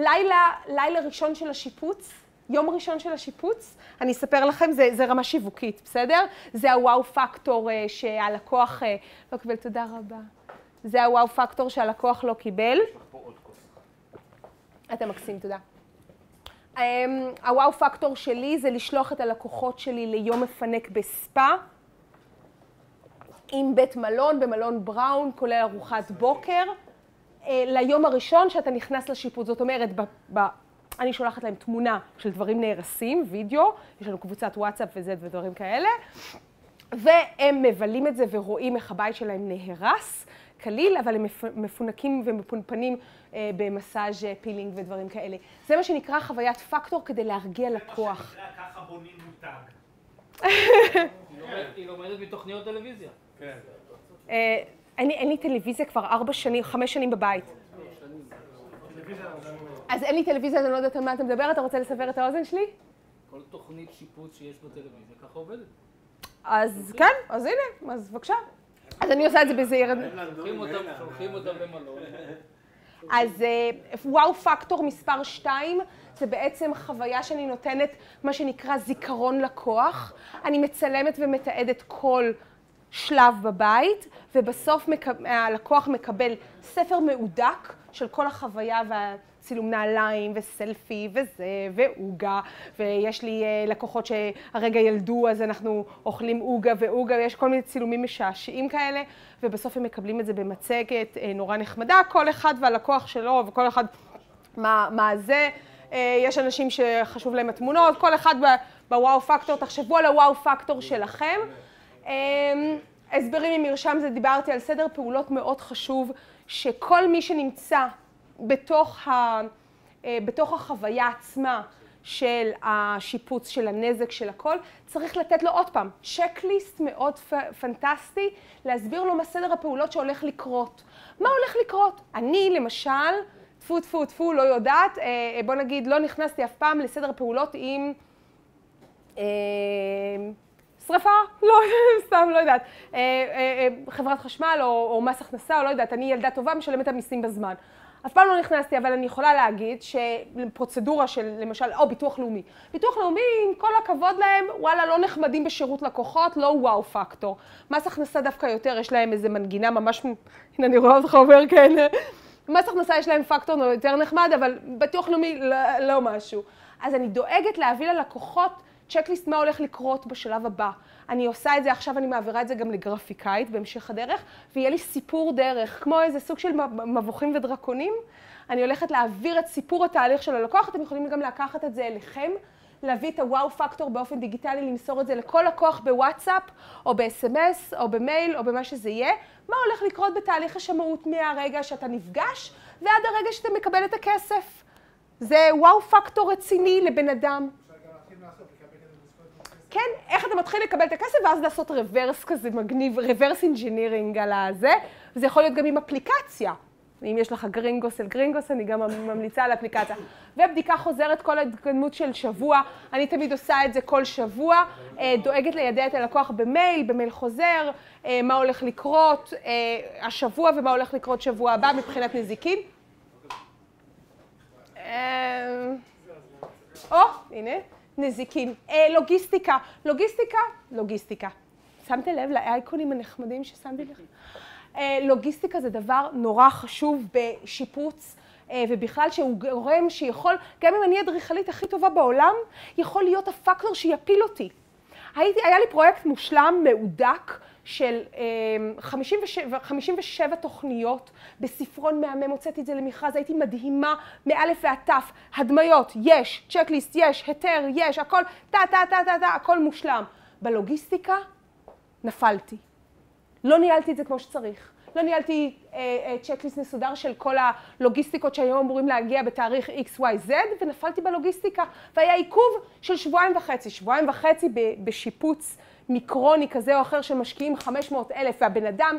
לילה, לילה ראשון של השיפוץ, יום ראשון של השיפוץ, אני אספר לכם, זה, זה רמה שיווקית, בסדר? זה הוואו פקטור אה, שהלקוח אה, לא קיבל, תודה רבה. זה הוואו פקטור שהלקוח לא קיבל. אתה מקסים, תודה. אמ, הוואו פקטור שלי זה לשלוח את הלקוחות שלי ליום מפנק בספא, עם בית מלון, במלון בראון, כולל ארוחת בוקר, ליום הראשון שאתה נכנס לשיפוט. זאת אומרת, ב, ב, אני שולחת להם תמונה של דברים נהרסים, וידאו, יש לנו קבוצת וואטסאפ וזה ודברים כאלה, והם מבלים את זה ורואים איך הבית שלהם נהרס. קליל, אבל הם מפונקים ומפונפנים אה, במסאז' אה, פילינג ודברים כאלה. זה מה שנקרא חוויית פקטור כדי להרגיע לקוח. זה מה שנקרא ככה בונים מותג. היא לומדת מתוכניות טלוויזיה. אין לי טלוויזיה כבר ארבע שנים, חמש שנים בבית. אז אין לי טלוויזיה, אז אני לא יודעת על מה אתה מדבר, אתה רוצה לסבר את האוזן שלי? כל תוכנית שיפוץ שיש בטלוויזיה ככה עובדת. אז כן, אז הנה, אז בבקשה. אז אני עושה את זה בזהירות. שולחים אותם למלון. אז אה, וואו פקטור מספר 2 זה בעצם חוויה שאני נותנת מה שנקרא זיכרון לקוח. אני מצלמת ומתעדת כל שלב בבית, ובסוף הלקוח מקבל ספר מהודק של כל החוויה וה... צילום נעליים וסלפי וזה, ועוגה, ויש לי אה, לקוחות שהרגע ילדו אז אנחנו אוכלים עוגה ועוגה, ויש כל מיני צילומים משעשעים כאלה, ובסוף הם מקבלים את זה במצגת אה, נורא נחמדה, כל אחד והלקוח שלו וכל אחד מה, מה זה. אה, יש אנשים שחשוב להם התמונות, כל אחד בוואו פקטור, תחשבו על הוואו פקטור שלכם. הסברים עם מרשם זה דיברתי על סדר פעולות מאוד חשוב, שכל מי שנמצא בתוך, ה, אה, בתוך החוויה עצמה של השיפוץ, של הנזק, של הכל, צריך לתת לו עוד פעם צ'קליסט מאוד פנטסטי, להסביר לו מה סדר הפעולות שהולך לקרות. מה הולך לקרות? אני, למשל, טפו טפו טפו, לא יודעת, אה, אה, בוא נגיד, לא נכנסתי אף פעם לסדר פעולות עם שרפה? *laughs* לא, סתם, לא יודעת. אה, אה, חברת חשמל או, או מס הכנסה, או לא יודעת, אני ילדה טובה, משלמת את המיסים בזמן. אף פעם לא נכנסתי, אבל אני יכולה להגיד שפרוצדורה של למשל, או ביטוח לאומי. ביטוח לאומי, עם כל הכבוד להם, וואלה, לא נחמדים בשירות לקוחות, לא וואו פקטור. מס הכנסה דווקא יותר, יש להם איזה מנגינה ממש, הנה אני רואה אותך אומר כן. מס הכנסה יש להם פקטור יותר נחמד, אבל ביטוח לאומי לא, לא משהו. אז אני דואגת להביא ללקוחות צ'קליסט מה הולך לקרות בשלב הבא. אני עושה את זה עכשיו, אני מעבירה את זה גם לגרפיקאית בהמשך הדרך, ויהיה לי סיפור דרך, כמו איזה סוג של מבוכים ודרקונים. אני הולכת להעביר את סיפור התהליך של הלקוח, אתם יכולים גם לקחת את זה אליכם, להביא את הוואו פקטור באופן דיגיטלי, למסור את זה לכל לקוח בוואטסאפ, או ב-SMS, או במייל, או במה שזה יהיה. מה הולך לקרות בתהליך השמאות מהרגע שאתה נפגש ועד הרגע שאתה מקבל את הכסף. זה wow factor רציני לבן אדם. כן, איך אתה מתחיל לקבל את הכסף ואז לעשות reverse כזה מגניב, reverse engineering על הזה. זה יכול להיות גם עם אפליקציה. אם יש לך גרינגוס אל גרינגוס, אני גם ממליצה על אפליקציה. ובדיקה חוזרת כל ההתקדמות של שבוע, אני תמיד עושה את זה כל שבוע, אה, דואגת לידע את הלקוח במייל, במייל חוזר, אה, מה הולך לקרות אה, השבוע ומה הולך לקרות שבוע הבא מבחינת נזיקין. או, הנה. נזיקין. אה, לוגיסטיקה. לוגיסטיקה, לוגיסטיקה. שמתם לב לאייקונים הנחמדים ששמתי לך? אה, לוגיסטיקה זה דבר נורא חשוב בשיפוץ. אה, ובכלל שהוא גורם שיכול, גם אם אני אדריכלית הכי טובה בעולם, יכול להיות הפקטור שיפיל אותי. הייתי, היה לי פרויקט מושלם, מהודק, של 57, אמ, 57 תוכניות בספרון מהמם, הוצאתי את זה למכרז, הייתי מדהימה מאלף ועד תף, הדמיות, יש, צ'קליסט, יש, היתר, יש, הכל, טה, טה, טה, טה, טה, הכל מושלם. בלוגיסטיקה נפלתי. לא ניהלתי את זה כמו שצריך. לא ניהלתי אה, אה, צ'קליסט מסודר של כל הלוגיסטיקות שהיו אמורים להגיע בתאריך XYZ, ונפלתי בלוגיסטיקה, והיה עיכוב של שבועיים וחצי. שבועיים וחצי בשיפוץ מיקרוני כזה או אחר שמשקיעים 500 אלף, והבן אדם,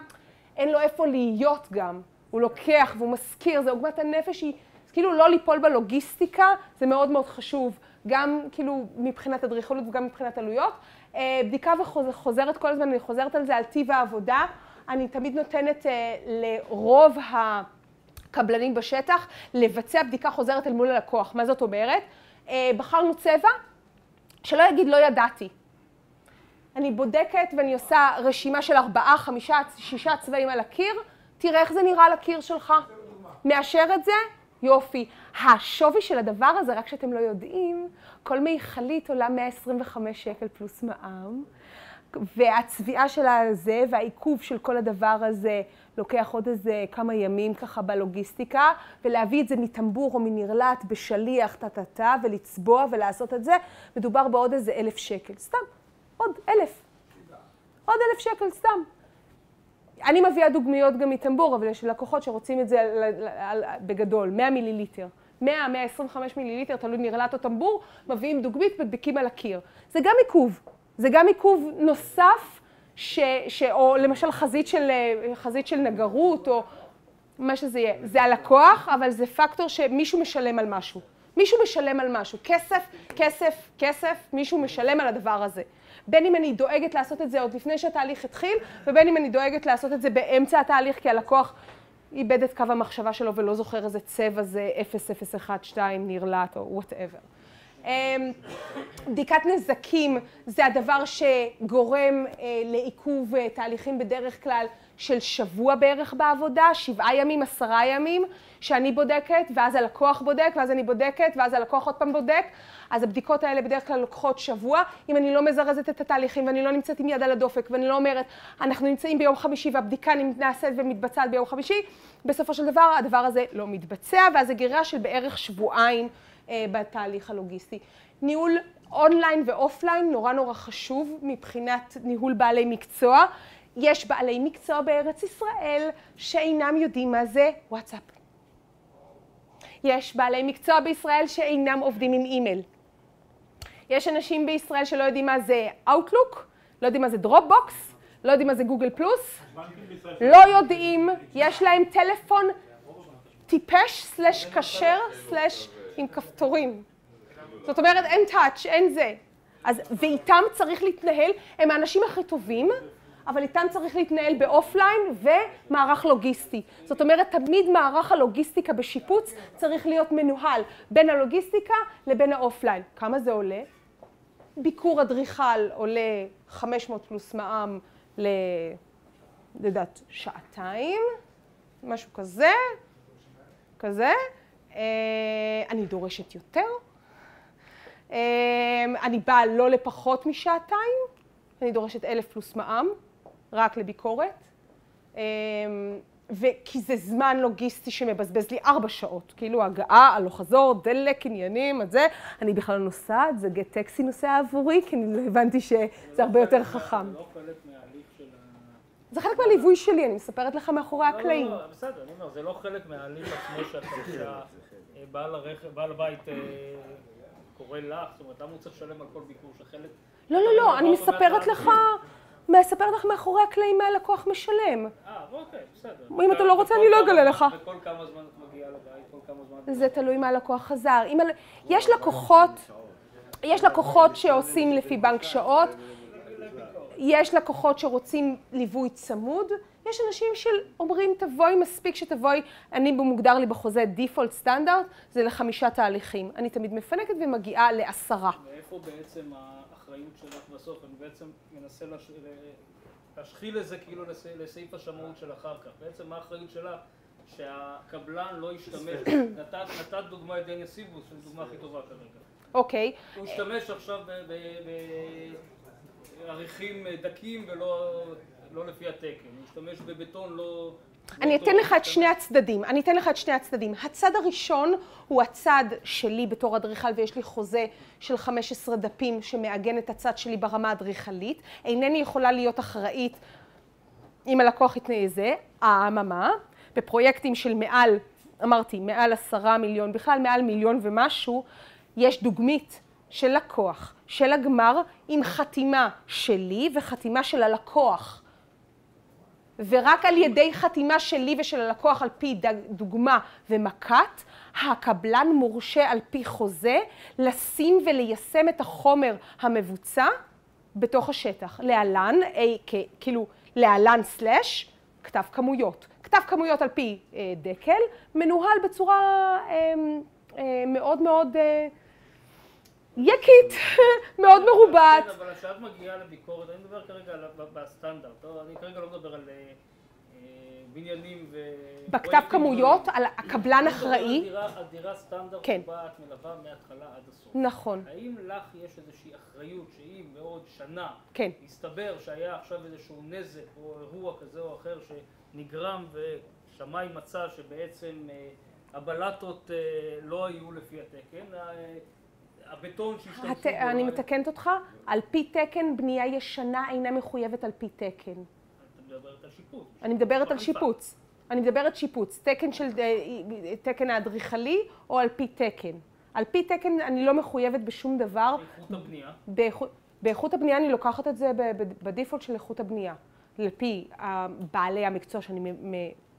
אין לו איפה להיות גם. הוא לוקח והוא משכיר, זה עוגמת הנפש היא, כאילו לא ליפול בלוגיסטיקה, זה מאוד מאוד חשוב, גם כאילו מבחינת אדריכלות וגם מבחינת עלויות. אה, בדיקה וחוזרת כל הזמן, אני חוזרת על זה, על טיב העבודה. אני תמיד נותנת אה, לרוב הקבלנים בשטח לבצע בדיקה חוזרת אל מול הלקוח. מה זאת אומרת? אה, בחרנו צבע, שלא יגיד לא ידעתי. אני בודקת ואני עושה רשימה של ארבעה, חמישה, שישה צבעים על הקיר, תראה איך זה נראה על הקיר שלך. מאשר את זה? יופי. השווי של הדבר הזה, רק שאתם לא יודעים, כל מיכלית עולה 125 שקל פלוס מע"מ, והצביעה של הזה והעיכוב של כל הדבר הזה לוקח עוד איזה כמה ימים ככה בלוגיסטיקה, ולהביא את זה מטמבור או מנרלט בשליח, טה-טה-טה, ולצבוע ולעשות את זה, מדובר בעוד איזה אלף שקל. סתם. עוד אלף. עוד אלף שקל סתם. אני מביאה דוגמיות גם מטמבור, אבל יש לקוחות שרוצים את זה על, על, על, בגדול, 100 מיליליטר. 100, 125 מיליליטר, תלוי נרלט או טמבור, מביאים דוגמית, מדביקים על הקיר. זה גם עיכוב. זה גם עיכוב נוסף, ש, ש, או למשל חזית של, חזית של נגרות, או מה שזה יהיה. זה הלקוח, אבל זה פקטור שמישהו משלם על משהו. מישהו משלם על משהו. כסף, כסף, כסף, מישהו משלם על הדבר הזה. בין אם אני דואגת לעשות את זה עוד לפני שהתהליך התחיל, ובין אם אני דואגת לעשות את זה באמצע התהליך, כי הלקוח איבד את קו המחשבה שלו ולא זוכר איזה צבע זה 0012 נרלט או וואטאבר. אמ, בדיקת נזקים זה הדבר שגורם אה, לעיכוב אה, תהליכים בדרך כלל של שבוע בערך בעבודה, שבעה ימים, עשרה ימים, שאני בודקת, ואז הלקוח בודק, ואז אני בודקת, ואז הלקוח עוד פעם בודק. אז הבדיקות האלה בדרך כלל לוקחות שבוע. אם אני לא מזרזת את התהליכים ואני לא נמצאת עם יד על הדופק ואני לא אומרת, אנחנו נמצאים ביום חמישי והבדיקה נעשית ומתבצעת ביום חמישי, בסופו של דבר הדבר הזה לא מתבצע, ואז זה גירה של בערך שבועיים אה, בתהליך הלוגיסטי. ניהול online ו offline נורא נורא חשוב מבחינת ניהול בעלי מקצוע. יש בעלי מקצוע בארץ ישראל שאינם יודעים מה זה וואטסאפ. יש בעלי מקצוע בישראל שאינם עובדים עם אימייל. יש אנשים בישראל שלא יודעים מה זה Outlook, לא יודעים מה זה Dropbox, לא יודעים מה זה Google Plus, לא יודעים, יש להם טלפון טיפש slash כשר slash עם כפתורים. זאת אומרת אין touch, אין זה. אז, ואיתם צריך להתנהל, הם האנשים הכי טובים, אבל איתם צריך להתנהל ב offline ומערך לוגיסטי. זאת אומרת, תמיד מערך הלוגיסטיקה בשיפוץ צריך להיות מנוהל בין הלוגיסטיקה לבין ה offline. כמה זה עולה? ביקור אדריכל עולה 500 פלוס מע"מ ל... לדעת, שעתיים, משהו כזה, כזה. אה, אני דורשת יותר. אה, אני באה לא לפחות משעתיים, אני דורשת אלף פלוס מע"מ, רק לביקורת. אה, וכי זה זמן לוגיסטי שמבזבז לי ארבע שעות, כאילו הגעה, הלוך חזור, דלק, עניינים, את זה. אני בכלל לא נוסעת, זה גט טקסי נוסע עבורי, כי אני הבנתי שזה הרבה יותר חכם. זה לא חלק. זה חלק מהליווי שלי, אני מספרת לך מאחורי הקלעים. לא, לא, בסדר, אני אומר, זה לא חלק מההליך עצמו הרכב, בעל הבית קורא לך, זאת אומרת, למה הוא צריך לשלם על כל ביקור של חלק? לא, לא, לא, אני מספרת לך... מספרת לך מאחורי הקלעים מה הלקוח משלם. אה, אוקיי, בסדר. אם אתה לא רוצה, אני לא אגלה לך. וכל כמה זמן את מגיעה לבית? כל כמה זמן? זה תלוי מה הלקוח חזר. יש לקוחות, יש לקוחות שעושים לפי בנק שעות, יש לקוחות שרוצים ליווי צמוד, יש אנשים שאומרים תבואי, מספיק שתבואי, אני מוגדר לי בחוזה דיפולט סטנדרט, זה לחמישה תהליכים. אני תמיד מפנקת ומגיעה לעשרה. ואיפה בעצם האחריות שלך בסוף? אני בעצם מנסה לש... להשחיל את זה כאילו לסעיף השמאות של אחר כך. בעצם מה האחריות שלה? שהקבלן לא ישתמש, *coughs* נתת, נתת דוגמא את דניה סיבוס, שזו דוגמה הכי טובה כרגע. אוקיי. הוא השתמש עכשיו בעריכים דקים ולא לא לפי התקן, הוא השתמש בבטון לא... אני אתן לך את שני הצדדים, אני אתן לך את שני הצדדים. הצד הראשון הוא הצד שלי בתור אדריכל ויש לי חוזה של 15 דפים שמעגן את הצד שלי ברמה האדריכלית. אינני יכולה להיות אחראית אם הלקוח יתנאה זה. אממה, בפרויקטים של מעל, אמרתי, מעל עשרה מיליון, בכלל מעל מיליון ומשהו, יש דוגמית של לקוח, של הגמר, עם חתימה שלי וחתימה של הלקוח. ורק על ידי חתימה שלי ושל הלקוח על פי דוגמה ומכת, הקבלן מורשה על פי חוזה לשים וליישם את החומר המבוצע בתוך השטח. להלן, אי, כאילו להלן סלאש, כתב כמויות. כתב כמויות על פי אה, דקל, מנוהל בצורה אה, אה, מאוד מאוד אה, יקית, *laughs* מאוד מרובעת. כן, אבל כשאת מגיעה לביקורת, אני מדבר כרגע בסטנדרט, אני כרגע לא מדבר על אה, בניינים ו... בכתב כמויות, על הקבלן אחראי. על דירה סטנדרט שבה את מלווה מההתחלה עד הסוף. נכון. האם לך יש איזושהי אחריות שאם בעוד שנה, כן. יסתבר שהיה עכשיו איזשהו נזק או אירוע כזה או אחר שנגרם ושמאי מצא שבעצם הבלטות לא היו לפי התקן, הבטון שהשתמשו בו... אני מתקנת אותך, על פי תקן בנייה ישנה אינה מחויבת על פי תקן. מדברת על שיפוץ. אני מדברת על שיפוץ. אני מדברת שיפוץ. תקן של, תקן האדריכלי או על פי תקן. על פי תקן אני לא מחויבת בשום דבר. באיכות הבנייה? באיכות הבנייה אני לוקחת את זה בדיפולט של איכות הבנייה. לפי בעלי המקצוע שאני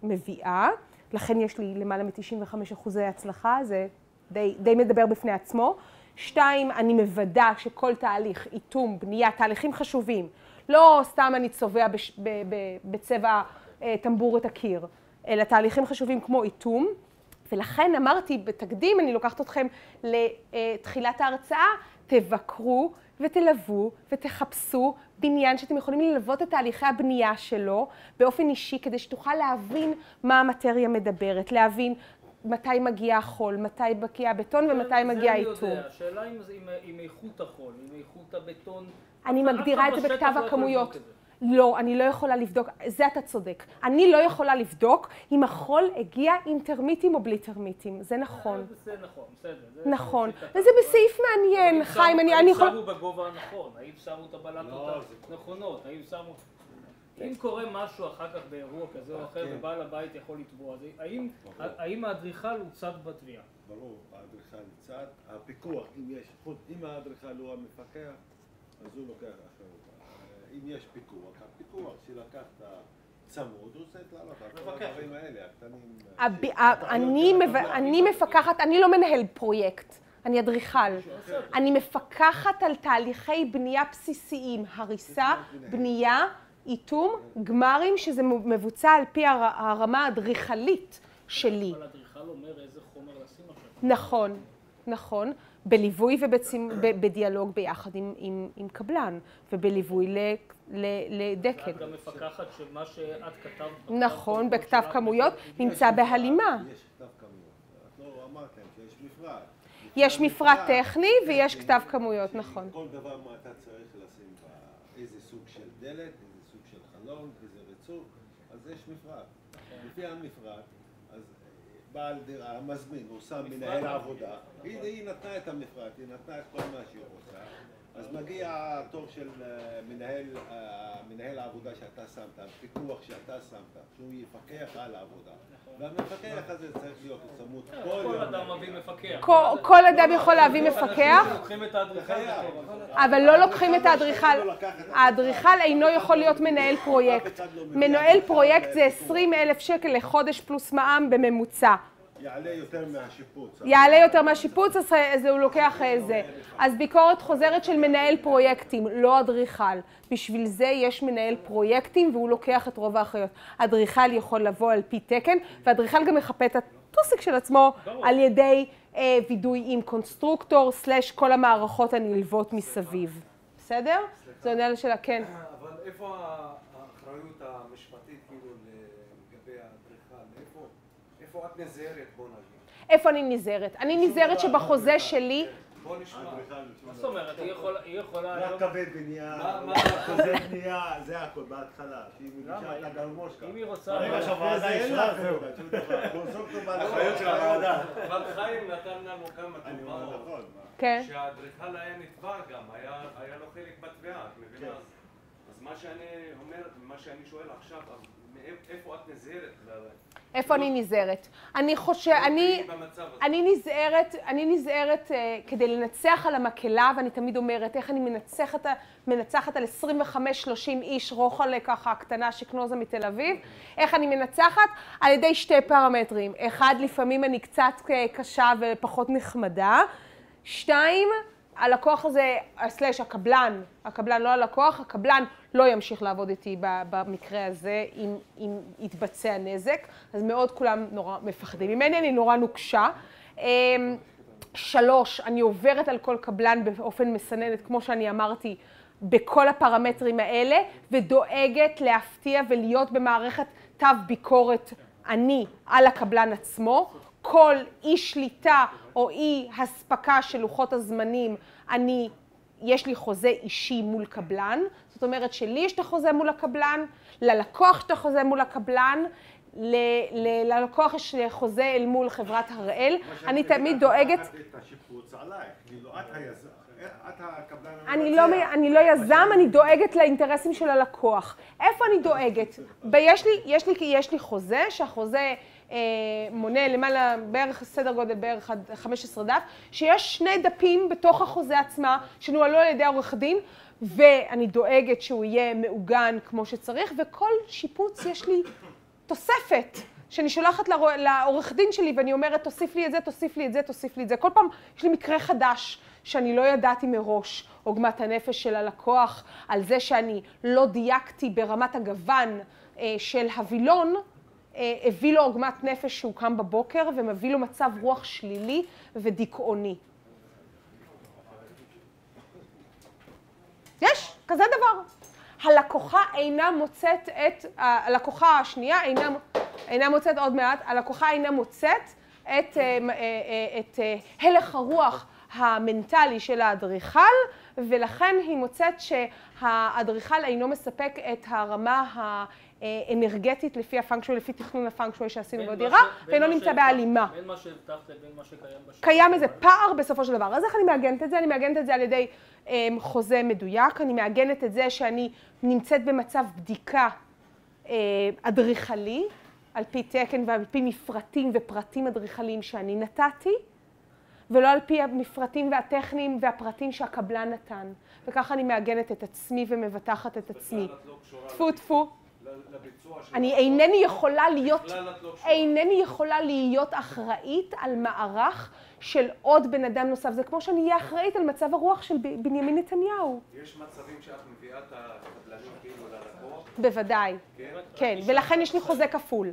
מביאה, לכן יש לי למעלה מ-95 אחוזי הצלחה, זה די, די מדבר בפני עצמו. שתיים, אני מוודא שכל תהליך, איתום, בנייה, תהליכים חשובים, לא סתם אני צובע בש, ב, ב, בצבע אה, טמבור את הקיר, אלא תהליכים חשובים כמו איתום, ולכן אמרתי, בתקדים אני לוקחת אתכם לתחילת ההרצאה, תבקרו ותלוו ותחפשו בניין שאתם יכולים ללוות את תהליכי הבנייה שלו באופן אישי, כדי שתוכל להבין מה המטריה מדברת, להבין מתי מגיע החול, מתי מגיע הבטון ומתי מגיע האיתור. זה אני יודע, השאלה עם איכות החול, עם איכות הבטון. אני מגדירה את זה בכתב הכמויות. לא, אני לא יכולה לבדוק, זה אתה צודק. אני לא יכולה לבדוק אם החול הגיע עם טרמיטים או בלי טרמיטים, זה נכון. זה נכון, בסדר. נכון, וזה בסעיף מעניין, חיים, אני יכולה... האם שמו בגובה הנכון? האם שמו את הבלטות הנכונות? האם שמו... אם קורה משהו אחר כך באירוע כזה או אחר ובעל הבית יכול לתבוע, האם האדריכל הוא צד בתביעה? ברור, האדריכל צד, הפיקוח, אם יש, אם האדריכל הוא המפקח, אז הוא לוקח אחריות. אם יש פיקוח, הפיקוח שלקח את הצמוד, הוא צריך לעלות הדברים האלה, הקטנים. אני מפקחת, אני לא מנהל פרויקט. אני אדריכל. אני מפקחת על תהליכי בנייה בסיסיים, הריסה, בנייה, איתום, גמרים, שזה מבוצע על פי הרמה האדריכלית שלי. אבל אדריכל אומר איזה חומר לשים עכשיו. נכון, נכון. בליווי ובדיאלוג ביחד עם, עם, עם קבלן, ובליווי ל, ל, לדקל. את גם מפקחת שמה שאת כתבת... נכון, בכתב כמויות, נמצא בהלימה. יש כתב כמויות. את לא אמרת להם שיש מפרט. יש מפרט טכני ויש כתב כמויות, נכון. כל דבר מה אתה צריך לשים בה, איזה סוג של דלת, חלון, איזה רצוף, אז יש מפרט. לפי המפרט, אז בעל דירה, המזמין, הוא שם מנהל עבודה, היא נתנה את המפרט, היא נתנה את כל מה שהיא רוצה, אז מגיע התור של מנהל, מנהל העבודה שאתה שמת, הפיקוח שאתה שמת, שהוא יפקח על העבודה. והמפקח הזה צריך להיות צמוד כל יום. כל אדם מביא מפקח. כל אדם יכול להביא מפקח. אבל לא לוקחים את האדריכל. האדריכל אינו יכול להיות מנהל פרויקט. מנהל פרויקט זה 20 אלף שקל לחודש פלוס מע"מ בממוצע. יעלה יותר מהשיפוץ. יעלה יותר מהשיפוץ, אז הוא לוקח זה. אז ביקורת חוזרת של מנהל פרויקטים, לא אדריכל. בשביל זה יש מנהל פרויקטים והוא לוקח את רוב האחריות. אדריכל יכול לבוא על פי תקן, ואדריכל גם מחפה את הטוסיק של עצמו על ידי אה, וידוי עם קונסטרוקטור, סלש כל המערכות הנלוות מסביב. בסדר? זה עונה על השאלה, כן. אבל איפה האחריות המשפטית, כאילו, לגבי האדריכל? איפה את נזהרת, בוא נגיד? איפה אני נזהרת? אני נזהרת שבחוזה שלי... בוא נשמע. מה זאת אומרת? היא יכולה... רק קווי בנייה, חוזה בנייה, זה הכל בהתחלה. אם היא רוצה... ברגע שהוועדה אישרה, זהו. אחריות של הוועדה. אבל חיים נתן לנו כמה דוגמאות. כן. שהאדריכל היה נתבע גם, היה לו חלק בתביעה, את מבינה? אז מה שאני אומר, מה שאני שואל עכשיו, איפה את נזהרת? איפה אני נזהרת? אני חושב, אני, אני נזהרת, אני נזהרת uh, כדי לנצח על המקהלה, ואני תמיד אומרת, איך אני מנצחת, מנצחת על 25-30 איש רוחלה ככה קטנה שקנוזה מתל אביב, איך אני מנצחת? על ידי שתי פרמטרים. אחד, לפעמים אני קצת קשה ופחות נחמדה. שתיים, הלקוח הזה, סלש הקבלן, הקבלן לא הלקוח, הקבלן לא ימשיך לעבוד איתי במקרה הזה אם, אם יתבצע נזק, אז מאוד כולם נורא מפחדים ממני, אני נורא נוקשה. שלוש, אני עוברת על כל קבלן באופן מסננת, כמו שאני אמרתי, בכל הפרמטרים האלה, ודואגת להפתיע ולהיות במערכת תו ביקורת אני על הקבלן עצמו. כל אי שליטה או אי הספקה של לוחות הזמנים, אני, יש לי חוזה אישי מול קבלן, זאת אומרת שלי יש את החוזה מול הקבלן, ללקוח יש את החוזה מול הקבלן, ל, ל, ללקוח יש חוזה אל מול חברת הראל, אני תמיד דואגת... כאילו, אני לא, אני לא יזם, אני דואגת לאינטרסים של הלקוח. איפה אני דואגת? יש לי, יש לי, יש לי חוזה, שהחוזה אה, מונה למעלה, בערך סדר גודל בערך 15 דף, שיש שני דפים בתוך החוזה עצמה, שנוהלו על ידי עורך דין, ואני דואגת שהוא יהיה מעוגן כמו שצריך, וכל שיפוץ יש לי תוספת. שאני שולחת לעורך דין שלי ואני אומרת, תוסיף לי את זה, תוסיף לי את זה, תוסיף לי את זה. כל פעם יש לי מקרה חדש שאני לא ידעתי מראש, עוגמת הנפש של הלקוח, על זה שאני לא דייקתי ברמת הגוון אה, של הווילון, אה, הביא לו עוגמת נפש שהוא קם בבוקר ומביא לו מצב רוח שלילי ודיכאוני. יש, כזה דבר. הלקוחה אינה מוצאת את, הלקוחה השנייה אינה, אינה מוצאת עוד מעט, הלקוחה אינה מוצאת את, אה, אה, את הלך הרוח המנטלי של האדריכל, ולכן היא מוצאת שהאדריכל אינו מספק את הרמה האנרגטית לפי הפונקציה, לפי תכנון הפונקציה שעשינו בדירה, ואינו נמצא בהלימה. בין מה שהבטחת לבין מה שקיים בשטח. קיים איזה פער בסופו של דבר. אז איך אני מעגנת את זה? אני מעגנת את זה על ידי אמ, חוזה מדויק, אני מעגנת את זה שאני נמצאת במצב בדיקה אה, אדריכלי, על פי תקן ועל פי מפרטים ופרטים אדריכליים שאני נתתי. ולא על פי המפרטים והטכניים והפרטים שהקבלן נתן. וככה אני מעגנת את עצמי ומבטחת את עצמי. טפו טפו. אני אינני יכולה להיות, לא אינני יכולה להיות אחראית על מערך של עוד בן אדם נוסף. זה כמו שאני אהיה אחראית על מצב הרוח של בנימין נתניהו. יש מצבים שאת מביאה את הקבלנים כאילו ללקוח? בוודאי. כן? כן, ולכן יש לי חוזה כפול.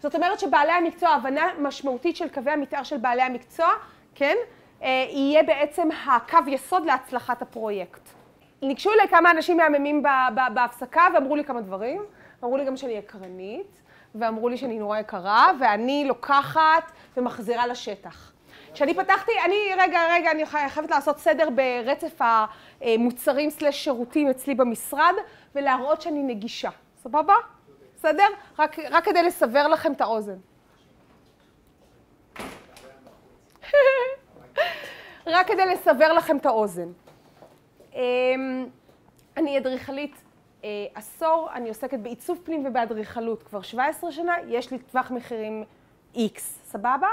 זאת אומרת שבעלי המקצוע, הבנה משמעותית של קווי המתאר של בעלי המקצוע, כן, אה, יהיה בעצם הקו יסוד להצלחת הפרויקט. ניגשו אליי כמה אנשים מהממים בהפסקה ואמרו לי כמה דברים. אמרו לי גם שאני יקרנית, ואמרו לי שאני נורא יקרה, ואני לוקחת ומחזירה לשטח. כשאני פתחתי, אני, רגע, רגע, אני חייבת לעשות סדר ברצף המוצרים סלש שירותים אצלי במשרד, ולהראות שאני נגישה. סבבה? בסדר? רק, רק כדי לסבר לכם את האוזן. *laughs* רק כדי לסבר לכם את האוזן. אמ, אני אדריכלית אה, עשור, אני עוסקת בעיצוב פנים ובאדריכלות כבר 17 שנה, יש לי טווח מחירים X, סבבה?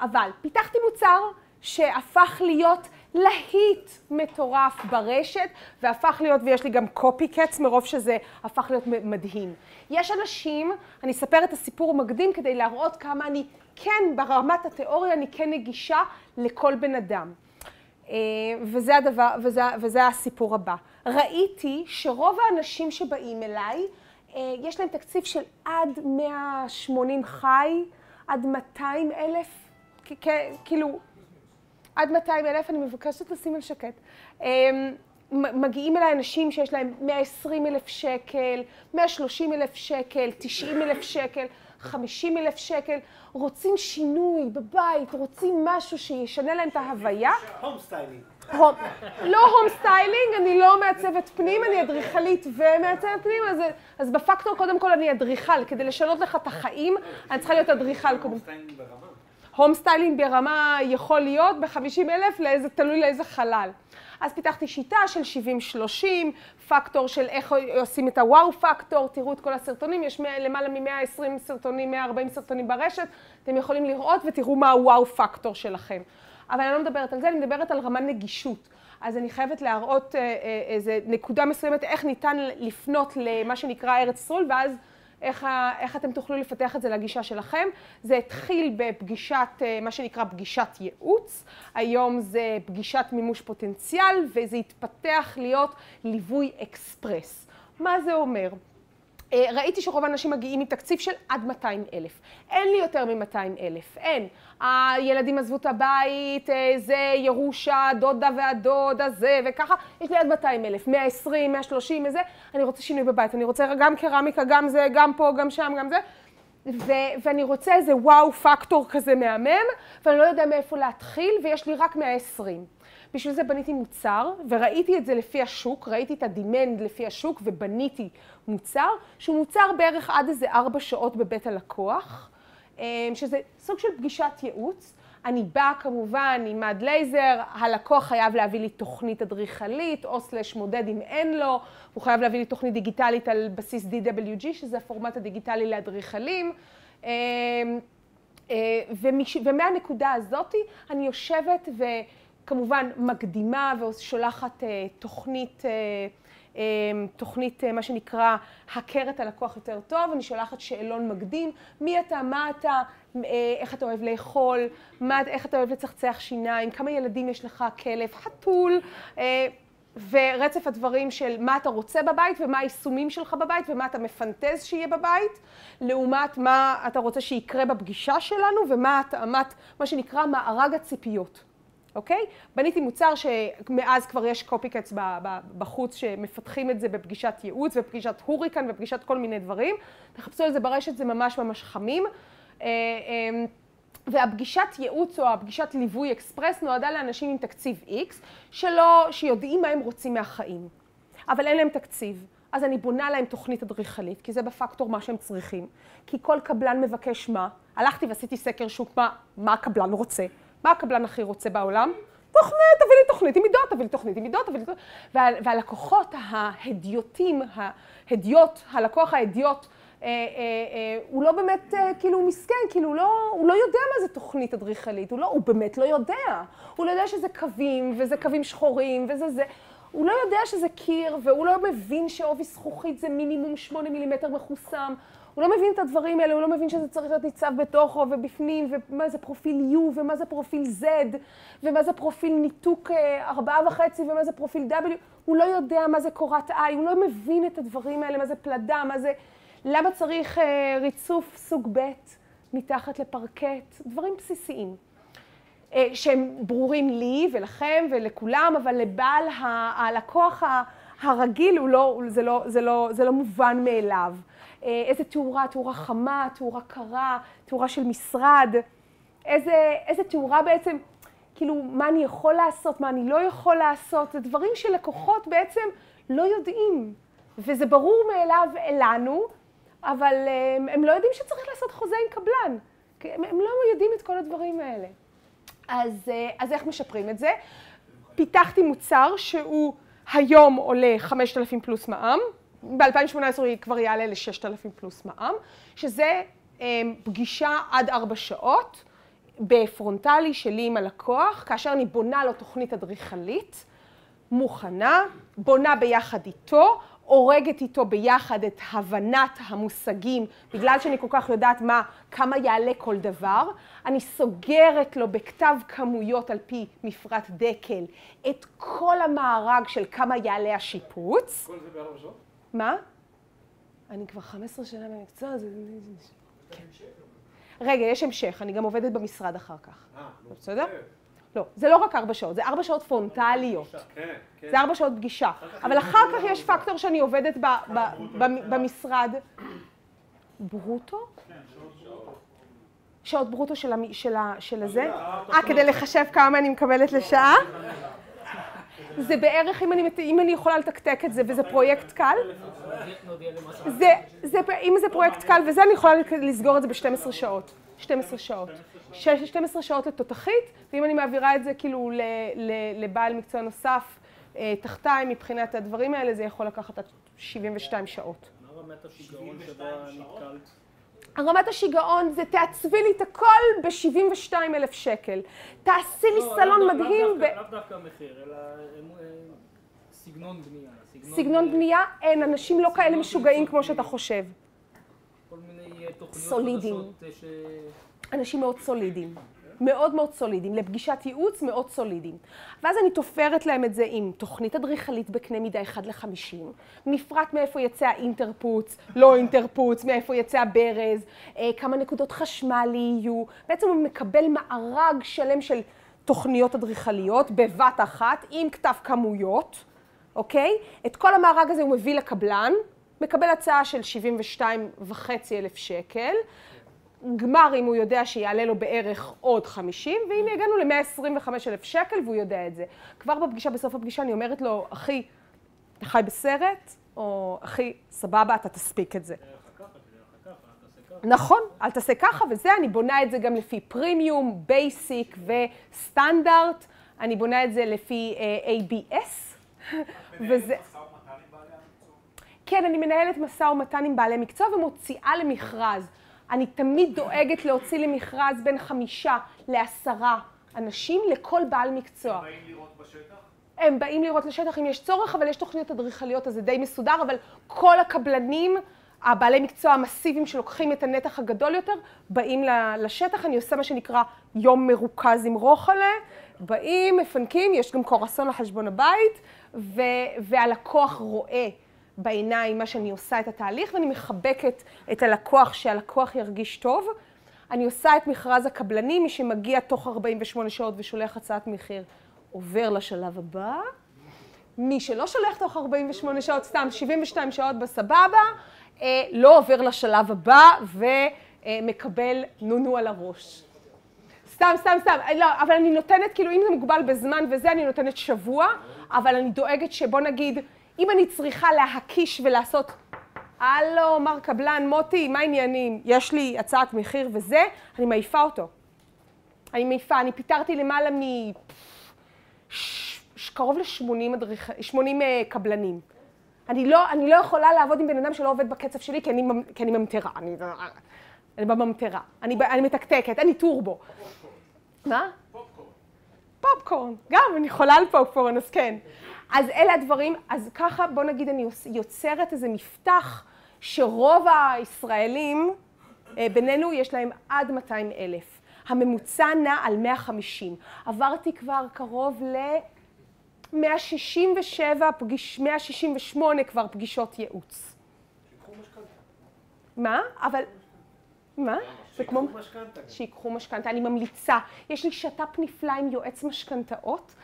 אבל פיתחתי מוצר שהפך להיות להיט מטורף ברשת, והפך להיות, ויש לי גם קופי קץ מרוב שזה הפך להיות מדהים. יש אנשים, אני אספר את הסיפור המקדים כדי להראות כמה אני כן, ברמת התיאוריה, אני כן נגישה לכל בן אדם. אה, וזה הדבר, וזה, וזה הסיפור הבא. ראיתי שרוב האנשים שבאים אליי, אה, יש להם תקציב של עד 180 חי, עד 200 אלף, כאילו, עד 200 אלף, אני מבקשת לשים על שקט. אה, מגיעים אליי אנשים שיש להם 120 אלף שקל, 130 אלף שקל, 90 אלף שקל, 50 אלף שקל, רוצים שינוי בבית, רוצים משהו שישנה להם את ההוויה. home styling. לא home styling, אני לא מעצבת פנים, אני אדריכלית ומעצבת פנים, אז, אז בפקטור קודם כל אני אדריכל, כדי לשנות לך את החיים, אני צריכה להיות אדריכל קודם. home styling ברמה יכול להיות ב-50 אלף, תלוי לאיזה חלל. אז פיתחתי שיטה של 70-30, פקטור של איך עושים את הוואו פקטור, תראו את כל הסרטונים, יש למעלה מ-120 סרטונים, 140 סרטונים ברשת, אתם יכולים לראות ותראו מה הוואו פקטור שלכם. אבל אני לא מדברת על זה, אני מדברת על רמה נגישות. אז אני חייבת להראות אה, אה, איזה נקודה מסוימת, איך ניתן לפנות למה שנקרא ארץ ישראל, ואז איך, איך אתם תוכלו לפתח את זה לגישה שלכם. זה התחיל בפגישת, אה, מה שנקרא פגישת ייעוץ, היום זה פגישת מימוש פוטנציאל, וזה התפתח להיות ליווי אקספרס. מה זה אומר? אה, ראיתי שרוב האנשים מגיעים עם תקציב של עד 200 אלף. אין לי יותר מ-200 אלף, אין. הילדים עזבו את הבית, אה, זה ירושה, דודה והדודה, זה וככה, יש לי עד 200 אלף, 120, 130 וזה, אני רוצה שינוי בבית, אני רוצה גם קרמיקה, גם זה, גם פה, גם שם, גם זה. ו- ואני רוצה איזה wow factor כזה מהמם, ואני לא יודע מאיפה להתחיל, ויש לי רק 120. בשביל זה בניתי מוצר, וראיתי את זה לפי השוק, ראיתי את ה demand לפי השוק, ובניתי מוצר, שהוא מוצר בערך עד איזה ארבע שעות בבית הלקוח, שזה סוג של פגישת ייעוץ. אני באה כמובן עם מד לייזר, הלקוח חייב להביא לי תוכנית אדריכלית, או slash מודד אם אין לו, הוא חייב להביא לי תוכנית דיגיטלית על בסיס DWG, שזה הפורמט הדיגיטלי לאדריכלים. אה, אה, ומהנקודה הזאתי אני יושבת ו... כמובן מקדימה ושולחת אה, תוכנית, אה, תוכנית מה שנקרא הכר את הלקוח יותר טוב, אני שולחת שאלון מקדים, מי אתה, מה אתה, איך אתה אוהב לאכול, מה, איך אתה אוהב לצחצח שיניים, כמה ילדים יש לך, כלב, חתול, ורצף הדברים של מה אתה רוצה בבית ומה היישומים שלך בבית ומה אתה מפנטז שיהיה בבית, לעומת מה אתה רוצה שיקרה בפגישה שלנו ומה התאמת, מה שנקרא מארג הציפיות. אוקיי? בניתי מוצר שמאז כבר יש קופיקטס בחוץ שמפתחים את זה בפגישת ייעוץ ופגישת הוריקן ופגישת כל מיני דברים. תחפשו על זה ברשת, זה ממש ממש חמים. אה, אה, והפגישת ייעוץ או הפגישת ליווי אקספרס נועדה לאנשים עם תקציב X, שלא, שיודעים מה הם רוצים מהחיים, אבל אין להם תקציב. אז אני בונה להם תוכנית אדריכלית, כי זה בפקטור מה שהם צריכים. כי כל קבלן מבקש מה? הלכתי ועשיתי סקר שוק, מה, מה הקבלן רוצה? מה הקבלן הכי רוצה בעולם? תוכנית, תביא לי תוכנית עם מידות, תביא לי תוכנית עם מידות, תביא לי תוכנית. וה, והלקוחות ההדיוטים, ההדיוט, הלקוח ההדיוט, אה, אה, אה, הוא לא באמת אה, כאילו מסכן, כאילו הוא לא, הוא לא יודע מה זה תוכנית אדריכלית, הוא, לא, הוא באמת לא יודע. הוא לא יודע שזה קווים, וזה קווים שחורים, וזה זה. הוא לא יודע שזה קיר, והוא לא מבין שעובי זכוכית זה מינימום 8 מילימטר מחוסם. הוא לא מבין את הדברים האלה, הוא לא מבין שזה צריך להיות ניצב בתוכו ובפנים, ומה זה פרופיל U, ומה זה פרופיל Z, ומה זה פרופיל ניתוק אה, ארבעה וחצי, ומה זה פרופיל W. הוא לא יודע מה זה קורת עי, הוא לא מבין את הדברים האלה, מה זה פלדה, מה זה... למה צריך אה, ריצוף סוג ב' מתחת לפרקט? דברים בסיסיים. אה, שהם ברורים לי ולכם ולכולם, אבל לבעל הלקוח הרגיל הוא לא, זה, לא, זה, לא, זה לא מובן מאליו. אה, איזה תאורה, תאורה חמה, תאורה קרה, תאורה של משרד, איזה, איזה תאורה בעצם, כאילו, מה אני יכול לעשות, מה אני לא יכול לעשות, זה דברים שלקוחות בעצם לא יודעים, וזה ברור מאליו לנו, אבל הם, אה, הם לא יודעים שצריך לעשות חוזה עם קבלן, הם, הם לא יודעים את כל הדברים האלה. אז, אה, אז איך משפרים את זה? פיתחתי מוצר שהוא היום עולה 5,000 פלוס מע"מ, ב-2018 הוא כבר יעלה ל-6,000 פלוס מע"מ, שזה אמ, פגישה עד ארבע שעות בפרונטלי שלי עם הלקוח, כאשר אני בונה לו תוכנית אדריכלית, מוכנה, בונה ביחד איתו, הורגת איתו ביחד את הבנת המושגים, בגלל שאני כל כך יודעת מה, כמה יעלה כל דבר. אני סוגרת לו בכתב כמויות על פי מפרט דקל את כל המארג של כמה יעלה השיפוץ. כל זה בארבע שעות? מה? אני כבר 15 שנה במקצוע הזה. כן. רגע, יש המשך, אני גם עובדת במשרד אחר כך. אה, בסדר? לא, זה לא רק ארבע שעות, זה ארבע שעות פרונטליות. כן, כן. זה ארבע שעות פגישה. אבל אחר כך יש פקטור שאני עובדת במשרד. ברוטו? כן, שעות ברוטו של הזה? אה, כדי לחשב כמה אני מקבלת לשעה? זה בערך, אם אני, אם אני יכולה לתקתק את זה, וזה פרויקט קל, זה, זה, אם זה פרויקט קל וזה, אני יכולה לסגור את זה ב-12 שעות. 12 שעות. 12 שעות לתותחית, ואם אני מעבירה את זה כאילו לבעל מקצוע נוסף אה, תחתיי מבחינת הדברים האלה, זה יכול לקחת עד 72 שעות. מה רמת השיגעון שבה נתקלת? הרמת השיגעון זה תעצבי לי את הכל ב-72 אלף שקל. תעשי לי לא, סלון לא, מדהים. לאו דווקא מחיר, אלא אה, סגנון בנייה. סגנון בנייה, אין, אנשים לא כאלה משוגעים כמו שאתה חושב. כל מיני אה, תוכניות סולידיים. אנשים מאוד סולידיים. מאוד מאוד סולידיים, לפגישת ייעוץ מאוד סולידיים. ואז אני תופרת להם את זה עם תוכנית אדריכלית בקנה מידה 1 ל-50, מפרט מאיפה יצא האינטרפוץ, לא אינטרפוץ, מאיפה יצא הברז, אה, כמה נקודות חשמל יהיו. בעצם הוא מקבל מארג שלם של תוכניות אדריכליות בבת אחת, עם כתב כמויות, אוקיי? את כל המארג הזה הוא מביא לקבלן, מקבל הצעה של 72 אלף שקל, גמר אם הוא יודע שיעלה לו בערך עוד 50, והנה הגענו ל-125 אלף שקל והוא יודע את זה. כבר בפגישה, בסוף הפגישה, אני אומרת לו, אחי, אתה חי בסרט, או אחי, סבבה, אתה תספיק את זה. נכון, אל תעשה ככה וזה, אני בונה את זה גם לפי פרימיום, basic וסטנדרט, אני בונה את זה לפי uh, ABS. וזה... כן, אני מנהלת משא ומתן עם בעלי מקצוע ומוציאה למכרז. אני תמיד דואגת להוציא למכרז בין חמישה לעשרה אנשים לכל בעל מקצוע. הם באים לראות בשטח? הם באים לראות לשטח אם יש צורך, אבל יש תוכניות אדריכליות, אז זה די מסודר, אבל כל הקבלנים, הבעלי מקצוע המסיביים שלוקחים את הנתח הגדול יותר, באים לשטח, אני עושה מה שנקרא יום מרוכז עם רוחלה, באים, מפנקים, יש גם קורסון לחשבון הבית, והלקוח רואה. בעיניים מה שאני עושה את התהליך, ואני מחבקת את הלקוח, שהלקוח ירגיש טוב. אני עושה את מכרז הקבלני, מי שמגיע תוך 48 שעות ושולח הצעת מחיר, עובר לשלב הבא. מי שלא שולח תוך 48 שעות, סתם 72 שעות בסבבה, אה, לא עובר לשלב הבא ומקבל נונו על הראש. סתם, סתם, סתם, לא, אבל אני נותנת, כאילו, אם זה מוגבל בזמן וזה, אני נותנת שבוע, אבל אני דואגת שבוא נגיד, אם אני צריכה להקיש ולעשות, הלו, מר קבלן, מוטי, מה העניינים? יש לי הצעת מחיר וזה, אני מעיפה אותו. אני מעיפה, אני פיטרתי למעלה מ... קרוב ל-80 הדריכ... 80 אה, קבלנים. אני לא, אני לא יכולה לעבוד עם בן אדם שלא עובד בקצב שלי, כי אני, כי אני ממטרה. אני, אני בממטרה. אני, אני מתקתקת, אני טורבו. מה? פופקורן. פופקורן, גם, אני חולה על פופקורן, אז כן. אז אלה הדברים, אז ככה בוא נגיד אני יוצרת איזה מפתח שרוב הישראלים, אה, בינינו יש להם עד 200 אלף. הממוצע נע על 150. עברתי כבר קרוב ל... 167, פגיש, 168 כבר פגישות ייעוץ. מה? אבל... מה? זה כמו... שיקחו משכנתה. אני ממליצה. יש לי שת"פ נפלא עם יועץ משכנתאות,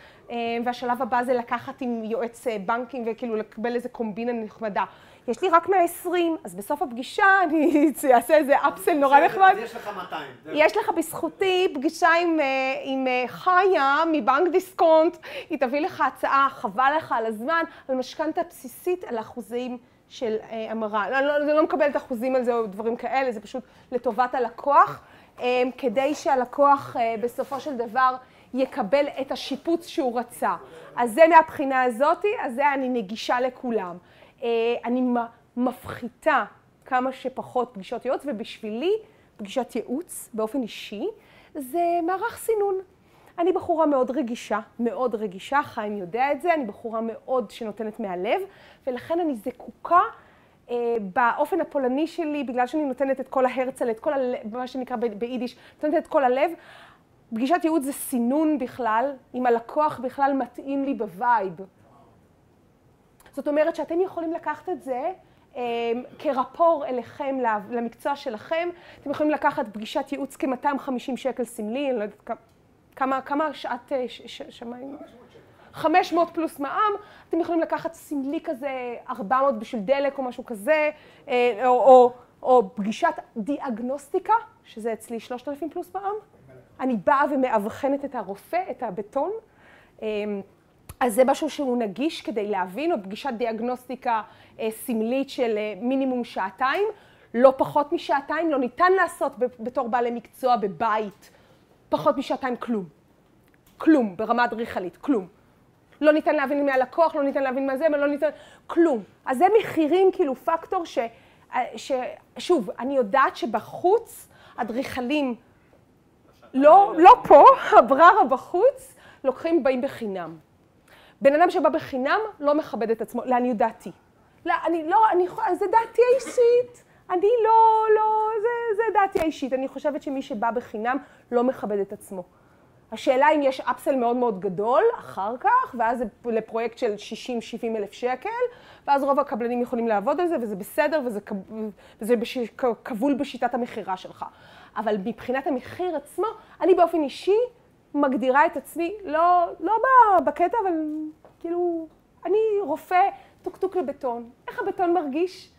והשלב הבא זה לקחת עם יועץ אה, בנקים וכאילו לקבל איזה קומבינה נחמדה. יש לי רק 120, אז בסוף הפגישה *laughs* אני אעשה איזה אפסל נורא נחמד. אז יש לך 200. יש לך בזכותי פגישה עם, אה, עם חיה מבנק דיסקונט, היא תביא לך הצעה, חבל לך על הזמן, על משכנתה בסיסית, על אחוזים. של אה, המרה. לא, לא, זה לא מקבלת אחוזים על זה או דברים כאלה, זה פשוט לטובת הלקוח, אה, כדי שהלקוח אה, בסופו של דבר יקבל את השיפוץ שהוא רצה. אז זה מהבחינה הזאתי, אז זה אני נגישה לכולם. אני מפחיתה כמה שפחות פגישות ייעוץ, ובשבילי פגישת ייעוץ באופן אישי זה מערך סינון. אני בחורה מאוד רגישה, מאוד רגישה, חיים יודע את זה, אני בחורה מאוד שנותנת מהלב, ולכן אני זקוקה אה, באופן הפולני שלי, בגלל שאני נותנת את כל ה הערצל, את כל הלב, מה שנקרא ביידיש, נותנת את כל הלב. פגישת ייעוץ זה סינון בכלל, אם הלקוח בכלל מתאים לי ב vibe. זאת אומרת שאתם יכולים לקחת את זה אה, כרפור אליכם, למקצוע שלכם. אתם יכולים לקחת פגישת ייעוץ כ-250 שקל סמלי, אני לא יודעת כמה... כמה, שעת אה, שמיים? 500 פלוס מע"מ, אתם יכולים לקחת סמלי כזה 400 בשביל דלק או משהו כזה, אה, או, או, או פגישת דיאגנוסטיקה, שזה אצלי 3,000 פלוס מע"מ. אני באה ומאבחנת את הרופא, את הבטון. אה, אז זה משהו שהוא נגיש כדי להבין, או פגישת דיאגנוסטיקה סמלית של מינימום שעתיים, לא פחות משעתיים, לא ניתן לעשות בתור בעלי מקצוע בבית. פחות משעתיים כלום. כלום, ברמה אדריכלית, כלום. לא ניתן להבין מהלקוח, לא ניתן להבין מה זה, לא ניתן... כלום. אז זה מחירים, כאילו, פקטור ש... ש... שוב, אני יודעת שבחוץ אדריכלים, לא, לא פה, הבררה בחוץ, לוקחים, באים בחינם. בן אדם שבא בחינם לא מכבד את עצמו, לעניות דעתי. לא, אני לא, אני, זה דעתי האישית. אני לא, לא, זה, זה דעתי האישית. אני חושבת שמי שבא בחינם לא מכבד את עצמו. השאלה אם יש אפסל מאוד מאוד גדול אחר כך, ואז זה לפרויקט של 60-70 אלף שקל, ואז רוב הקבלנים יכולים לעבוד על זה, וזה בסדר, וזה, וזה בש, כבול בשיטת המכירה שלך. אבל מבחינת המחיר עצמו, אני באופן אישי מגדירה את עצמי, לא, לא בקטע, אבל כאילו, אני רופא טוקטוק לבטון. איך הבטון מרגיש?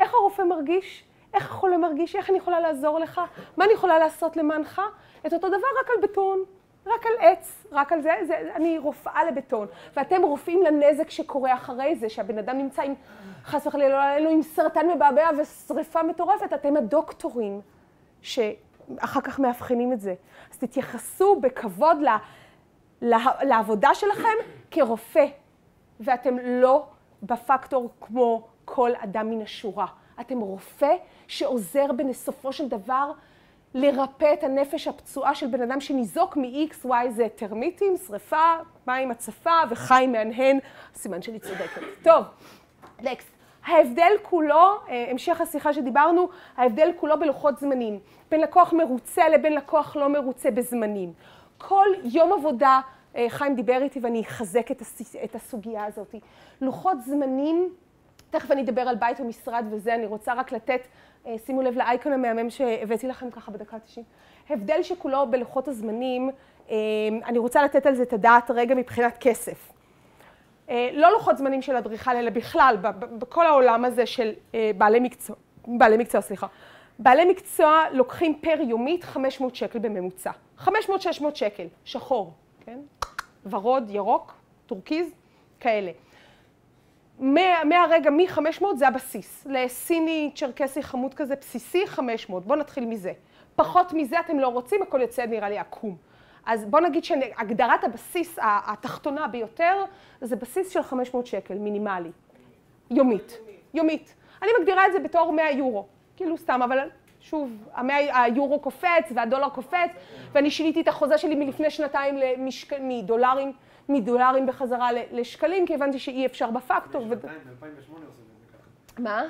איך הרופא מרגיש? איך החולה מרגיש? איך אני יכולה לעזור לך? מה אני יכולה לעשות למענך? את אותו דבר רק על בטון, רק על עץ, רק על זה, זה אני רופאה לבטון. ואתם רופאים לנזק שקורה אחרי זה, שהבן אדם נמצא עם, חס וחלילה, לא עלינו, עם סרטן מבעבע ושריפה מטורפת, אתם הדוקטורים שאחר כך מאבחנים את זה. אז תתייחסו בכבוד ל, לה, לעבודה שלכם כרופא, ואתם לא בפקטור כמו כל אדם מן השורה. אתם רופא שעוזר בסופו של דבר לרפא את הנפש הפצועה של בן אדם שניזוק מ-X, Y, זה טרמיטים, שריפה, מים, הצפה וחי מהנהן. סימן שאני צודקת. טוב, נקסט. ההבדל כולו, אה, המשך השיחה שדיברנו, ההבדל כולו בלוחות זמנים. בין לקוח מרוצה לבין לקוח לא מרוצה בזמנים. כל יום עבודה, אה, חיים דיבר איתי ואני אחזק את הסוגיה הזאת. לוחות זמנים תכף אני אדבר על בית ומשרד וזה, אני רוצה רק לתת, אה, שימו לב לאייקון המהמם שהבאתי לכם ככה בדקה ה-90. הבדל שכולו בלוחות הזמנים, אה, אני רוצה לתת על זה את הדעת רגע מבחינת כסף. לא לוחות זמנים של אדריכל, אלא בכלל, בכל העולם הזה של בעלי מקצוע, בעלי מקצוע, סליחה. בעלי מקצוע לוקחים פר יומית 500 שקל בממוצע. 500-600 שקל, שחור, כן? ורוד, ירוק, טורקיז, כאלה. מה, מהרגע מ-500 זה הבסיס. לסיני צ'רקסי חמוד כזה בסיסי 500, בואו נתחיל מזה. פחות מזה אתם לא רוצים, הכל יוצא נראה לי עקום. אז בואו נגיד שהגדרת הבסיס התחתונה ביותר זה בסיס של 500 שקל מינימלי. יומית. יומית. אני מגדירה את זה בתור 100 יורו. כאילו סתם, אבל שוב, היורו קופץ והדולר קופץ, ואני שיניתי את החוזה שלי מלפני שנתיים למשק... מדולרים, מדולרים בחזרה לשקלים, כי הבנתי שאי אפשר בפקטור. ב-2008 עושים את זה מה?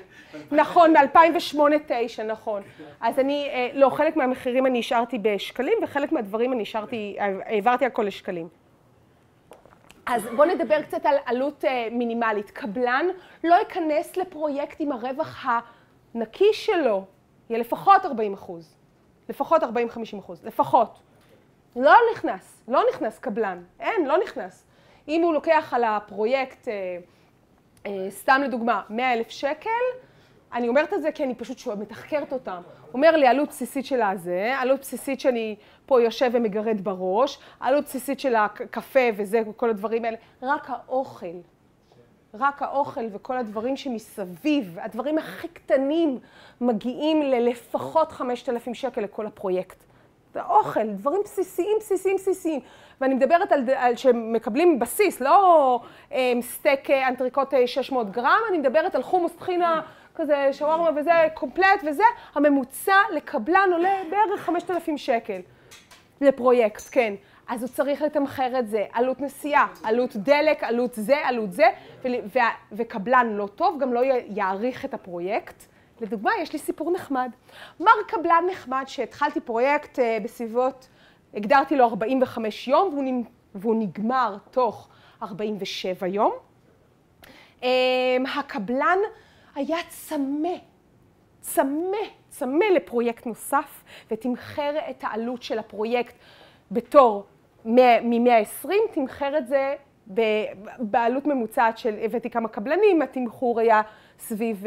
*laughs* נכון, מ-2008-2009, נכון. אז אני, אה, לא, חלק מהמחירים אני השארתי בשקלים, וחלק מהדברים אני השארתי, העברתי הכל לשקלים. אז בואו נדבר קצת על עלות אה, מינימלית. קבלן לא ייכנס לפרויקט עם הרווח הנקי שלו, יהיה לפחות 40 אחוז, לפחות 40-50 אחוז, לפחות. לא נכנס, לא נכנס קבלן, אין, לא נכנס. אם הוא לוקח על הפרויקט, אה, אה, סתם לדוגמה, 100 אלף שקל, אני אומרת את זה כי אני פשוט מתחקרת אותם. אומר לי עלות בסיסית של הזה, עלות בסיסית שאני פה יושב ומגרד בראש, עלות בסיסית של הקפה וזה וכל הדברים האלה, רק האוכל. רק האוכל וכל הדברים שמסביב, הדברים הכי קטנים מגיעים ללפחות 5,000 שקל לכל הפרויקט. זה אוכל, דברים בסיסיים, בסיסיים, בסיסיים. ואני מדברת על, על שמקבלים בסיס, לא אה, סטייק אה, אנטריקוט 600 אה, גרם, אני מדברת על חומוס טחינה כזה שווארמה וזה קומפלט וזה, הממוצע לקבלן עולה בערך 5,000 שקל לפרויקט, כן. אז הוא צריך לתמחר את זה, עלות נסיעה, עלות דלק, עלות זה, עלות זה, וקבלן לא טוב גם לא יעריך את הפרויקט. לדוגמה, יש לי סיפור נחמד. מר קבלן נחמד שהתחלתי פרויקט אה, בסביבות, הגדרתי לו 45 יום, והוא, והוא נגמר תוך 47 יום. אמ, הקבלן היה צמא, צמא, צמא לפרויקט נוסף, ותמחר את העלות של הפרויקט בתור מ-120, תמחר את זה בעלות ממוצעת של, הבאתי כמה קבלנים, התמחור היה סביב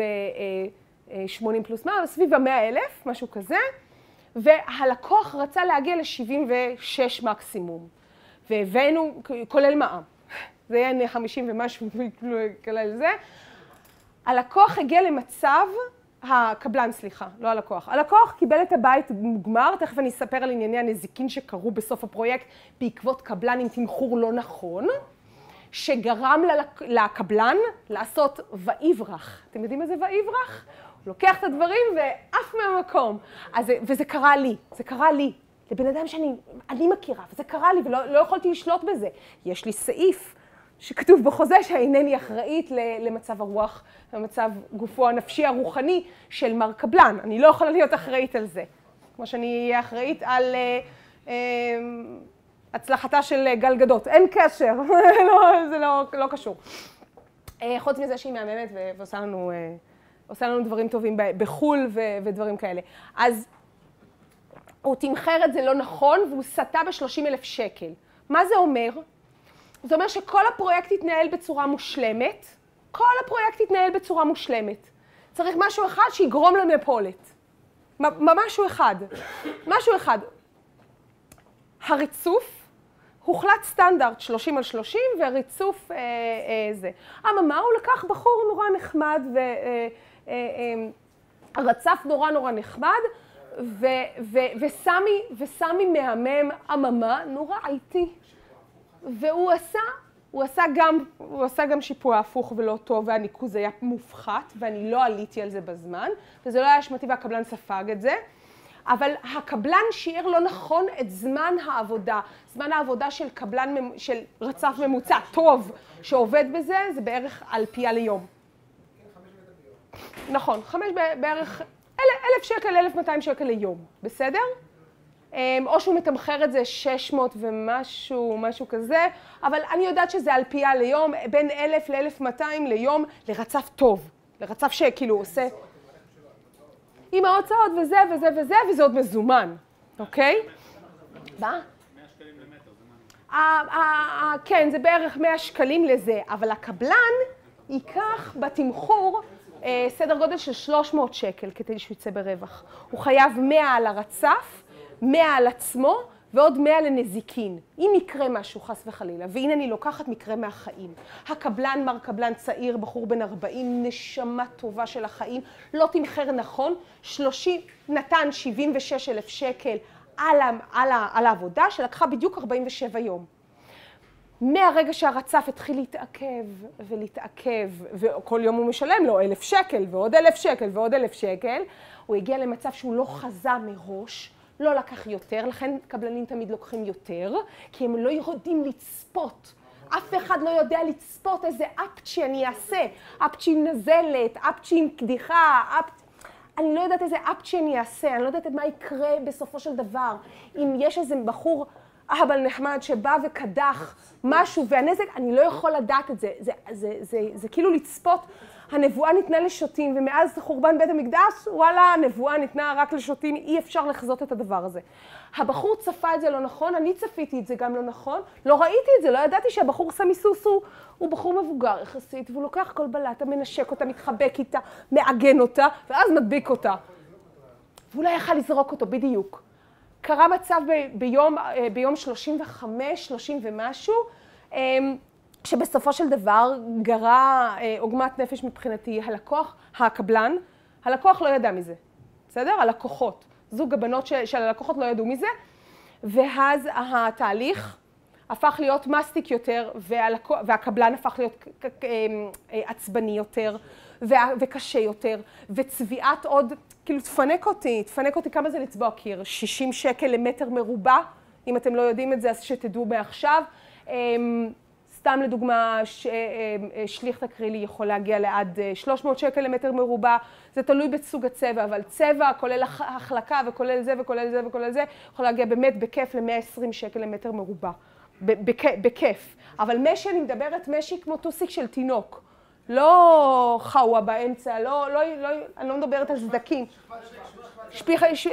80 אה, אה, פלוס 100, סביב ה-100 אלף, משהו כזה, והלקוח רצה להגיע ל-76 מקסימום, והבאנו, כולל מע"מ, זה היה 50 ומשהו, *laughs* כולל זה. הלקוח הגיע למצב הקבלן, סליחה, לא הלקוח. הלקוח קיבל את הבית מוגמר, תכף אני אספר על ענייני הנזיקין שקרו בסוף הפרויקט בעקבות קבלן עם תמחור לא נכון, שגרם לקבלן לעשות ויברח. אתם יודעים מה זה ויברח? הוא לוקח את הדברים ועף מהמקום. אז, וזה קרה לי, זה קרה לי. לבן אדם שאני אני מכירה, וזה קרה לי ולא לא יכולתי לשלוט בזה. יש לי סעיף שכתוב בחוזה שאינני אחראית למצב הרוח, למצב גופו הנפשי הרוחני של מר קבלן. אני לא יכולה להיות אחראית על זה. כמו שאני אהיה אחראית על אה, אה, הצלחתה של גל גדות. אין קשר, *laughs* לא, זה לא, לא קשור. אה, חוץ מזה שהיא מהממת ועושה לנו, אה, לנו דברים טובים בחו"ל ו, ודברים כאלה. אז הוא תמחר את זה לא נכון והוא סטה ב-30 אלף שקל. מה זה אומר? זה אומר שכל הפרויקט יתנהל בצורה מושלמת, כל הפרויקט יתנהל בצורה מושלמת. צריך משהו אחד שיגרום למפולת. משהו אחד. משהו אחד. הריצוף הוחלט סטנדרט 30 על 30 והריצוף אה, אה, זה. אממה, הוא לקח בחור נורא נחמד ורצף אה, אה, נורא נורא נחמד ו, ו, וסמי, וסמי מהמם, אממה, נורא איטי. והוא עשה, הוא עשה גם, הוא עשה גם שיפוע הפוך ולא טוב, והניקוז היה מופחת, ואני לא עליתי על זה בזמן, וזה לא היה אשמתי והקבלן ספג את זה. אבל הקבלן שיער לא נכון את זמן העבודה. זמן העבודה של קבלן, של רצף ממוצע טוב שעובד בזה, זה בערך על פיה ליום. נכון, חמש בערך, אלף שקל, אלף מאתיים שקל ליום, בסדר? אמ, או שהוא מתמחר את זה 600 ומשהו, משהו כזה, אבל אני יודעת שזה על פיה ליום, בין 1,000 ל-1,200 ליום לרצף טוב, לרצף שכאילו עושה... עם ההוצאות וזה וזה וזה, וזה עוד מזומן, אוקיי? מה? כן, זה בערך 100 שקלים לזה, אבל הקבלן ייקח בתמחור אה, סדר גודל של 300 שקל כדי שהוא יצא ברווח. הוא חייב 100 על הרצף 100 על עצמו ועוד 100 לנזיקין. אם יקרה משהו, חס וחלילה, והנה אני לוקחת מקרה מהחיים. הקבלן, מר קבלן צעיר, בחור בן 40, נשמה טובה של החיים, לא תמחר נכון, 30, נתן 76 אלף שקל על, על, על העבודה שלקחה בדיוק 47 יום. מהרגע שהרצף התחיל להתעכב ולהתעכב, וכל יום הוא משלם לו אלף שקל ועוד אלף שקל ועוד אלף שקל, הוא הגיע למצב שהוא לא חזה מראש, לא לקח יותר, לכן קבלנים תמיד לוקחים יותר, כי הם לא יודעים לצפות. אף אחד לא יודע לצפות איזה אפצ'י אני אעשה, אפצ'י עם נזלת, אפצ'י עם קדיחה, אפ... אני לא יודעת איזה אפצ'י אני אעשה, אני לא יודעת מה יקרה בסופו של דבר. אם יש איזה בחור אהבל נחמד שבא וקדח משהו והנזק, אני לא יכול לדעת את זה. זה, זה, זה, זה, זה כאילו לצפות. הנבואה ניתנה לשוטים, ומאז חורבן בית המקדש, וואלה, הנבואה ניתנה רק לשוטים, אי אפשר לחזות את הדבר הזה. הבחור צפה את זה לא נכון, אני צפיתי את זה גם לא נכון, לא ראיתי את זה, לא ידעתי שהבחור סמי סוס הוא, הוא בחור מבוגר יחסית, והוא לוקח כל בלטה, מנשק אותה, מתחבק איתה, מעגן אותה, ואז מדביק אותה. ואולי יכל לזרוק אותו, בדיוק. קרה מצב ב, ביום, אה, ביום 35, 30 ומשהו, אמ, שבסופו של דבר גרה אה, עוגמת נפש מבחינתי הלקוח, הקבלן, הלקוח לא ידע מזה, בסדר? הלקוחות. זוג הבנות של, הלקוחות לא ידעו מזה, ואז התהליך הפך להיות מסטיק יותר, והלקוח, והקבלן הפך להיות אה, עצבני יותר, וקשה יותר, וצביעת עוד, כאילו תפנק אותי, תפנק אותי כמה זה לצבוע קיר, 60 שקל למטר מרובע, אם אתם לא יודעים את זה אז שתדעו מעכשיו. סתם לדוגמה, ש, אה, אה, שליך תקרילי יכול להגיע לעד 300 שקל למטר מרובע, זה תלוי בסוג הצבע, אבל צבע כולל החלקה וכולל זה וכולל זה וכולל זה, יכול להגיע באמת בכיף ל-120 שקל למטר מרובע, בכיף. אבל משי, אני מדברת משי כמו טוסיק של תינוק. לא חאווה באמצע, לא, לא, לא, אני לא מדברת על סדקים. שפיח, ש,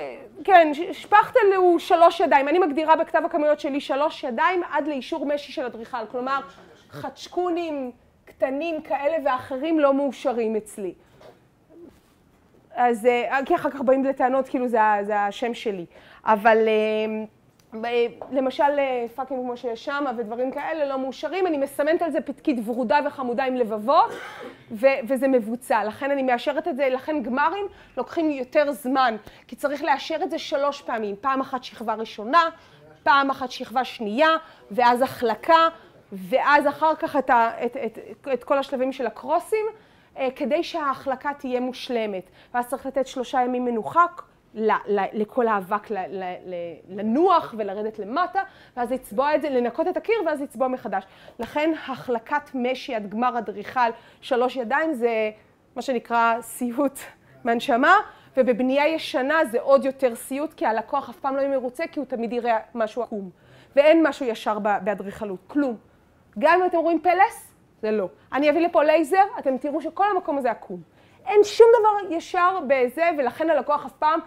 כן, שפכטל הוא שלוש ידיים, אני מגדירה בכתב הכמויות שלי שלוש ידיים עד לאישור משי של אדריכל, כלומר חצ'קונים קטנים כאלה ואחרים לא מאושרים אצלי. אז אה, כי אחר כך באים לטענות כאילו זה, זה השם שלי, אבל אה, למשל אה, פאקינג כמו שיש שם ודברים כאלה לא מאושרים, אני מסמנת על זה פתקית ורודה וחמודה עם לבבות ו- וזה מבוצע. לכן אני מאשרת את זה, לכן גמרים לוקחים יותר זמן, כי צריך לאשר את זה שלוש פעמים, פעם אחת שכבה ראשונה, פעם אחת שכבה שנייה, ואז החלקה, ואז אחר כך את, ה- את, את, את, את כל השלבים של הקרוסים, אה, כדי שההחלקה תהיה מושלמת. ואז צריך לתת שלושה ימים מנוחה. לכל האבק לנוח ולרדת למטה, ואז לצבוע את זה, לנקות את הקיר ואז לצבוע מחדש. לכן החלקת משי עד גמר אדריכל שלוש ידיים זה מה שנקרא סיוט מהנשמה, ובבנייה ישנה זה עוד יותר סיוט, כי הלקוח אף פעם לא יהיה מרוצה, כי הוא תמיד יראה משהו עקום. ואין משהו ישר באדריכלות, כלום. גם אם אתם רואים פלס, זה לא. אני אביא לפה לייזר, אתם תראו שכל המקום הזה עקום. אין שום דבר ישר בזה, ולכן הלקוח אף פעם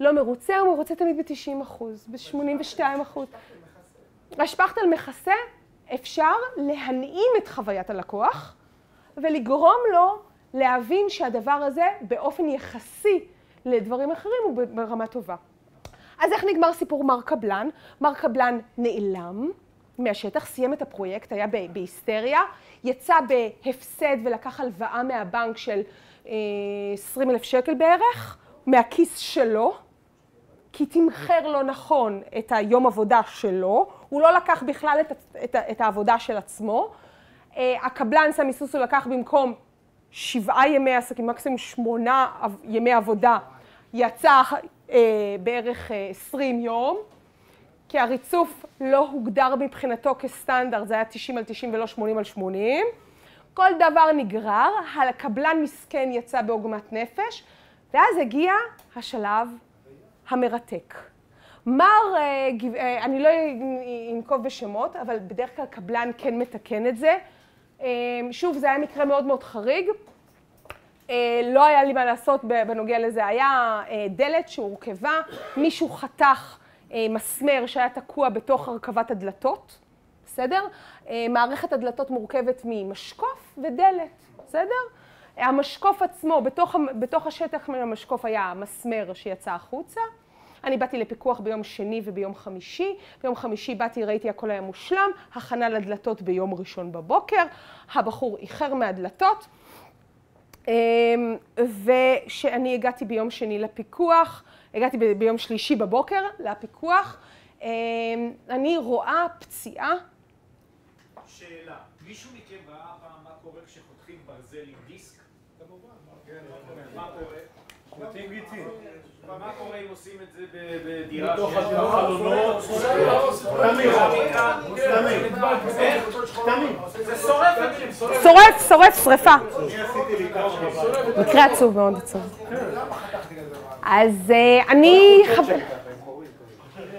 לא מרוצה, הוא מרוצה תמיד ב-90 אחוז, ב-82 אחוז. השפכטל מכסה, אפשר להנעים את חוויית הלקוח ולגרום לו להבין שהדבר הזה באופן יחסי לדברים אחרים הוא ברמה טובה. אז איך נגמר סיפור מר קבלן? מר קבלן נעלם מהשטח, סיים את הפרויקט, היה בהיסטריה, יצא בהפסד ולקח הלוואה מהבנק של 20 אה, אלף שקל בערך, מהכיס שלו, כי תמחר לא נכון את היום עבודה שלו, הוא לא לקח בכלל את, את, את העבודה של עצמו. אה, הקבלן סמי סוסו לקח במקום שבעה ימי עסקים, מקסימום שמונה ימי עבודה, יצא אה, בערך אה, עשרים יום, כי הריצוף לא הוגדר מבחינתו כסטנדרט, זה היה 90 על 90 ולא 80 על 80. כל דבר נגרר, הקבלן מסכן יצא בעוגמת נפש, ואז הגיע השלב המרתק. מר, אה, אה, אני לא אנקוב בשמות, אבל בדרך כלל קבלן כן מתקן את זה. אה, שוב, זה היה מקרה מאוד מאוד חריג. לא היה לי מה לעשות בנוגע לזה. היה דלת שהורכבה, מישהו חתך מסמר שהיה תקוע בתוך הרכבת הדלתות, בסדר? מערכת הדלתות מורכבת ממשקוף ודלת, בסדר? המשקוף עצמו, בתוך, בתוך השטח של המשקוף היה מסמר שיצא החוצה. אני באתי לפיקוח ביום שני וביום חמישי. ביום חמישי באתי, ראיתי הכל היה מושלם, הכנה לדלתות ביום ראשון בבוקר. הבחור איחר מהדלתות. אמ, וכשאני הגעתי ביום שני לפיקוח, הגעתי ביום שלישי בבוקר לפיקוח, אמ, אני רואה פציעה שאלה, מישהו מכם ראה פעם מה קורה כשחותכים ברזל עם. מה קורה? חוטים גיצים. מה קורה אם עושים את זה בדירה בתוך שיש לה החלונות? חלונות? זה שורף. שורף, שורף, ככה. מקרה עצוב מאוד עצוב. אז אה, אני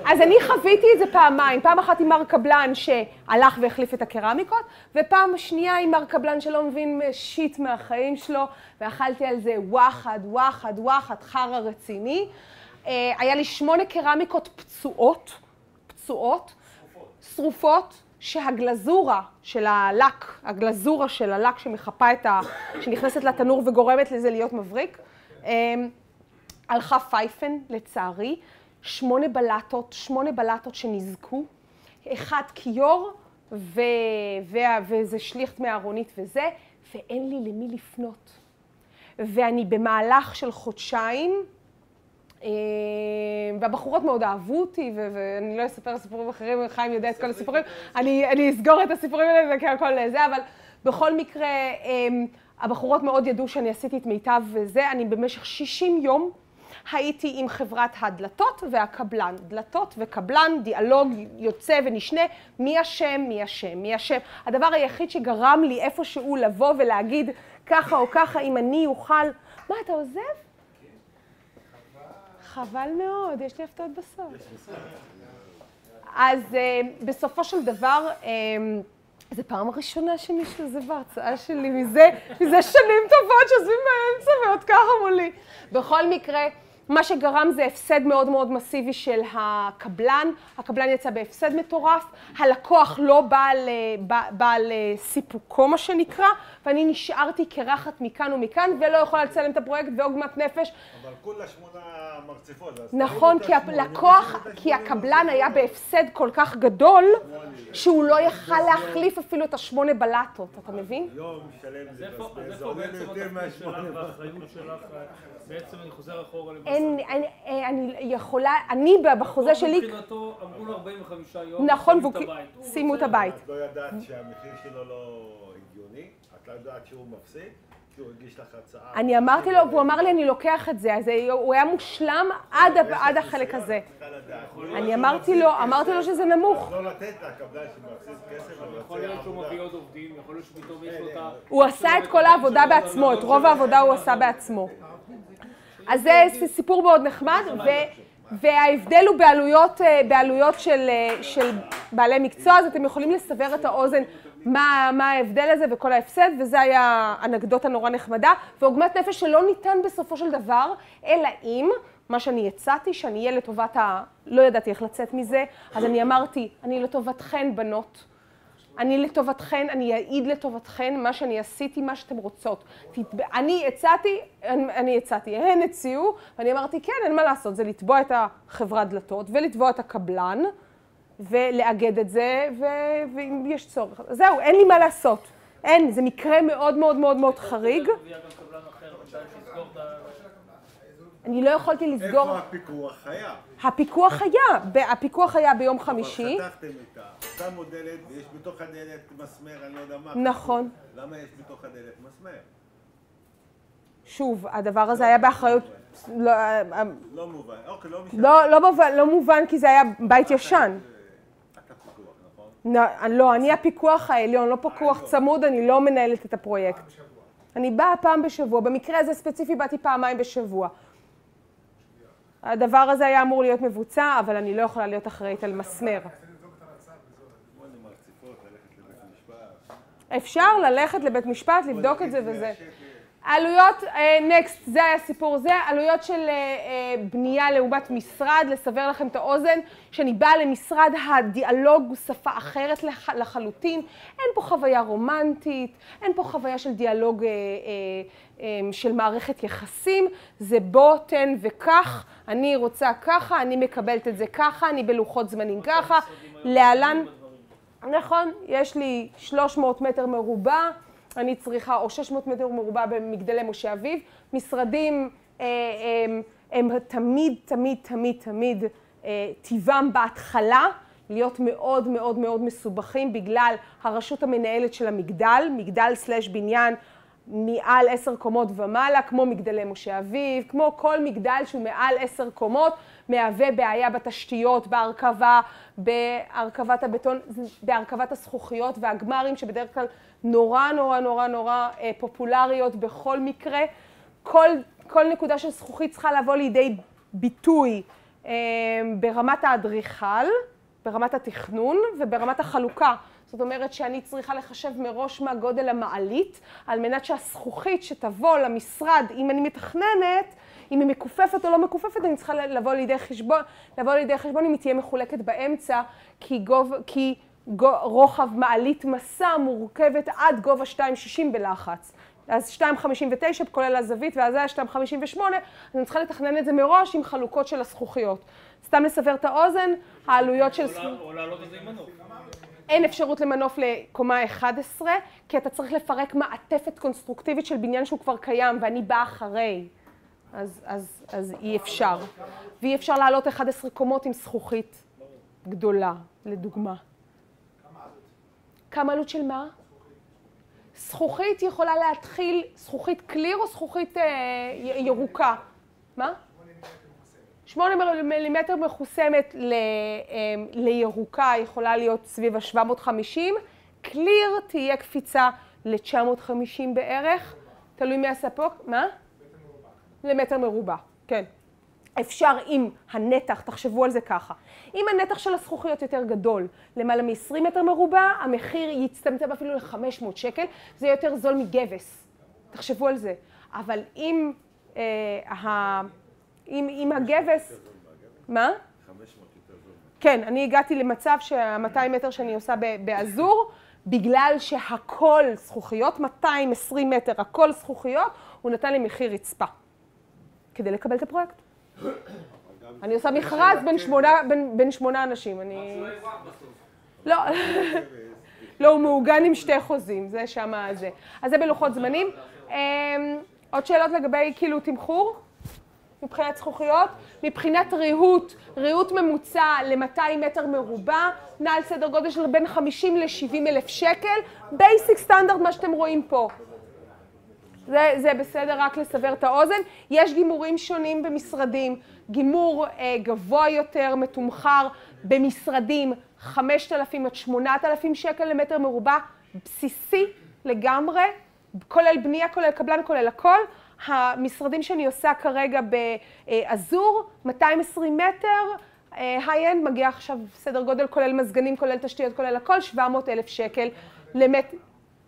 אז אני חוויתי את זה פעמיים, פעם אחת עם מר קבלן שהלך והחליף את הקרמיקות, ופעם שנייה עם מר קבלן שלא מבין שיט מהחיים שלו, ואכלתי על זה וואחד, וואחד, וואחד, חרא רציני. אה, היה לי שמונה קרמיקות פצועות, פצועות, שרופות, שהגלזורה של הלק, הגלזורה של הלק שמחפה את ה... שנכנסת לתנור וגורמת לזה להיות מבריק, אה, הלכה פייפן, לצערי. שמונה בלטות, שמונה בלטות שנזקו, אחד כיור ו... ו... וזה שליכט מהארונית וזה, ואין לי למי לפנות. ואני במהלך של חודשיים, אה, והבחורות מאוד אהבו אותי, ו- ואני לא אספר סיפורים אחרים, חיים יודע את כל הסיפורים, אני, אני אסגור את הסיפורים האלה וככל זה, אבל בכל מקרה, אה, הבחורות מאוד ידעו שאני עשיתי את מיטב וזה, אני במשך 60 יום הייתי עם חברת הדלתות והקבלן. דלתות וקבלן, דיאלוג יוצא ונשנה, מי אשם, מי אשם, מי אשם. הדבר היחיד שגרם לי איפשהו לבוא ולהגיד ככה או ככה, אם אני אוכל... מה, אתה עוזב? חבל מאוד, יש לי הפתעות בסוף. אז uh, בסופו של דבר, um, זו פעם ראשונה שמישהו זה בהרצאה שלי, מזה, מזה שנים טובות שיושבים באמצע ועוד ככה מולי. בכל מקרה, מה שגרם זה הפסד מאוד מאוד מסיבי של הקבלן, הקבלן יצא בהפסד מטורף, הלקוח לא בעל, בעל סיפוקו מה שנקרא, ואני נשארתי קרחת מכאן ומכאן ולא יכולה לצלם את הפרויקט ועוגמת נפש. אבל כולה שמונה מרצפות. אז נכון, כי הלקוח, כי הקבלן היה. בהפסד כל כך גדול, שמונה. שהוא לא יכל להחליף אפילו את השמונה בלטות, אתה מבין? יום שלם אז זה זה עולה בעצם יותר מהשמונה. בעצם אני חוזר אחורה למסע. אין, אני, אני יכולה, אני בחוזה שלי, מבחינתו אמרו לו 45 יום, נכון, שימו את הבית. את לא ידעת שהמחיר שלו לא הגיוני? את לא יודעת שהוא מפסיד? כי הוא הגיש לך הצעה. אני אמרתי לו, והוא אמר לי, אני לוקח את זה, אז הוא היה מושלם עד, החלק הזה. אני אמרתי לו, אמרתי לו שזה נמוך. לא לתת לקבלן שמפסיד כסף יכול להיות שהוא. מביא עוד עובדים, יכול להיות שפתאום יש לו את ה... הוא עשה את כל העבודה בעצמו, את רוב העבודה הוא עשה בעצמו. אז זה סיפור מאוד נחמד, ו- וההבדל הוא בעלויות, אה, בעלויות של, אה, של בעלי מקצוע, אז אתם יכולים לסבר את האוזן מה, מה ההבדל הזה וכל ההפסד, וזה היה אנקדוטה נורא נחמדה, ועוגמת נפש שלא ניתן בסופו של דבר, אלא אם, מה שאני הצעתי, שאני אהיה לטובת ה... לא ידעתי איך לצאת מזה, אז אני אמרתי, אני לטובתכן בנות. אני לטובתכן, אני אעיד לטובתכן מה שאני עשיתי, מה שאתן רוצות. תתב... אני הצעתי, אני, אני הצעתי, הן הציעו, ואני אמרתי, כן, אין מה לעשות, זה לתבוע את החברת דלתות ולתבוע את הקבלן, ולאגד את זה, ו... ואם יש צורך. זהו, אין לי מה לעשות. אין, זה מקרה מאוד מאוד מאוד מאוד חריג. אני לא יכולתי לסגור, איפה הפיקוח היה? הפיקוח היה, הפיקוח היה ביום חמישי, אבל חתכתם איתה, שמו דלת ויש בתוך הדלת מסמר, אני לא יודע מה. נכון. למה יש בתוך הדלת מסמר? שוב, הדבר הזה היה באחריות, לא, לא מובן. אוקיי, לא משנה. לא, לא, מובן, לא מובן כי זה היה בית ישן. לא, לא, אני הפיקוח העליון, לא פיקוח צמוד, אני לא מנהלת את הפרויקט. אני באה פעם בשבוע, במקרה הזה ספציפי באתי פעמיים בשבוע. הדבר הזה היה אמור להיות מבוצע, אבל אני לא יכולה להיות אחראית על מסמר. אפשר ללכת לבית משפט, לבדוק את זה וזה. עלויות, נקסט, זה היה סיפור זה, עלויות של אה, אה, בנייה לעומת משרד, לסבר לכם את האוזן, שאני באה למשרד, הדיאלוג הוא שפה אחרת לח, לחלוטין, אין פה חוויה רומנטית, אין פה חוויה של דיאלוג אה, אה, אה, של מערכת יחסים, זה בוא, תן וקח, אני רוצה ככה, אני מקבלת את זה ככה, אני בלוחות זמנים ככה, להלן... נכון, יש לי 300 מטר מרובע, אני צריכה, או 600 מטר מרובע במגדלי משה אביב. משרדים אה, הם, הם תמיד, תמיד, תמיד, תמיד אה, טיבם בהתחלה להיות מאוד מאוד מאוד מסובכים בגלל הרשות המנהלת של המגדל, מגדל סלש בניין מעל עשר קומות ומעלה, כמו מגדלי משה אביב, כמו כל מגדל שהוא מעל עשר קומות, מהווה בעיה בתשתיות, בהרכבה, בהרכבת הבטון, בהרכבת הזכוכיות והגמרים, שבדרך כלל נורא נורא נורא נורא אה, פופולריות בכל מקרה. כל, כל נקודה של זכוכית צריכה לבוא לידי ביטוי אה, ברמת האדריכל, ברמת התכנון וברמת החלוקה. זאת אומרת שאני צריכה לחשב מראש מה גודל המעלית, על מנת שהזכוכית שתבוא למשרד, אם אני מתכננת, אם היא מכופפת או לא מכופפת, אני צריכה לבוא לידי חשבון, לבוא לידי חשבון אם היא תהיה מחולקת באמצע, כי, גוב, כי רוחב מעלית מסע מורכבת עד גובה 2.60 בלחץ. אז 2.59 כולל הזווית, ואז היה 2.58, אז אני צריכה לתכנן את זה מראש עם חלוקות של הזכוכיות. סתם לסבר את האוזן, העלויות של... או לעלות את זה עם מנוף. אין אפשרות למנוף לקומה 11, כי אתה צריך לפרק מעטפת קונסטרוקטיבית של בניין שהוא כבר קיים, ואני באה אחרי. אז, אז, אז אי אפשר. ואי אפשר לעלות 11 קומות עם זכוכית גדולה, לדוגמה. כמה עלות של מה? זכוכית יכולה להתחיל, זכוכית קליר או זכוכית אה, ירוקה? מה? שמונה מילימטר מחוסמת ל, אה, לירוקה יכולה להיות סביב ה-750, קליר תהיה קפיצה ל-950 בערך, תלוי מי פה, מה? למטר מרובע, כן. אפשר עם הנתח, תחשבו על זה ככה, אם הנתח של הזכוכיות יותר גדול, למעלה מ-20 מטר מרובע, המחיר יצטמצם אפילו ל-500 שקל, זה יותר זול מגבס, תחשבו על זה. אבל אם, אה, אם, אם הגבס... מה? 500 יותר זול. כן, אני הגעתי למצב שה-200 מטר שאני עושה באזור, בגלל שהכל זכוכיות, 220 מטר, הכל זכוכיות, הוא נתן לי מחיר רצפה. כדי לקבל את הפרויקט. אני עושה מכרז בין שמונה, בין, בין שמונה אנשים, אני... לא, לא, הוא מעוגן עם שתי חוזים, זה שמה זה. אז זה בלוחות זמנים. אמ, עוד שאלות לגבי כאילו תמחור? מבחינת זכוכיות? מבחינת ריהוט, ריהוט ממוצע ל-200 מטר מרובע, נע על סדר גודל של בין 50 ל-70 אלף שקל, basic סטנדרט מה שאתם רואים פה. זה, זה בסדר רק לסבר את האוזן. יש גימורים שונים במשרדים. גימור אה, גבוה יותר, מתומחר במשרדים 5,000 עד 8,000 שקל למטר מרובע, בסיסי לגמרי, כולל בנייה, כולל קבלן, כולל הכל. המשרדים שאני עושה כרגע באזור, 220 מטר, high-end מגיע עכשיו סדר גודל כולל מזגנים, כולל תשתיות, כולל הכל, 700 אלף שקל למטר.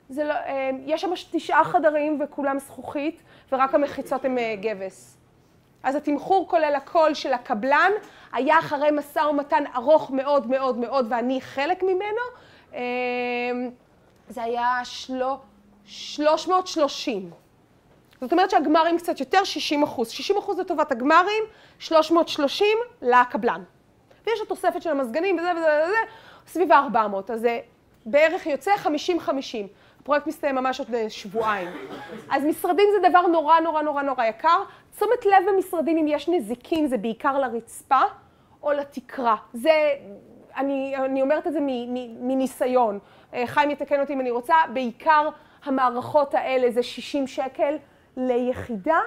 זה לא, אה, יש שם תשעה חדרים וכולם זכוכית, ורק המחיצות הן אה, גבס. אז התמחור כולל הכל של הקבלן, היה אחרי משא ומתן ארוך מאוד מאוד מאוד, ואני חלק ממנו, אה, זה היה שלו, 330. זאת אומרת שהגמרים קצת יותר, 60 אחוז. 60 אחוז לטובת הגמרים, 330 לקבלן. ויש את התוספת של המזגנים וזה וזה וזה, סביב ה-400, אז זה בערך יוצא 50-50. הפרויקט מסתיים ממש עוד שבועיים. אז משרדים זה דבר נורא נורא נורא נורא יקר. תשומת לב במשרדים אם יש נזיקים זה בעיקר לרצפה או לתקרה. זה, אני, אני אומרת את זה מניסיון. אה, חיים יתקן אותי אם אני רוצה, בעיקר המערכות האלה זה 60 שקל ליחידה,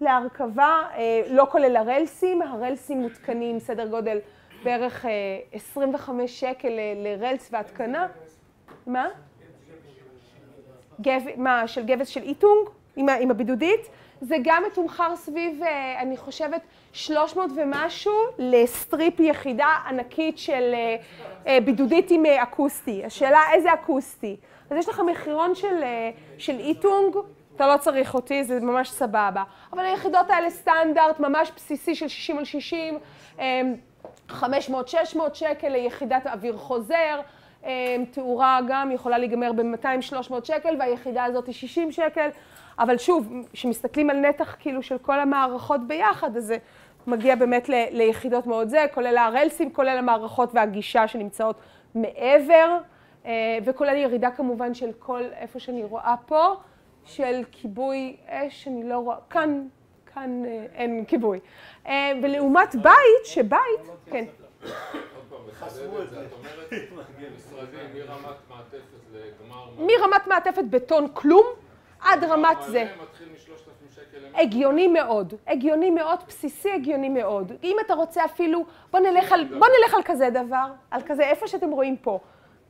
להרכבה, אה, לא כולל הרלסים, הרלסים מותקנים סדר גודל בערך 25 אה, שקל לרלס והתקנה. מה? גב, מה, של גבס של איטונג, עם, עם הבידודית, זה גם מתומחר סביב, אה, אני חושבת, 300 ומשהו לסטריפ יחידה ענקית של אה, אה, בידודית עם אקוסטי. השאלה איזה אקוסטי. אז יש לך מחירון של, של איטונג, אתה לא צריך אותי, זה ממש סבבה. אבל היחידות האלה סטנדרט, ממש בסיסי של 60 על 60, 500-600 שקל ליחידת אוויר חוזר. אמ, תאורה גם יכולה להיגמר ב-200-300 שקל והיחידה הזאת היא 60 שקל, אבל שוב, כשמסתכלים על נתח כאילו של כל המערכות ביחד, אז זה מגיע באמת ל- ליחידות מאוד זה, כולל הרלסים, כולל המערכות והגישה שנמצאות מעבר, אה, וכולל ירידה כמובן של כל, איפה שאני רואה פה, של כיבוי אש, אני לא רואה, כאן, כאן אה, אין כיבוי. אה, ולעומת בית, שבית, כן. *coughs* מחדד את זה, את אומרת משרדים מרמת מעטפת לגמר... מרמת מעטפת בטון כלום עד רמת זה. מתחיל מ-3,000 שקל הגיוני מאוד, הגיוני מאוד, בסיסי הגיוני מאוד. אם אתה רוצה אפילו, בוא נלך על, בוא נלך על כזה דבר, על כזה, איפה שאתם רואים פה.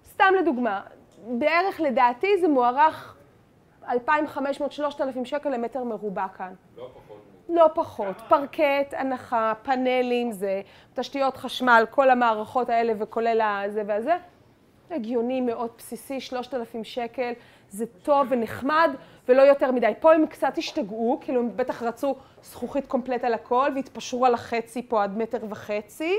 סתם לדוגמה, בערך לדעתי זה מוערך 2,500-3,000 שקל למטר מרובע כאן. לא פחות. לא פחות. פרקט, הנחה, פאנלים, זה תשתיות חשמל, כל המערכות האלה וכולל הזה והזה. הגיוני מאוד בסיסי, 3,000 שקל, זה טוב ונחמד ולא יותר מדי. פה הם קצת השתגעו, כאילו הם בטח רצו זכוכית קומפלט על הכל והתפשרו על החצי פה עד מטר וחצי,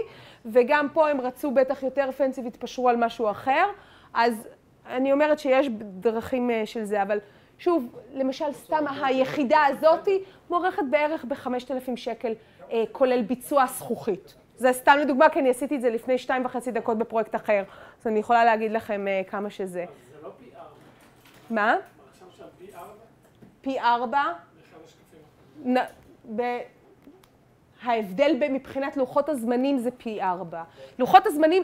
וגם פה הם רצו בטח יותר פנסי והתפשרו על משהו אחר, אז אני אומרת שיש דרכים אה, של זה, אבל שוב, למשל סתם היחידה הזאתי מוערכת בערך ב-5,000 שקל, אה, כולל ביצוע זכוכית. זה סתם לדוגמה, כי אני עשיתי את זה לפני שתיים וחצי דקות בפרויקט אחר, אז אני יכולה להגיד לכם אה, כמה שזה. אז זה לא פי ארבע. מה? עכשיו שם פי ארבע? פי. נ-. ההבדל ב- מבחינת לוחות הזמנים זה פי ארבע. לוחות הזמנים,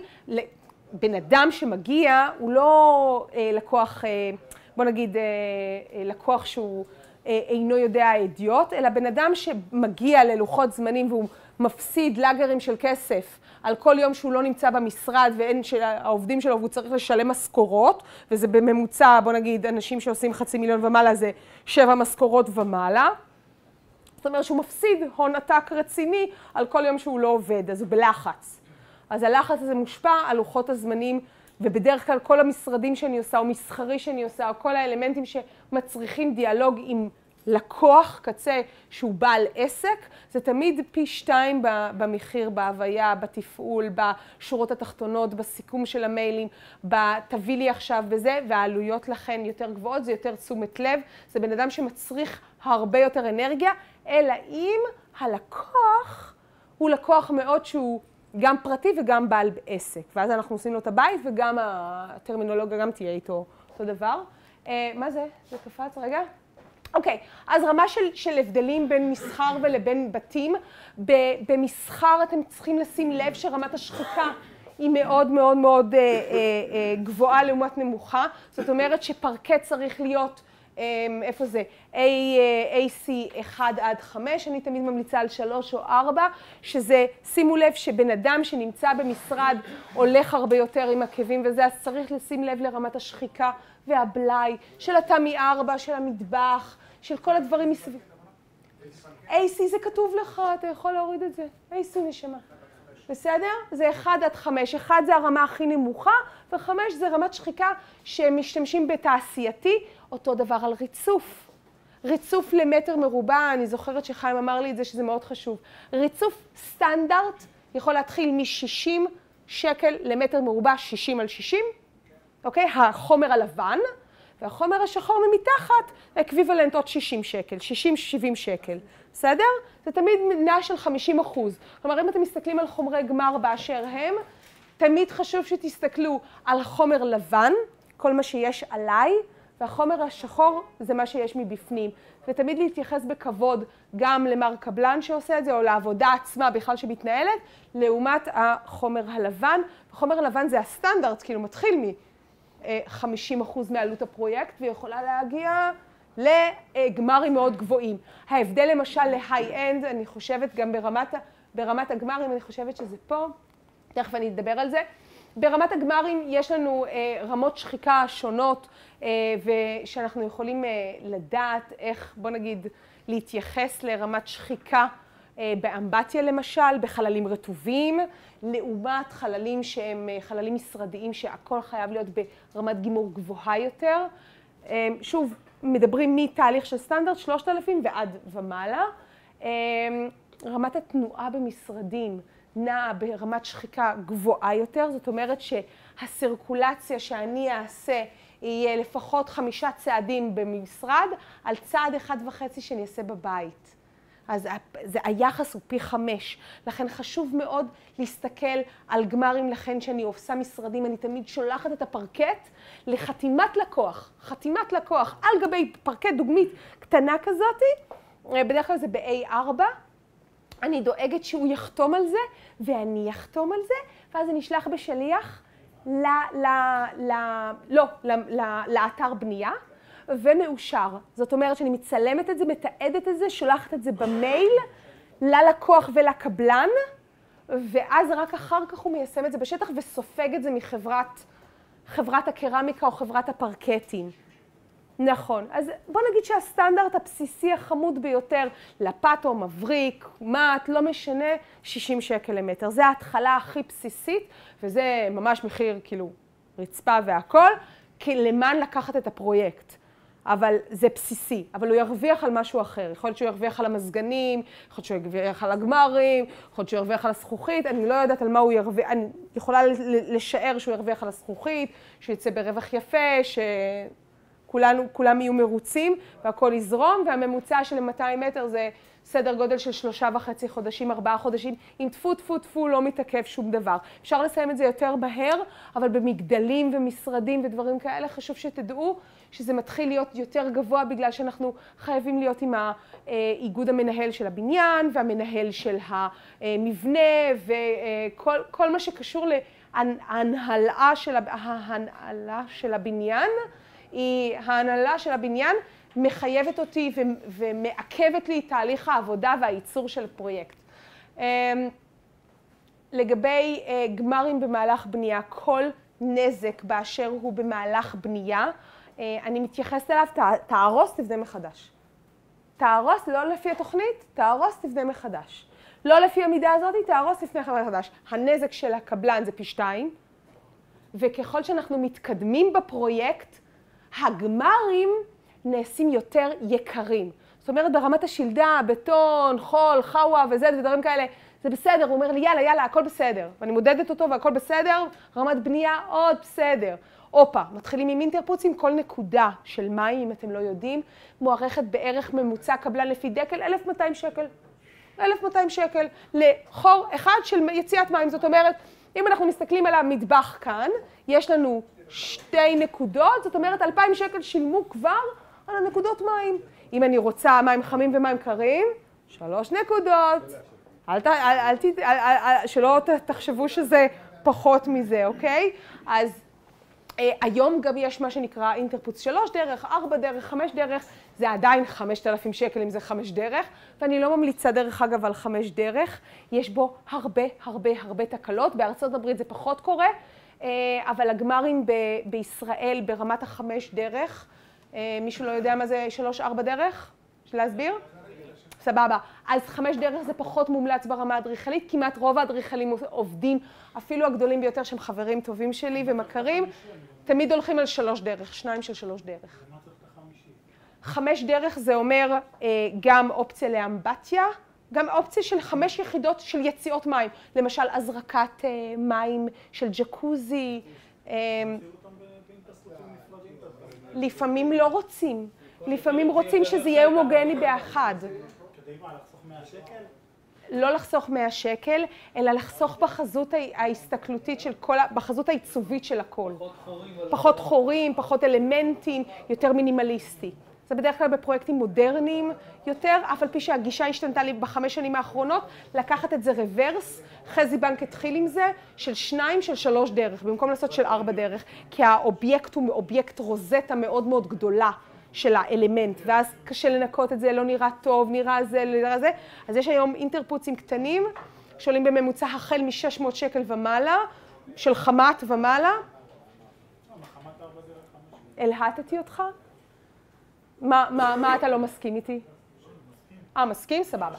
בן אדם שמגיע הוא לא אה, לקוח, אה, בוא נגיד, אה, אה, לקוח שהוא אה, אינו יודע אידיוט, אלא בן אדם שמגיע ללוחות זמנים והוא מפסיד לאגרים של כסף על כל יום שהוא לא נמצא במשרד ואין של העובדים שלו והוא צריך לשלם משכורות, וזה בממוצע, בוא נגיד, אנשים שעושים חצי מיליון ומעלה זה שבע משכורות ומעלה. זאת אומרת שהוא מפסיד הון עתק רציני על כל יום שהוא לא עובד, אז הוא בלחץ. אז הלחץ הזה מושפע על לוחות הזמנים, ובדרך כלל כל המשרדים שאני עושה, או מסחרי שאני עושה, או כל האלמנטים שמצריכים דיאלוג עם לקוח קצה שהוא בעל עסק, זה תמיד פי שתיים במחיר, בהוויה, בתפעול, בשורות התחתונות, בסיכום של המיילים, בתביא לי עכשיו בזה, והעלויות לכן יותר גבוהות, זה יותר תשומת לב, זה בן אדם שמצריך הרבה יותר אנרגיה, אלא אם הלקוח הוא לקוח מאוד שהוא גם פרטי וגם בעל עסק, ואז אנחנו עושים לו את הבית וגם הטרמינולוגיה גם תהיה איתו אותו דבר. אה, מה זה? זה קפץ רגע? אוקיי, אז רמה של, של הבדלים בין מסחר ולבין בתים. במסחר אתם צריכים לשים לב שרמת השחיקה היא מאוד מאוד מאוד אה, אה, אה, גבוהה לעומת נמוכה. זאת אומרת שפרקט צריך להיות, איפה זה? A, אה, AC 1 עד 5, אני תמיד ממליצה על 3 או 4, שזה, שימו לב שבן אדם שנמצא במשרד הולך הרבה יותר עם עקבים וזה, אז צריך לשים לב לרמת השחיקה והבלאי של התמי 4, של המטבח, של כל הדברים מסביב. AC זה כתוב לך, אתה יכול להוריד את זה. AC נשמה. בסדר? זה 1 עד 5. 1 זה הרמה הכי נמוכה, ו-5 זה רמת שחיקה שמשתמשים בתעשייתי, אותו דבר על ריצוף. ריצוף למטר מרובע, אני זוכרת שחיים אמר לי את זה, שזה מאוד חשוב. ריצוף סטנדרט יכול להתחיל מ-60 שקל למטר מרובע, 60 על 60, אוקיי? החומר הלבן, והחומר השחור ממתחת, equivalent עוד 60 שקל, 60-70 שקל, בסדר? זה תמיד נע של 50 אחוז. כלומר, אם אתם מסתכלים על חומרי גמר באשר הם, תמיד חשוב שתסתכלו על חומר לבן, כל מה שיש עליי, והחומר השחור זה מה שיש מבפנים. ותמיד להתייחס בכבוד גם למר קבלן שעושה את זה, או לעבודה עצמה בכלל שמתנהלת, לעומת החומר הלבן. החומר הלבן זה הסטנדרט, כאילו מתחיל מ... 50 אחוז מעלות הפרויקט ויכולה להגיע לגמרים מאוד גבוהים. ההבדל למשל להיי-אנד, אני חושבת גם ברמת, ברמת הגמרים, אני חושבת שזה פה, תכף אני אדבר על זה. ברמת הגמרים יש לנו אה, רמות שחיקה שונות אה, ושאנחנו יכולים אה, לדעת איך, בוא נגיד, להתייחס לרמת שחיקה באמבטיה למשל, בחללים רטובים, לעומת חללים שהם חללים משרדיים שהכל חייב להיות ברמת גימור גבוהה יותר. שוב, מדברים מתהליך של סטנדרט 3,000 ועד ומעלה. רמת התנועה במשרדים נעה ברמת שחיקה גבוהה יותר, זאת אומרת שהסירקולציה שאני אעשה יהיה לפחות חמישה צעדים במשרד על צעד אחד וחצי שאני אעשה בבית. אז זה, היחס הוא פי חמש. לכן חשוב מאוד להסתכל על גמרים, לכן שאני עושה משרדים, אני תמיד שולחת את הפרקט לחתימת לקוח. חתימת לקוח על גבי פרקט דוגמית קטנה כזאתי, בדרך כלל זה ב-A4, אני דואגת שהוא יחתום על זה, ואני אחתום על זה, ואז זה נשלח בשליח ל, ל, ל, לא, ל, ל, לאתר בנייה, ומאושר. זאת אומרת שאני מצלמת את זה, מתעדת את זה, שולחת את זה במייל ללקוח ולקבלן, ואז רק אחר כך הוא מיישם את זה בשטח וסופג את זה מחברת חברת הקרמיקה או חברת הפרקטים. נכון. אז בוא נגיד שהסטנדרט הבסיסי החמוד ביותר, לפטו, מבריק, מט, לא משנה, 60 שקל למטר. זה ההתחלה הכי בסיסית, וזה ממש מחיר, כאילו, רצפה והכול, למען לקחת את הפרויקט. אבל זה בסיסי, אבל הוא ירוויח על משהו אחר. יכול להיות שהוא ירוויח על המזגנים, יכול להיות שהוא ירוויח על הגמרים, יכול להיות שהוא ירוויח על הזכוכית, אני לא יודעת על מה הוא ירוויח, אני יכולה לשער שהוא ירוויח על הזכוכית, שהוא יצא ברווח יפה, שכולם יהיו מרוצים והכל יזרום, והממוצע של 200 מטר זה סדר גודל של שלושה וחצי חודשים, ארבעה חודשים, אם טפו טפו טפו לא מתעכב שום דבר. אפשר לסיים את זה יותר מהר, אבל במגדלים ומשרדים ודברים כאלה חשוב שתדעו שזה מתחיל להיות יותר גבוה בגלל שאנחנו חייבים להיות עם האיגוד המנהל של הבניין והמנהל של המבנה וכל מה שקשור להנהלה של, ההנהלה של הבניין, היא ההנהלה של הבניין מחייבת אותי ומעכבת לי תהליך העבודה והייצור של הפרויקט. אמ, לגבי אה, גמרים במהלך בנייה, כל נזק באשר הוא במהלך בנייה, אה, אני מתייחסת אליו, תהרוס, תבנה מחדש. תהרוס, לא לפי התוכנית, תהרוס, תבנה מחדש. לא לפי המידה הזאת, תהרוס, תבנה מחדש. הנזק של הקבלן זה פי שתיים, וככל שאנחנו מתקדמים בפרויקט, הגמרים נעשים יותר יקרים. זאת אומרת, ברמת השלדה, בטון, חול, חאווה וזה ודברים כאלה, זה בסדר, הוא אומר לי, יאללה, יאללה, הכל בסדר. ואני מודדת אותו והכל בסדר, רמת בנייה עוד בסדר. הופה, מתחילים עם אינטרפוצים, כל נקודה של מים, אם אתם לא יודעים, מוערכת בערך ממוצע קבלן לפי דקל 1,200 שקל. 1,200 שקל לחור אחד של יציאת מים. זאת אומרת, אם אנחנו מסתכלים על המטבח כאן, יש לנו שתי נקודות, זאת אומרת 2,000 שקל שילמו כבר על הנקודות מים. אם אני רוצה מים חמים ומים קרים, שלוש נקודות. אל ת... אל, אל, אל, אל, שלא תחשבו שזה פחות מזה, אוקיי? אז אה, היום גם יש מה שנקרא אינטרפוץ שלוש דרך, ארבע דרך, חמש דרך, זה עדיין חמשת אלפים שקל אם זה חמש דרך, ואני לא ממליצה דרך אגב על חמש דרך, יש בו הרבה הרבה הרבה תקלות, בארצות הברית זה פחות קורה, אבל הגמרים ב- בישראל ברמת החמש דרך, אה, מישהו לא יודע מה זה שלוש ארבע דרך? להסביר? סבבה. אז חמש דרך זה פחות מומלץ ברמה האדריכלית, כמעט רוב האדריכלים עובדים, אפילו הגדולים ביותר שהם חברים טובים שלי ומכרים, תמיד הולכים על שלוש דרך, שניים של שלוש דרך. חמש דרך זה אומר אה, גם אופציה לאמבטיה, גם אופציה של חמש יחידות של יציאות מים, למשל הזרקת אה, מים של ג'קוזי. אה, לפעמים לא רוצים, לפעמים רוצים שזה יהיה הומוגני באחד. לא לחסוך 100 שקל, אלא לחסוך בחזות ההסתכלותית של כל, בחזות העיצובית של הכל. פחות חורים. פחות חורים, פחות אלמנטים, יותר מינימליסטי. זה בדרך כלל בפרויקטים מודרניים יותר, אף על פי שהגישה השתנתה לי בחמש שנים האחרונות, לקחת את זה reverse, חזי בנק התחיל עם זה, של שניים, של שלוש דרך, במקום לעשות של ארבע דרך, כי האובייקט הוא אובייקט רוזטה מאוד מאוד גדולה. של האלמנט, ואז קשה לנקות את זה, לא נראה טוב, נראה זה, נראה זה. אז יש היום אינטרפוצים קטנים, שעולים בממוצע החל מ-600 שקל ומעלה, של חמת ומעלה. הלהטתי אותך? מה, מה, מה אתה לא מסכים איתי? אה, מסכים? סבבה.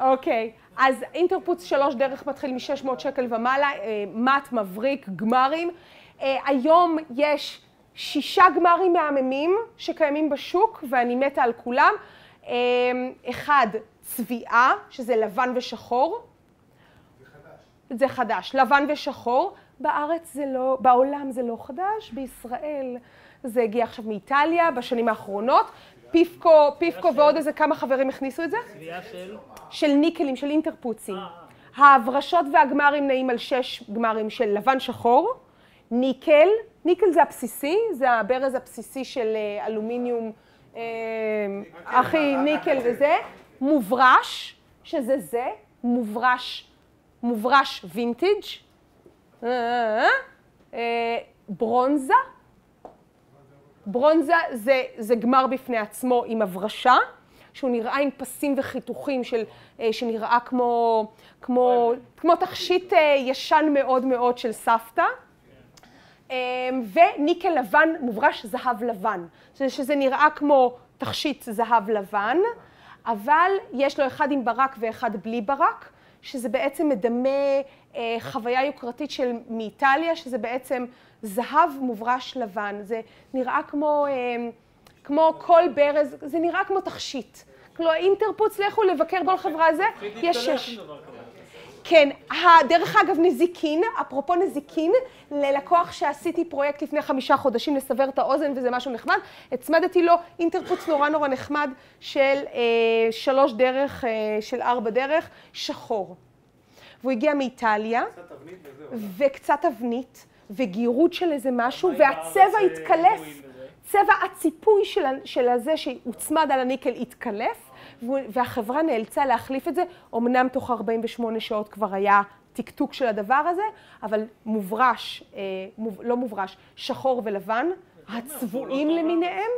אוקיי, אז אינטרפוץ שלוש דרך מתחיל מ-600 שקל ומעלה, אה, מט, מבריק, גמרים. אה, היום יש שישה גמרים מהממים שקיימים בשוק, ואני מתה על כולם. אה, אחד, צביעה, שזה לבן ושחור. זה חדש. זה חדש, לבן ושחור. בארץ זה לא, בעולם זה לא חדש, בישראל זה הגיע עכשיו מאיטליה בשנים האחרונות. פיפקו, פיפקו ועוד איזה כמה חברים הכניסו את זה. של? ניקלים, של אינטרפוצים. ההברשות והגמרים נעים על שש גמרים של לבן שחור. ניקל, ניקל זה הבסיסי, זה הברז הבסיסי של אה, אלומיניום, אה, הכי ניקל וזה, מוברש, שזה זה, מוברש, מוברש וינטיג', אה, אה, ברונזה, ברונזה זה, זה גמר בפני עצמו עם הברשה, שהוא נראה עם פסים וחיתוכים של, אה, שנראה כמו, כמו, כמו תכשיט ישן מאוד מאוד של סבתא. וניקל לבן מוברש זהב לבן, שזה נראה כמו תכשיט זהב לבן, אבל יש לו אחד עם ברק ואחד בלי ברק, שזה בעצם מדמה אה, חוויה יוקרתית של מאיטליה, שזה בעצם זהב מוברש לבן. זה נראה כמו, אה, כמו כל ברז, זה נראה כמו תכשיט. כלומר, אינטרפוץ, לכו לבקר בכל חברה הזה, יש שש. כן, דרך אגב נזיקין, אפרופו נזיקין, ללקוח שעשיתי פרויקט לפני חמישה חודשים לסבר את האוזן וזה משהו נחמד, הצמדתי לו אינטרפוץ נורא נורא נחמד של אה, שלוש דרך, אה, של ארבע דרך, שחור. והוא הגיע מאיטליה, וקצת אבנית, וגירות של איזה משהו, והצבע התקלף, צבע הציפוי של, של הזה שהוצמד על הניקל התקלף, והחברה נאלצה להחליף את זה, אמנם תוך 48 שעות כבר היה טקטוק של הדבר הזה, אבל מוברש, אה, מוב, לא מוברש, שחור ולבן, הצבועים למיניהם,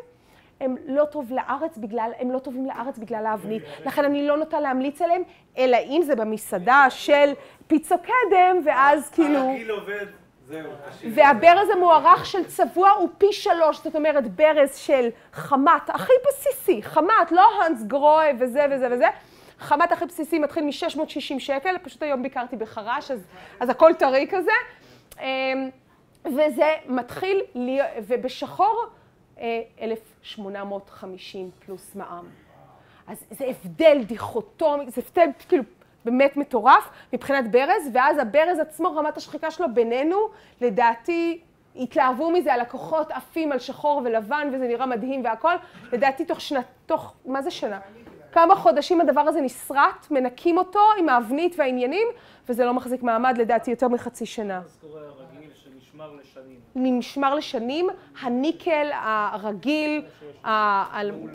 הם לא טוב לארץ בגלל, הם לא טובים לארץ בגלל האבנית. לכן אני לא נוטה להמליץ עליהם, אלא אם זה במסעדה של פיצו קדם, ואז כאילו... הרגיל עובד. והברז המוערך של צבוע הוא פי שלוש, זאת אומרת ברז של חמת, הכי בסיסי, חמת, לא האנס גרואה וזה וזה וזה. חמת הכי בסיסי מתחיל מ-660 שקל, פשוט היום ביקרתי בחרש, אז, אז הכל טרי כזה. אמ, וזה מתחיל, ובשחור 1,850 אה, פלוס מע"מ. אז זה הבדל דיכוטומי, זה הבדל כאילו באמת מטורף מבחינת ברז, ואז הברז עצמו, רמת השחיקה שלו בינינו, לדעתי התלהבו מזה, הלקוחות עפים על שחור ולבן וזה נראה מדהים והכל, לדעתי תוך שנה, תוך, מה זה שנה? כמה חודשים הדבר הזה נסרט, מנקים אותו עם האבנית והעניינים, וזה לא מחזיק מעמד לדעתי יותר מחצי שנה. שנשמר לשנים. נשמר לשנים, הניקל הרגיל,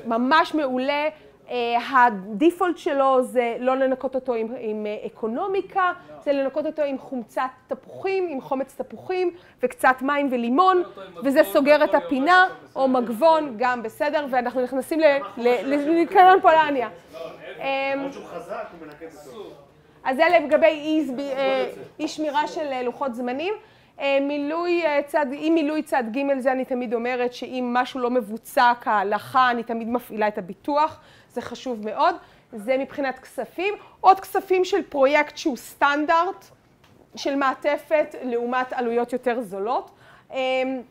ממש מעולה. אה, הדיפולט שלו זה לא לנקות אותו עם, עם אה, אקונומיקה, זה לנקות אותו עם חומצת תפוחים, עם חומץ תפוחים וקצת מים ולימון, וזה סוגר את הפינה, או מגבון, גם בסדר, ואנחנו נכנסים לקרן פולניה. אמ, אז זה לגבי אה, אי שמירה של לוחות זמנים. מילוי צד, אי מילוי צד ג' זה אני תמיד אומרת שאם משהו לא מבוצע כהלכה, אני תמיד מפעילה את הביטוח. זה חשוב מאוד. זה מבחינת כספים. עוד כספים של פרויקט שהוא סטנדרט של מעטפת לעומת עלויות יותר זולות. אמ,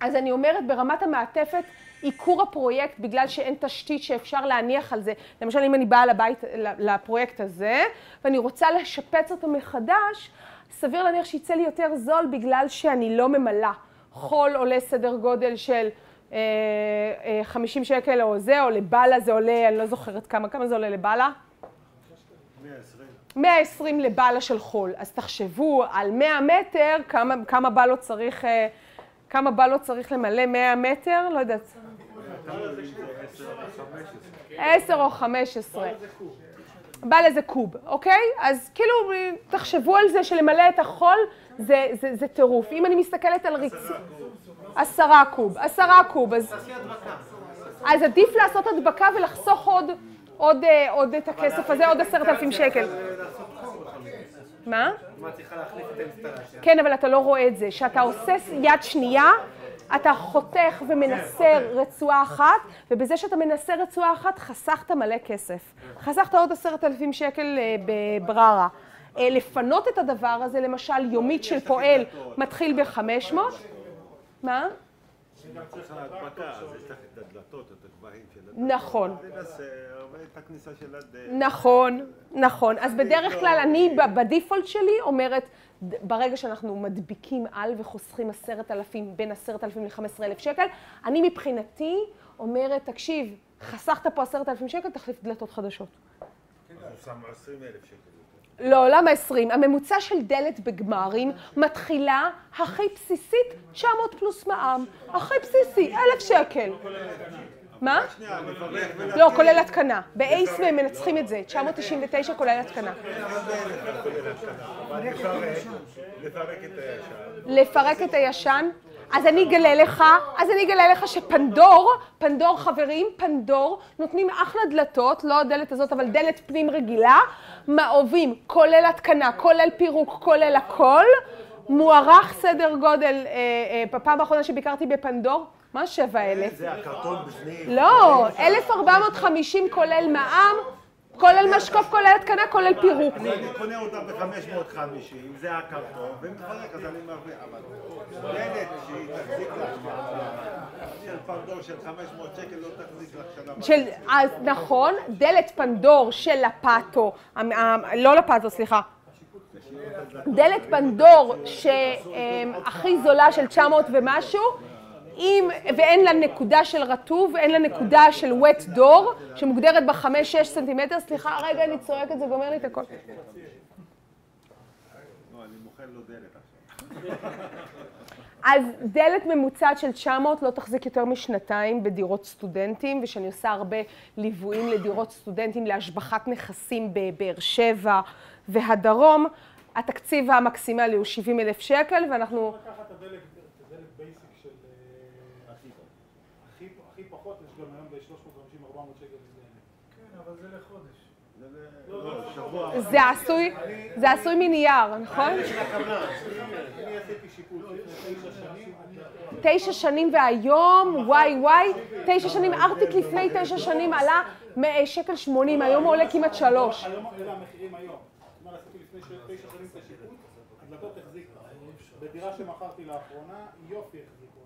אז אני אומרת, ברמת המעטפת, עיקור הפרויקט בגלל שאין תשתית שאפשר להניח על זה. למשל, אם אני באה לבית, לפרויקט הזה, ואני רוצה לשפץ אותו מחדש, סביר להניח שיצא לי יותר זול בגלל שאני לא ממלאה. חול עולה סדר גודל של 50 אה, אה, שקל או זה, או לבאלה זה עולה, אני לא זוכרת כמה, כמה זה עולה לבאלה? 120. 120 לבאלה של חול. אז תחשבו על 100 מטר, כמה, כמה בלות צריך, אה, כמה בלות צריך למלא 100 מטר, לא יודעת. 10 או 15. בא לזה קוב, אוקיי? אז כאילו, תחשבו על זה שלמלא את החול זה, זה, זה טירוף. אם אני מסתכלת על ריצוף... עשרה קוב, עשרה קוב. אז, אז עדיף לעשות הדבקה ולחסוך עוד, עוד, אה, עוד את הכסף הזה, עוד עשרת אלפים שקל. מה? כן, אבל אתה לא רואה את זה. כשאתה עושה יד שנייה, אתה חותך ומנסר רצועה אחת, ובזה שאתה מנסר רצועה אחת, חסכת מלא כסף. חסכת עוד עשרת אלפים שקל אה, בבררה. אה, לפנות את הדבר הזה, למשל יומית של פועל מתחיל ב-500, מה? נכון. נכון, נכון. אז בדרך כלל אני בדיפולט שלי אומרת, ברגע שאנחנו מדביקים על וחוסכים עשרת אלפים, בין עשרת אלפים לחמש עשרה אלף שקל, אני מבחינתי אומרת, תקשיב, חסכת פה עשרת אלפים שקל, תחליף דלתות חדשות. כן, אז שמו עשרים אלף שקל. לא, למה 20? הממוצע של דלת בגמרים מתחילה הכי בסיסית 900 פלוס מע"מ. הכי בסיסי, אלף שקל. מה? לא, כולל התקנה. באייס מנצחים את זה, 999 כולל התקנה. לפרק את הישן. אז אני אגלה לך, אז אני אגלה לך שפנדור, פנדור חברים, פנדור, נותנים אחלה דלתות, לא הדלת הזאת, אבל דלת פנים רגילה, מעובים, כולל התקנה, כולל פירוק, כולל הכל, מוערך סדר גודל, אה, אה, בפעם האחרונה שביקרתי בפנדור, מה שבע אלף? זה הקרטון בפנים. לא, 1,450 כולל מע"מ, כולל משקוף, כולל התקנה, כולל פירוק. אני קונה אותה ב-550, זה הקרטון, ומתחלק, אז אני מרוויח. אבל דלת שהיא תחזיק לך, של פרדור של 500 שקל לא תחזיק לך שנה. של, אז נכון, דלת פנדור של המ- לא לפאטו, סליחה. דלת פנדור שהכי זולה של 900 ומשהו, עם, ואין לה נקודה של רטוב, אין לה נקודה של wet door, שמוגדרת ב-5-6 סנטימטר, סליחה, רגע, אני צועקת, זה גומר לי את הכל. לא, אני מוכר לו דלת עכשיו. אז דלת ממוצעת של 900 לא תחזיק יותר משנתיים בדירות סטודנטים, ושאני עושה הרבה ליוויים לדירות סטודנטים להשבחת נכסים בבאר שבע והדרום. התקציב המקסימלי הוא 70 אלף שקל, ואנחנו... לקחת את הדלת, basic של... אה, הכי פחות, יש גם היום ב-350-400 שקל. כן, אבל זה לחודש. זה עשוי, זה עשוי מנייר, נכון? תשע שנים. והיום, וואי וואי, תשע שנים, ארטיק לפני תשע שנים עלה שקל שמונים, היום הוא עולה כמעט שלוש. היום אלה המחירים היום. זאת אומרת, עשיתי לפני ש- תשע שנים את השיפוץ, הדלתות החזיקו. בדירה שמכרתי לאחרונה, יופי.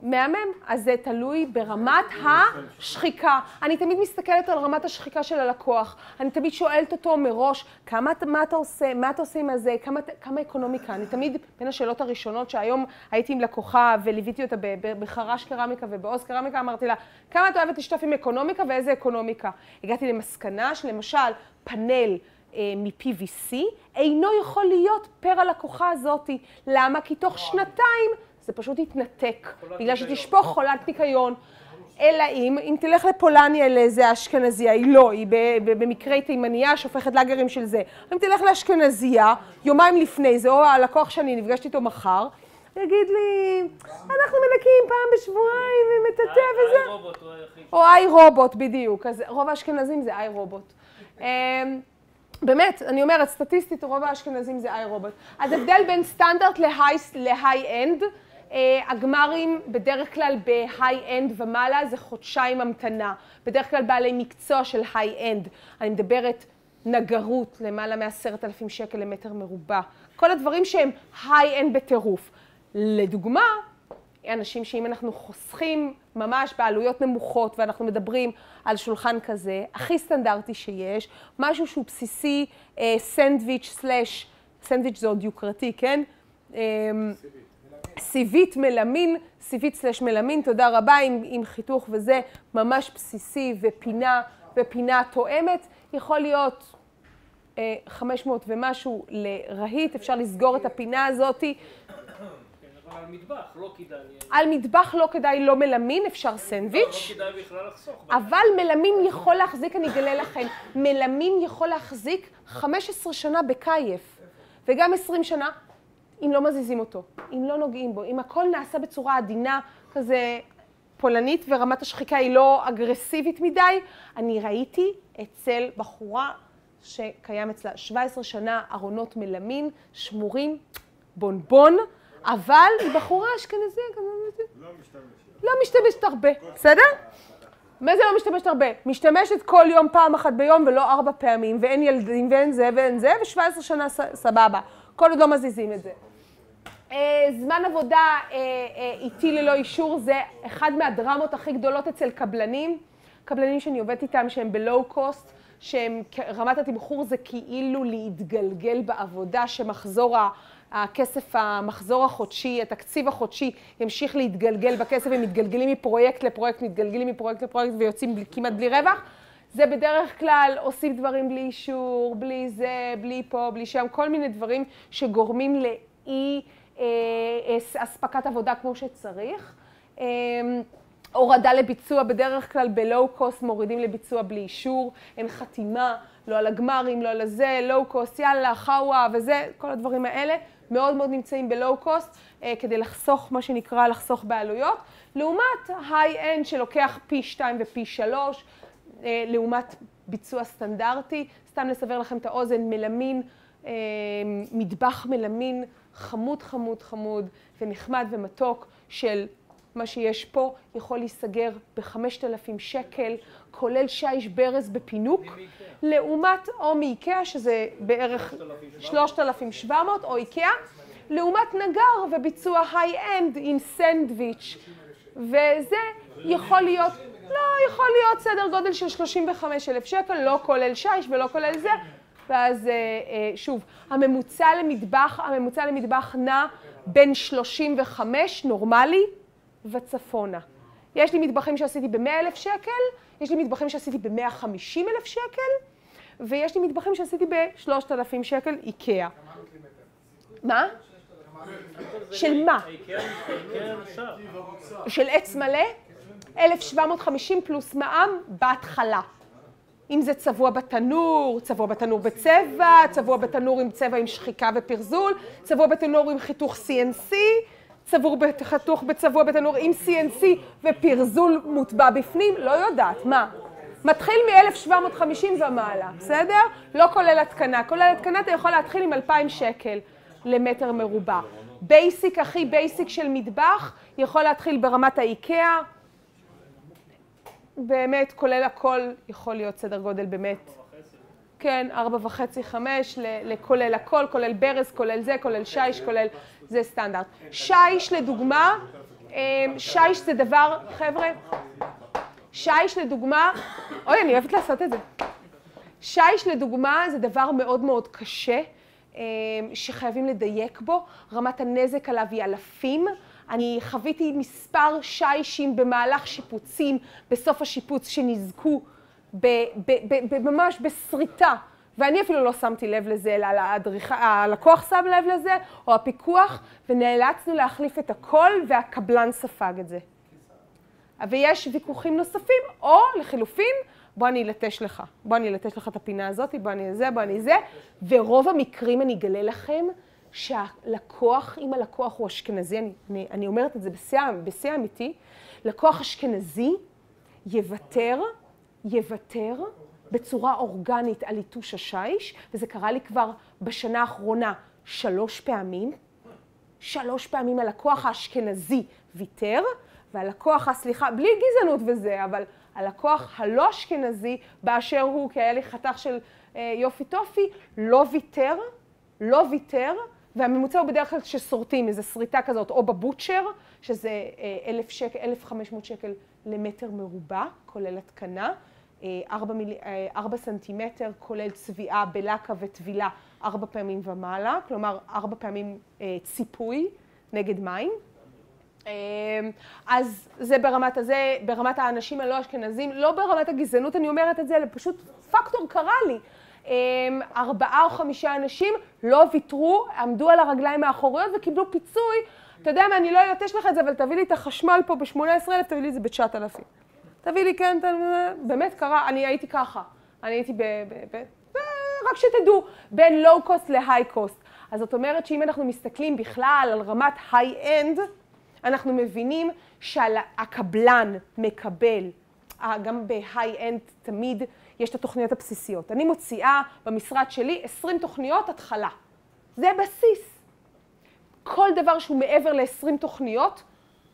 מהמם, אז זה תלוי ברמת השחיקה. אני תמיד מסתכלת על רמת השחיקה של הלקוח. אני תמיד שואלת אותו מראש, כמה, מה אתה עושה, מה אתה עושה עם הזה, כמה, כמה אקונומיקה. אני תמיד, בין השאלות הראשונות שהיום הייתי עם לקוחה וליוויתי אותה בחרש קרמיקה ובעוז קרמיקה, אמרתי לה, כמה את אוהבת לשטוף עם אקונומיקה ואיזה אקונומיקה. הגעתי למסקנה שלמשל, פאנל אה, מ-PVC אינו יכול להיות פר הלקוחה הזאתי. למה? כי תוך שנתיים זה פשוט יתנתק, בגלל שתשפוך חולת ניקיון. אלא אם, אם תלך לפולניה לאיזה אשכנזייה, היא לא, היא במקרה היא תימניה, שופכת לאגרים של זה. אם תלך לאשכנזייה, יומיים לפני זה, או הלקוח שאני נפגשת איתו מחר, יגיד לי, אנחנו מנקים פעם בשבועיים ומטאטא וזה. רובוט הוא היחיד. או iRobot, בדיוק. אז רוב האשכנזים זה iRobot. אמ, באמת, אני אומרת, סטטיסטית, רוב האשכנזים זה iRobot. אז הבדל בין סטנדרט ל high-end, הגמרים בדרך כלל ב high-end ומעלה זה חודשיים המתנה. בדרך כלל בעלי מקצוע של high-end. אני מדברת נגרות, למעלה מעשרת אלפים שקל למטר מרובע. כל הדברים שהם high-end בטירוף. לדוגמה, אנשים שאם אנחנו חוסכים ממש בעלויות נמוכות ואנחנו מדברים על שולחן כזה, הכי סטנדרטי שיש, משהו שהוא בסיסי, אה, סנדוויץ' סלאש, סנדוויץ' זה עוד יוקרתי, כן? אה, סיבית מלמין, סיבית סלאש מלמין, תודה רבה, עם, עם חיתוך וזה, ממש בסיסי ופינה, ופינה תואמת, יכול להיות אה, 500 ומשהו לרהיט, אפשר לסגור את הפינה הזאתי. על מטבח לא כדאי. על מטבח לא כדאי לא מלמין, אפשר סנדוויץ'. לא כדאי בכלל לחסוך. אבל מלמין יכול להחזיק, אני אגלה לכם, מלמין יכול להחזיק 15 שנה בקייף, וגם 20 שנה, אם לא מזיזים אותו, אם לא נוגעים בו, אם הכל נעשה בצורה עדינה, כזה פולנית, ורמת השחיקה היא לא אגרסיבית מדי, אני ראיתי אצל בחורה שקיים אצלה 17 שנה ארונות מלמין, שמורים, בונבון, אבל היא בחורה אשכנזיה, לא משתמש. לא משתמשת הרבה, בסדר? מה זה לא משתמשת הרבה? משתמשת כל יום פעם אחת ביום ולא ארבע פעמים, ואין ילדים ואין זה ואין זה, ו-17 שנה סבבה. כל עוד לא מזיזים את זה. אה, זמן עבודה אה, אה, איטי ללא אישור זה אחד מהדרמות הכי גדולות אצל קבלנים. קבלנים שאני עובדת איתם שהם בלואו קוסט, שהם, רמת התמחור זה כאילו להתגלגל בעבודה, שמחזור. הכסף, המחזור החודשי, התקציב החודשי ימשיך להתגלגל בכסף, הם מתגלגלים מפרויקט לפרויקט, מתגלגלים מפרויקט לפרויקט ויוצאים בלי, כמעט בלי רווח. זה בדרך כלל עושים דברים בלי אישור, בלי זה, בלי פה, בלי שם, כל מיני דברים שגורמים לאי אספקת עבודה כמו שצריך. אה, הורדה לביצוע, בדרך כלל בלואו קוסט מורידים לביצוע בלי אישור, אין חתימה, לא על הגמרים, לא על הזה, low cost, יאללה, חאווה וזה, כל הדברים האלה מאוד מאוד נמצאים ב low cost, אה, כדי לחסוך, מה שנקרא, לחסוך בעלויות. לעומת high-end שלוקח פי 2 ופי 3, אה, לעומת ביצוע סטנדרטי. סתם לסבר לכם את האוזן, מלמין, אה, מטבח מלמין חמוד חמוד חמוד ונחמד ומתוק של מה שיש פה יכול להיסגר ב-5,000 שקל, כולל שיש ברז בפינוק, לעומת או מאיקאה, שזה בערך 3,700, או איקאה, לעומת נגר וביצוע high-end עם סנדוויץ', וזה יכול להיות, לא, יכול להיות סדר גודל של 35,000 שקל, לא כולל שיש ולא כולל זה, ואז אה, אה, שוב, הממוצע למטבח, הממוצע למטבח נע בין 35 נורמלי וצפונה. יש לי מטבחים שעשיתי ב-100,000 שקל, יש לי מטבחים שעשיתי ב-150,000 שקל, ויש לי מטבחים שעשיתי ב-3,000 שקל איקאה. מה? של מה? של עץ מלא? 1,750 פלוס מע"מ בהתחלה. אם זה צבוע בתנור, צבוע בתנור בצבע, צבוע בתנור עם צבע עם שחיקה ופרזול, צבוע בתנור עם חיתוך CNC, צבור חתוך בצבוע בתנור עם CNC ופרזול מוטבע בפנים, לא יודעת, מה? מתחיל מ-1750 ומעלה, בסדר? לא כולל התקנה. כולל התקנה אתה יכול להתחיל עם 2,000 שקל למטר מרובע. Basic, הכי basic של מטבח, יכול להתחיל ברמת האיקאה. באמת, כולל הכל, יכול להיות סדר גודל באמת. כן, ארבע וחצי, חמש, לכולל הכל, כולל ברז, כולל זה, כולל שיש, כולל... זה סטנדרט. שיש לדוגמה, אמ, שיש זה דבר, חבר'ה, שיש לדוגמה, אוי, אני אוהבת לעשות את זה. שיש לדוגמה זה דבר מאוד מאוד קשה, אמ, שחייבים לדייק בו, רמת הנזק עליו היא אלפים. אני חוויתי מספר שישים במהלך שיפוצים, בסוף השיפוץ, שנזקו ממש בשריטה. ואני אפילו לא שמתי לב לזה, אלא הלקוח שם לב לזה, או הפיקוח, ונאלצנו להחליף את הכל, והקבלן ספג את זה. ויש ויכוחים נוספים, או לחילופין, בוא אני אלטש לך, בוא אני אלטש לך את הפינה הזאת, בוא אני זה, בוא אני זה, ורוב המקרים אני אגלה לכם שהלקוח, אם הלקוח הוא אשכנזי, אני, אני, אני אומרת את זה בשיא אמיתי, לקוח אשכנזי יוותר, יוותר בצורה אורגנית על ליטוש השיש, וזה קרה לי כבר בשנה האחרונה שלוש פעמים. שלוש פעמים הלקוח האשכנזי ויתר, והלקוח, סליחה, בלי גזענות וזה, אבל הלקוח הלא אשכנזי באשר הוא, כי היה לי חתך של אה, יופי טופי, לא ויתר, לא ויתר, והממוצע הוא בדרך כלל ששורטים איזו שריטה כזאת, או בבוטשר, שזה אה, 1,000 שקל, 1,500 שקל למטר מרובע, כולל התקנה. 4, מיל... 4 סנטימטר, כולל צביעה בלקה וטבילה 4 פעמים ומעלה, כלומר 4 פעמים אה, ציפוי נגד מים. אה, אז זה ברמת הזה, ברמת האנשים הלא אשכנזים, לא ברמת הגזענות אני אומרת את זה, אלא פשוט פקטור קרה לי. אה, ארבעה או חמישה אנשים לא ויתרו, עמדו על הרגליים האחוריות וקיבלו פיצוי. אתה יודע מה, אני לא אלטש לך את זה, אבל תביא לי את החשמל פה ב-18,000, תביא לי את זה ב-9,000. תביא לי כן, באמת קרה, אני הייתי ככה. אני הייתי ב... ב, ב רק שתדעו, בין low cost ל high cost. אז זאת אומרת שאם אנחנו מסתכלים בכלל על רמת high-end, אנחנו מבינים שהקבלן מקבל, גם בהיי-אנד תמיד יש את התוכניות הבסיסיות. אני מוציאה במשרד שלי 20 תוכניות התחלה. זה בסיס. כל דבר שהוא מעבר ל-20 תוכניות,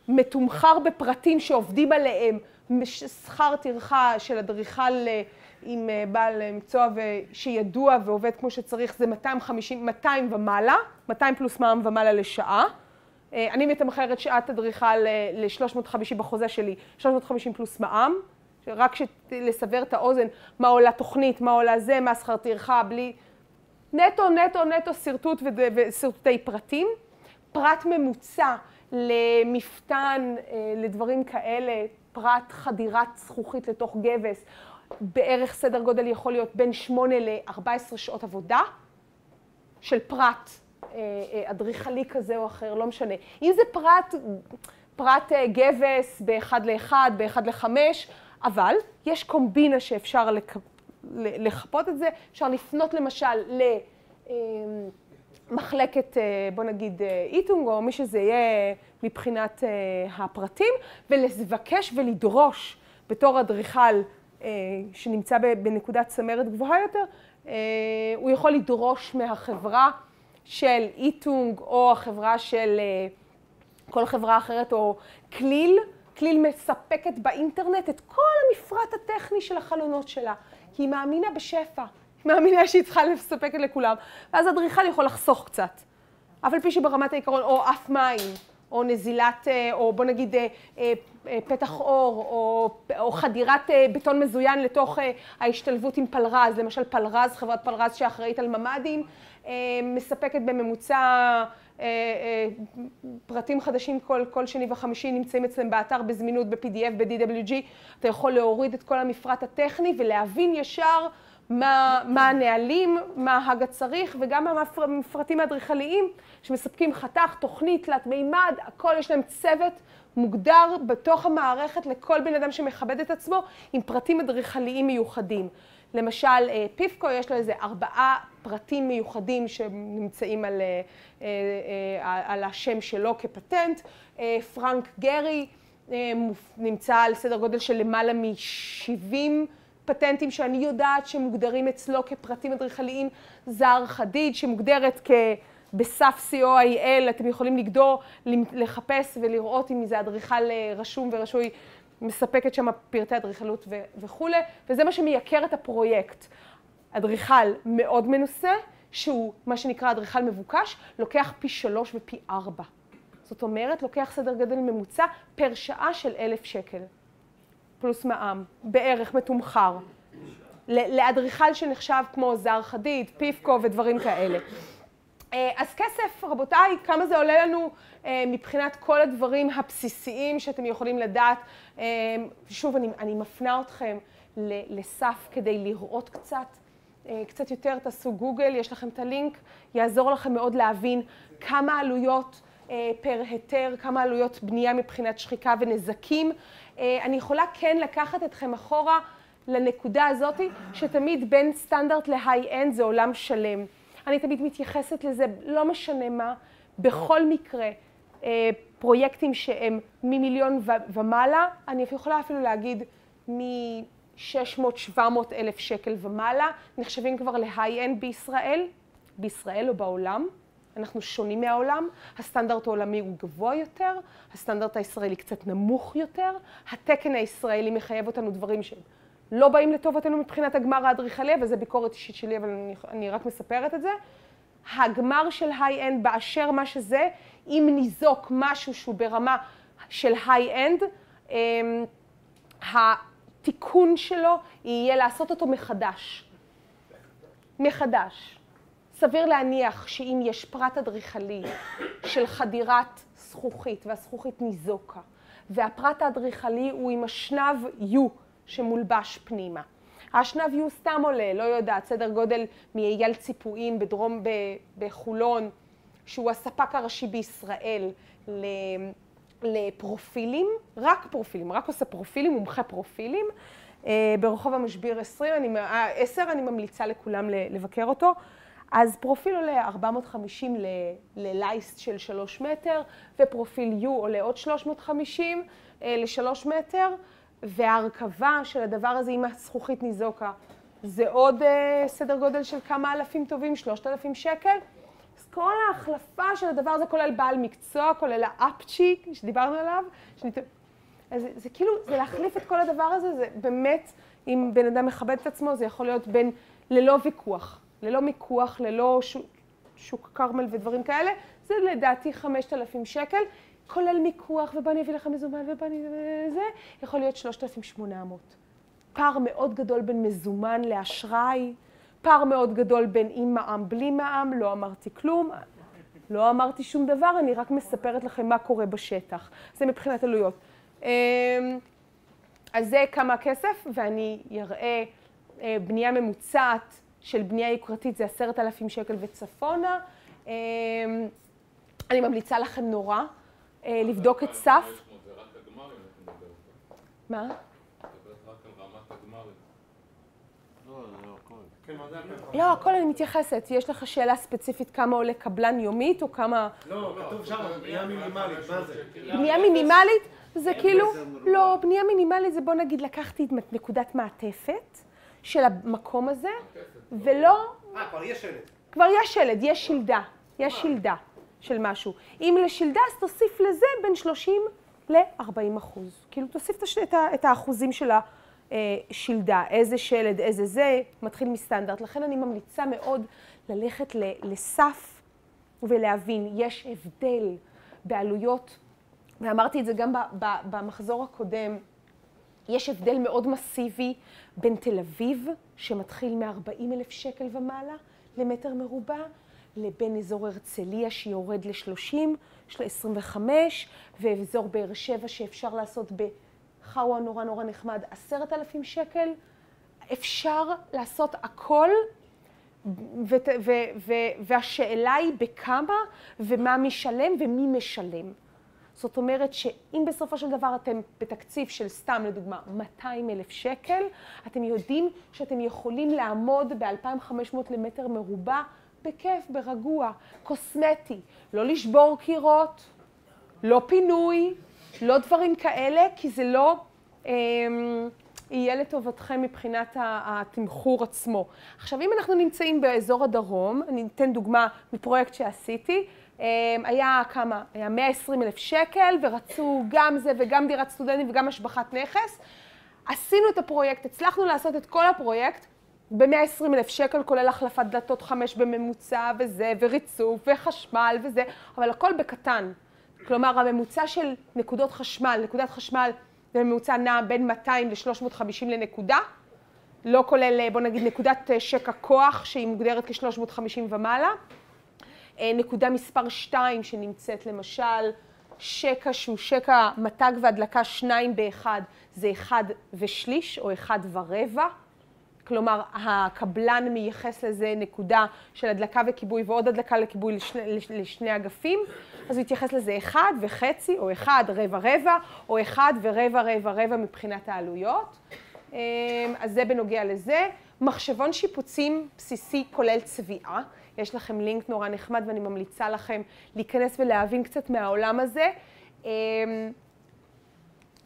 מתומחר בפרטים שעובדים עליהם שכר טרחה של אדריכל אה, עם אה, בעל מקצוע שידוע ועובד כמו שצריך זה 250, 200 ומעלה, 200 פלוס מע"מ ומעלה לשעה. אה, אני מתמחרת שעת אדריכל ל-350 בחוזה שלי, 350 פלוס מע"מ, רק לסבר את האוזן, מה עולה תוכנית, מה עולה זה, מה שכר טרחה, בלי... נטו, נטו, נטו שרטוט ושרטוטי פרטים. פרט ממוצע למפתן, לדברים כאלה, פרט חדירת זכוכית לתוך גבס, בערך סדר גודל יכול להיות בין 8 ל-14 שעות עבודה של פרט אה, אה, אדריכלי כזה או אחר, לא משנה. אם זה פרט פרט גבס באחד לאחד, באחד לחמש, אבל יש קומבינה שאפשר לחפות את זה, אפשר לפנות למשל למחלקת, בוא נגיד, איטונג, או מי שזה יהיה מבחינת הפרטים, ולבקש ולדרוש בתור אדריכל שנמצא בנקודת צמרת גבוהה יותר, הוא יכול לדרוש מהחברה של איטונג או החברה של כל חברה אחרת או כליל, כליל מספקת באינטרנט את כל המפרט הטכני של החלונות שלה, כי היא מאמינה בשפע, היא מאמינה שהיא צריכה לספק לכולם, ואז אדריכל יכול לחסוך קצת. אף על פי שברמת העיקרון, או אף מים, או נזילת, או בוא נגיד פתח אור, או, או חדירת בטון מזוין לתוך ההשתלבות עם פלרז, למשל פלרז, חברת פלרז שאחראית על ממ"דים, מספקת בממוצע פרטים חדשים כל, כל שני וחמישי נמצאים אצלם באתר בזמינות ב-PDF, ב-DWG, אתה יכול להוריד את כל המפרט הטכני ולהבין ישר מה, מה הנהלים, מה הגה צריך, וגם המפרטים האדריכליים שמספקים חתך, תוכנית, תלת מימד, הכל יש להם צוות מוגדר בתוך המערכת לכל בן אדם שמכבד את עצמו עם פרטים אדריכליים מיוחדים. למשל, פיפקו יש לו איזה ארבעה פרטים מיוחדים שנמצאים על, על השם שלו כפטנט. פרנק גרי נמצא על סדר גודל של למעלה מ-70 פטנטים שאני יודעת שמוגדרים אצלו כפרטים אדריכליים. זר חדיד שמוגדרת כ... בסף COIL, אתם יכולים לגדור, לחפש ולראות אם זה אדריכל רשום ורשוי, מספקת שם פרטי אדריכלות וכולי, וזה מה שמייקר את הפרויקט. אדריכל מאוד מנוסה, שהוא מה שנקרא אדריכל מבוקש, לוקח פי שלוש ופי ארבע. זאת אומרת, לוקח סדר גודל ממוצע פר שעה של אלף שקל. פלוס מע"מ, בערך מתומחר. לאדריכל שנחשב כמו זר חדיד, פיפקו ודברים כאלה. אז כסף, רבותיי, כמה זה עולה לנו מבחינת כל הדברים הבסיסיים שאתם יכולים לדעת. שוב, אני, אני מפנה אתכם לסף כדי לראות קצת, קצת יותר, תעשו גוגל, יש לכם את הלינק, יעזור לכם מאוד להבין כמה עלויות פר היתר, כמה עלויות בנייה מבחינת שחיקה ונזקים. אני יכולה כן לקחת אתכם אחורה לנקודה הזאת, שתמיד בין סטנדרט להיי-אנד זה עולם שלם. אני תמיד מתייחסת לזה, לא משנה מה, בכל מקרה, פרויקטים שהם ממיליון ומעלה, אני יכולה אפילו להגיד מ-600-700 אלף שקל ומעלה, נחשבים כבר להיי-אנד בישראל, בישראל או בעולם. אנחנו שונים מהעולם, הסטנדרט העולמי הוא גבוה יותר, הסטנדרט הישראלי קצת נמוך יותר, התקן הישראלי מחייב אותנו דברים שהם לא באים לטובתנו מבחינת הגמר האדריכלי, וזו ביקורת אישית שלי, אבל אני, אני רק מספרת את זה. הגמר של high-end באשר מה שזה, אם ניזוק משהו שהוא ברמה של high-end, התיקון שלו יהיה לעשות אותו מחדש. מחדש. סביר להניח שאם יש פרט אדריכלי של חדירת זכוכית, והזכוכית ניזוקה, והפרט האדריכלי הוא עם השנב U שמולבש פנימה. האשנב U סתם עולה, לא יודעת, סדר גודל מאייל ציפויים בדרום, בחולון, שהוא הספק הראשי בישראל לפרופילים, רק פרופילים, רק עושה פרופילים, מומחה פרופילים. ברחוב המשביר 20, אני, 10, אני ממליצה לכולם לבקר אותו. אז פרופיל עולה 450 ללייסט של 3 מטר, ופרופיל U עולה עוד 350 ל-3 מטר, וההרכבה של הדבר הזה עם הזכוכית ניזוקה זה עוד סדר גודל של כמה אלפים טובים, 3,000 שקל. אז כל ההחלפה של הדבר הזה כולל בעל מקצוע, כולל האפצ'י שדיברנו עליו. שנת... אז זה, זה כאילו, זה להחליף את כל הדבר הזה, זה באמת, אם בן אדם מכבד את עצמו, זה יכול להיות בין ללא ויכוח. ללא מיקוח, ללא שוק, שוק כרמל ודברים כאלה, זה לדעתי 5,000 שקל, כולל מיקוח, ובוא אני אביא לך מזומן, ובוא אני... זה, יכול להיות 3,800. פער מאוד גדול בין מזומן לאשראי, פער מאוד גדול בין עם מע"מ בלי מע"מ, לא אמרתי כלום, לא אמרתי שום דבר, אני רק מספרת לכם מה קורה בשטח. זה מבחינת עלויות. אז זה כמה כסף, ואני אראה בנייה ממוצעת של בנייה יוקרתית זה עשרת אלפים שקל וצפונה. אני ממליצה לכם נורא לבדוק את סף. מה? לא, הכל. אני מתייחסת. יש לך שאלה ספציפית כמה עולה קבלן יומית, או כמה... לא, כתוב שם, בנייה מינימלית, מה זה? בנייה מינימלית זה כאילו, לא, בנייה מינימלית זה בוא נגיד לקחתי את נקודת מעטפת של המקום הזה, ולא, אה, כבר יש שלט. כבר יש שלד, יש שלדה, יש שלדה של משהו. אם לשלדה אז תוסיף לזה בין 30 ל-40 אחוז. כאילו תוסיף את ה- את האחוזים של השלדה, איזה שלד, איזה זה, מתחיל מסטנדרט. לכן אני ממליצה מאוד ללכת ל- לסף ולהבין, יש הבדל בעלויות, ואמרתי את זה גם ב- ב- במחזור הקודם, יש הבדל מאוד מסיבי בין תל אביב, שמתחיל מ-40 אלף שקל ומעלה למטר מרובע, לבין אזור הרצליה שיורד ל-30, יש לה 25, ואזור באר שבע שאפשר לעשות בחאווה נורא נורא נחמד, 10,000 שקל. אפשר לעשות הכל, ות, ו, ו, והשאלה היא בכמה ומה משלם ומי משלם. זאת אומרת שאם בסופו של דבר אתם בתקציב של סתם, לדוגמה, 200 אלף שקל, אתם יודעים שאתם יכולים לעמוד ב-2,500 למטר מרובע בכיף, ברגוע, קוסמטי, לא לשבור קירות, לא פינוי, לא דברים כאלה, כי זה לא אה, יהיה לטובתכם מבחינת התמחור עצמו. עכשיו, אם אנחנו נמצאים באזור הדרום, אני אתן דוגמה מפרויקט שעשיתי, אה, היה כמה? היה 120 אלף שקל, ורצו גם זה וגם דירת סטודנטים וגם השבחת נכס. עשינו את הפרויקט, הצלחנו לעשות את כל הפרויקט ב-120 אלף שקל, כולל החלפת דלתות חמש בממוצע וזה, וריצוף וחשמל וזה, אבל הכל בקטן. כלומר, הממוצע של נקודות חשמל, נקודת חשמל בממוצע נע בין 200 ל-350 לנקודה, לא כולל, בוא נגיד, נקודת אה, שקע כוח, שהיא מוגדרת כ-350 ומעלה. אה, נקודה מספר 2 שנמצאת למשל, שקע שהוא שקע מתג והדלקה שניים באחד, זה אחד ושליש או אחד ורבע. כלומר, הקבלן מייחס לזה נקודה של הדלקה וכיבוי ועוד הדלקה לכיבוי לשני, לש- לשני אגפים, אז הוא יתייחס לזה אחד וחצי, או אחד רבע רבע, או אחד ורבע רבע רבע מבחינת העלויות. אמ, אז זה בנוגע לזה. מחשבון שיפוצים בסיסי כולל צביעה. יש לכם לינק נורא נחמד ואני ממליצה לכם להיכנס ולהבין קצת מהעולם הזה. אמ,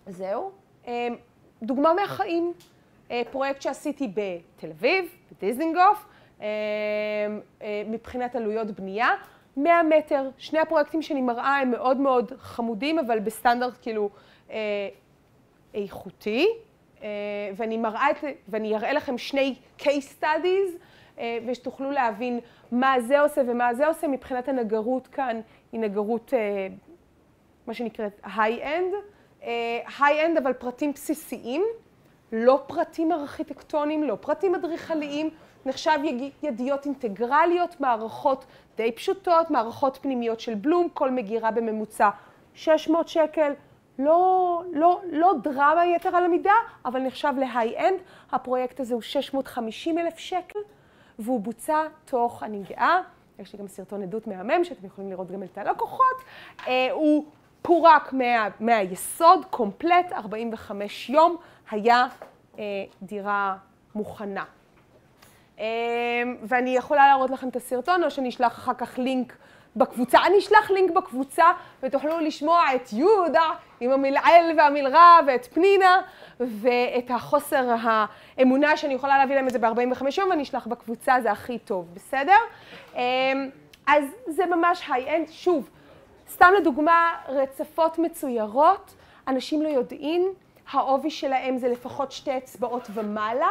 זהו. אמ, דוגמה מהחיים. אה, פרויקט שעשיתי בתל אביב, בדיזנגוף, אה, אה, מבחינת עלויות בנייה, 100 מטר. שני הפרויקטים שאני מראה הם מאוד מאוד חמודים, אבל בסטנדרט כאילו איכותי. ואני מראה את, ואני אראה לכם שני case studies, ושתוכלו להבין מה זה עושה ומה זה עושה. מבחינת הנגרות כאן היא נגרות, מה שנקראת high-end. high-end, אבל פרטים בסיסיים. לא פרטים ארכיטקטוניים, לא פרטים אדריכליים, נחשב ידיות אינטגרליות, מערכות די פשוטות, מערכות פנימיות של Blum, כל מגירה בממוצע 600 שקל, לא, לא, לא דרמה יתר על המידה, אבל נחשב ל high-end. הפרויקט הזה הוא 650 אלף שקל, והוא בוצע תוך, אני גאה, יש לי גם סרטון עדות מהמם, שאתם יכולים לראות גם את הלקוחות, אה, הוא פורק מה, מהיסוד, קומפלט, 45 יום, היה אה, דירה מוכנה. אה, ואני יכולה להראות לכם את הסרטון, או שאני אשלח אחר כך לינק בקבוצה. אני אשלח לינק בקבוצה, ותוכלו לשמוע את יהודה עם המלעיל והמלרע, ואת פנינה, ואת החוסר האמונה שאני יכולה להביא להם את זה ב-45 יום, ואני אשלח בקבוצה, זה הכי טוב, בסדר? אה, אז זה ממש היי-אנד. שוב, סתם לדוגמה, רצפות מצוירות, אנשים לא יודעים, העובי שלהם זה לפחות שתי אצבעות ומעלה.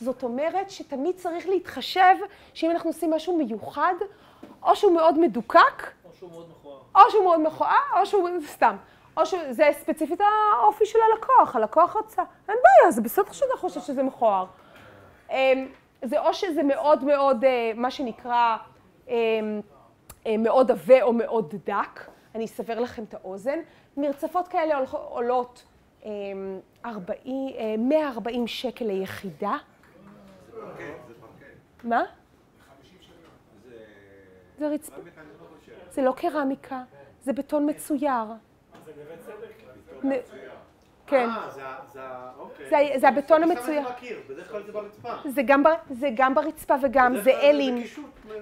זאת אומרת שתמיד צריך להתחשב שאם אנחנו עושים משהו מיוחד, או שהוא מאוד מדוקק, או שהוא מאוד מכוער. או שהוא מאוד מכוער, או שהוא סתם. או שזה ספציפית האופי של הלקוח, הלקוח רצה. אין בעיה, זה בסדר שאתה חושב שזה מכוער. אמ, זה או שזה מאוד מאוד, אה, מה שנקרא, אמ, אה, מאוד עבה או מאוד דק. אני אסבר לכם את האוזן. מרצפות כאלה עולות 40, אה, 140 שקל ליחידה. מה? זה רצפה. זה לא קרמיקה, זה בטון מצויר. זה נווה צדק? נ- כן. אה, אוקיי. זה הבטון כלל זה. זה גם ברצפה וגם, זה אלים.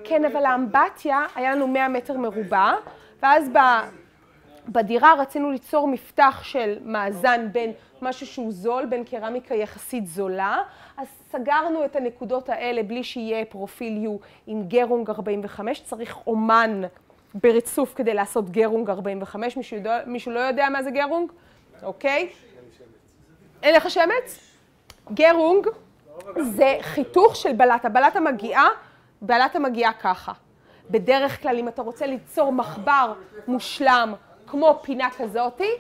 כן, אבל האמבטיה, היה לנו 100 מטר מרובע, ואז בדירה רצינו ליצור מפתח של מאזן בין משהו שהוא זול, בין קרמיקה יחסית זולה, אז סגרנו את הנקודות האלה בלי שיהיה פרופיל U עם גרונג 45, צריך אומן ברצוף כדי לעשות גרונג 45, מישהו, מישהו לא יודע מה זה גרונג? אוקיי? אין לך שמץ? גרונג זה חיתוך של בלטה. בלטה מגיעה, בלטה מגיעה ככה. בדרך כלל, אם אתה רוצה ליצור מחבר מושלם כמו פינה כזאתי,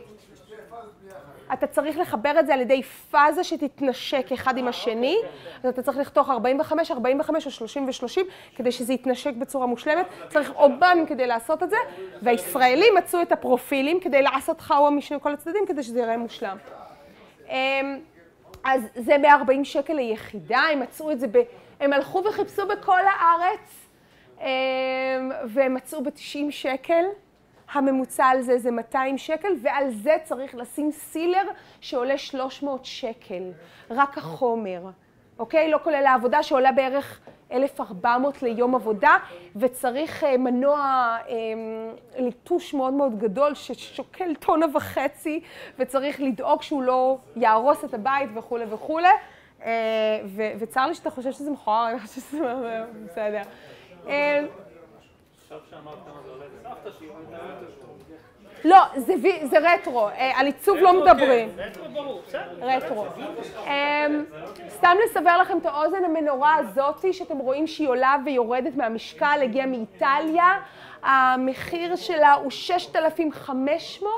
אתה צריך לחבר את זה על ידי פאזה שתתנשק אחד עם השני, אז אתה צריך לכתוך 45, 45 או 30 ו-30 כדי שזה יתנשק בצורה מושלמת. צריך אומן כדי לעשות את זה, והישראלים מצאו את הפרופילים כדי לעשות חאווה משני כל הצדדים כדי שזה יראה מושלם. אמ, אז זה 140 שקל ליחידה, הם מצאו את זה, ב... הם הלכו וחיפשו בכל הארץ, אמ, והם מצאו ב-90 שקל. הממוצע על זה זה 200 שקל, ועל זה צריך לשים סילר שעולה 300 שקל, רק החומר, אוקיי? לא כולל העבודה שעולה בערך 1,400 ליום עבודה, וצריך אה, מנוע אה, ליטוש מאוד מאוד גדול ששוקל טונה וחצי, וצריך לדאוג שהוא לא יהרוס את הבית וכולי וכולי. אה, וצר לי שאתה חושב שזה מכוער, אני חושבת שזה בסדר. עכשיו שאמרת כמה זה עולה, לא, זה רטרו, אה, על עיצוב לא מדברים. רטרו ברור, בסדר. רטרו. אמ, סתם לסבר לכם את האוזן, המנורה הזאתי שאתם רואים שהיא עולה ויורדת מהמשקל, הגיעה מאיטליה, המחיר שלה הוא 6,500.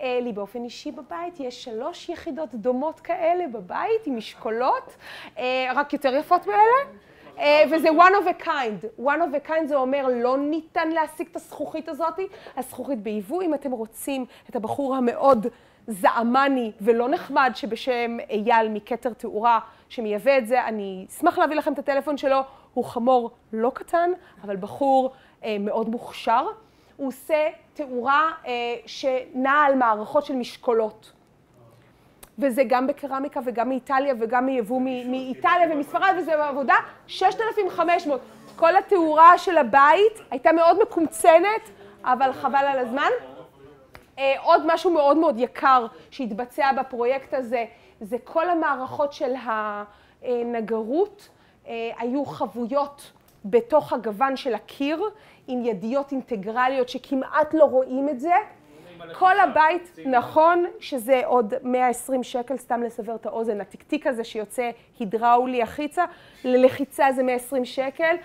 אה, לי באופן אישי בבית יש שלוש יחידות דומות כאלה בבית עם משקולות, אה, רק יותר יפות מאלה. אה, וזה one of a kind. one of a kind זה אומר לא ניתן להשיג את הזכוכית הזאת, הזכוכית ביבוא. אם אתם רוצים את הבחור המאוד זעמני ולא נחמד שבשם אייל מכתר תאורה שמייבא את זה, אני אשמח להביא לכם את הטלפון שלו. הוא חמור לא קטן, אבל בחור אה, מאוד מוכשר. הוא עושה תאורה אה, שנעה על מערכות של משקולות. וזה גם בקרמיקה וגם מאיטליה וגם מיבוא מאיטליה ומספרד, וזה בעבודה 6,500. כל התאורה של הבית הייתה מאוד מקומצנת, אבל חבל על הזמן. אה, עוד משהו מאוד מאוד יקר שהתבצע בפרויקט הזה, זה כל המערכות של הנגרות אה, היו חבויות בתוך הגוון של הקיר, עם ידיות אינטגרליות שכמעט לא רואים את זה. כל הבית, נכון שזה עוד 120 שקל, סתם לסבר את האוזן, התקתיק הזה שיוצא הידראולי החיצה, ללחיצה זה 120 שקל,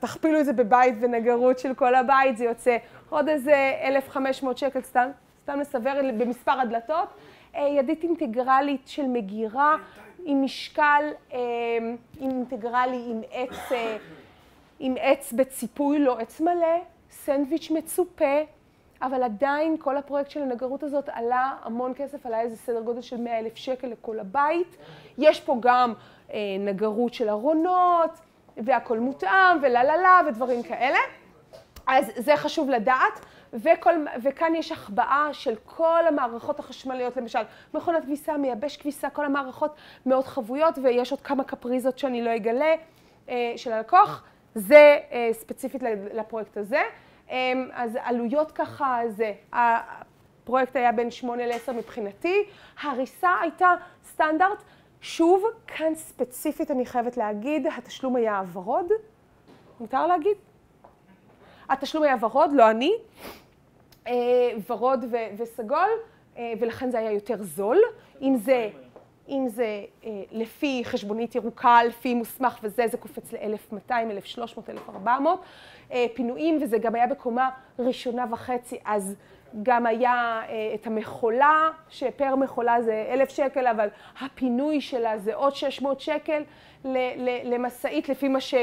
תכפילו את זה בבית ונגרות של כל הבית, זה יוצא עוד איזה 1,500 שקל, סתם, סתם לסבר במספר הדלתות. אה, ידית אינטגרלית של מגירה עם משקל, אה, אינטגרלי עם עץ, אה, עם עץ בציפוי, לא עץ מלא, סנדוויץ' מצופה. אבל עדיין כל הפרויקט של הנגרות הזאת עלה המון כסף, עלה איזה סדר גודל של 100 אלף שקל לכל הבית. יש פה גם אה, נגרות של ארונות, והכל מותאם, ולה לה לה ודברים כאלה. אז זה חשוב לדעת. וכל, וכאן יש החבאה של כל המערכות החשמליות, למשל מכונת כביסה, מייבש כביסה, כל המערכות מאוד חבויות, ויש עוד כמה קפריזות שאני לא אגלה אה, של הלקוח. זה אה, ספציפית לפרויקט הזה. אמ, אז עלויות ככה זה, הפרויקט היה בין 8 ל-10 מבחינתי, הריסה הייתה סטנדרט, שוב, כאן ספציפית אני חייבת להגיד, התשלום היה ורוד, מותר להגיד? התשלום היה ורוד, לא אני, אה, ורוד וסגול, אה, ולכן זה היה יותר זול. אם זה אם זה אה, לפי חשבונית ירוקה, לפי מוסמך וזה, זה קופץ ל-1,200, 1,300, 1,400 אה, פינויים, וזה גם היה בקומה ראשונה וחצי, אז גם היה אה, את המכולה, שפר מכולה זה 1,000 שקל, אבל הפינוי שלה זה עוד 600 שקל למשאית, לפי מה ש...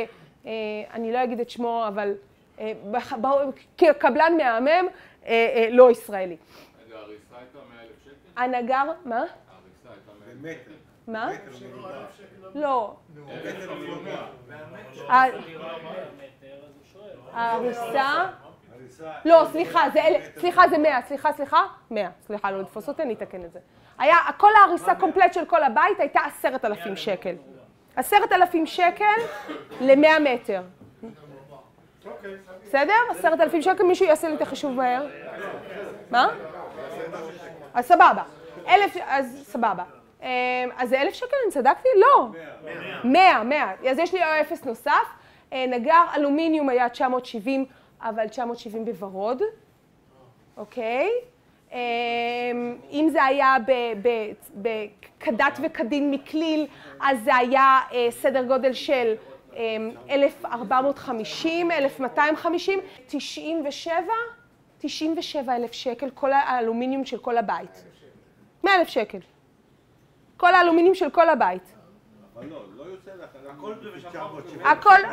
אה, אני לא אגיד את שמו, אבל אה, כקבלן מהמם, אה, אה, לא ישראלי. רגע, הריסה הייתה 100,000 שקל? הנגר, מה? מה? לא. ההריסה, לא, סליחה, זה אל... סליחה, זה 100, סליחה, סליחה, 100, סליחה, לא לתפוס אותי, אני אתקן את זה. היה, כל ההריסה קומפלט של כל הבית הייתה עשרת אלפים שקל. עשרת אלפים שקל למאה מטר. בסדר? עשרת אלפים שקל, מישהו יעשה לי את החישוב מהר. מה? אז סבבה. אלף, אז סבבה. אמ, אז זה אלף שקל, אני צדקתי? לא. מאה, מאה. אז יש לי אפס נוסף. אה, נגר אלומיניום היה 970, אבל 970 בוורוד, אוקיי? אמ, אם זה היה כדת וכדין מכליל, אז זה היה אה, סדר גודל של 1,450, 1,250, 97, 97 אלף שקל, כל האלומיניום של כל הבית. 100 אלף שקל. כל האלומיניום של כל הבית. אבל לא, לא יוצא לך,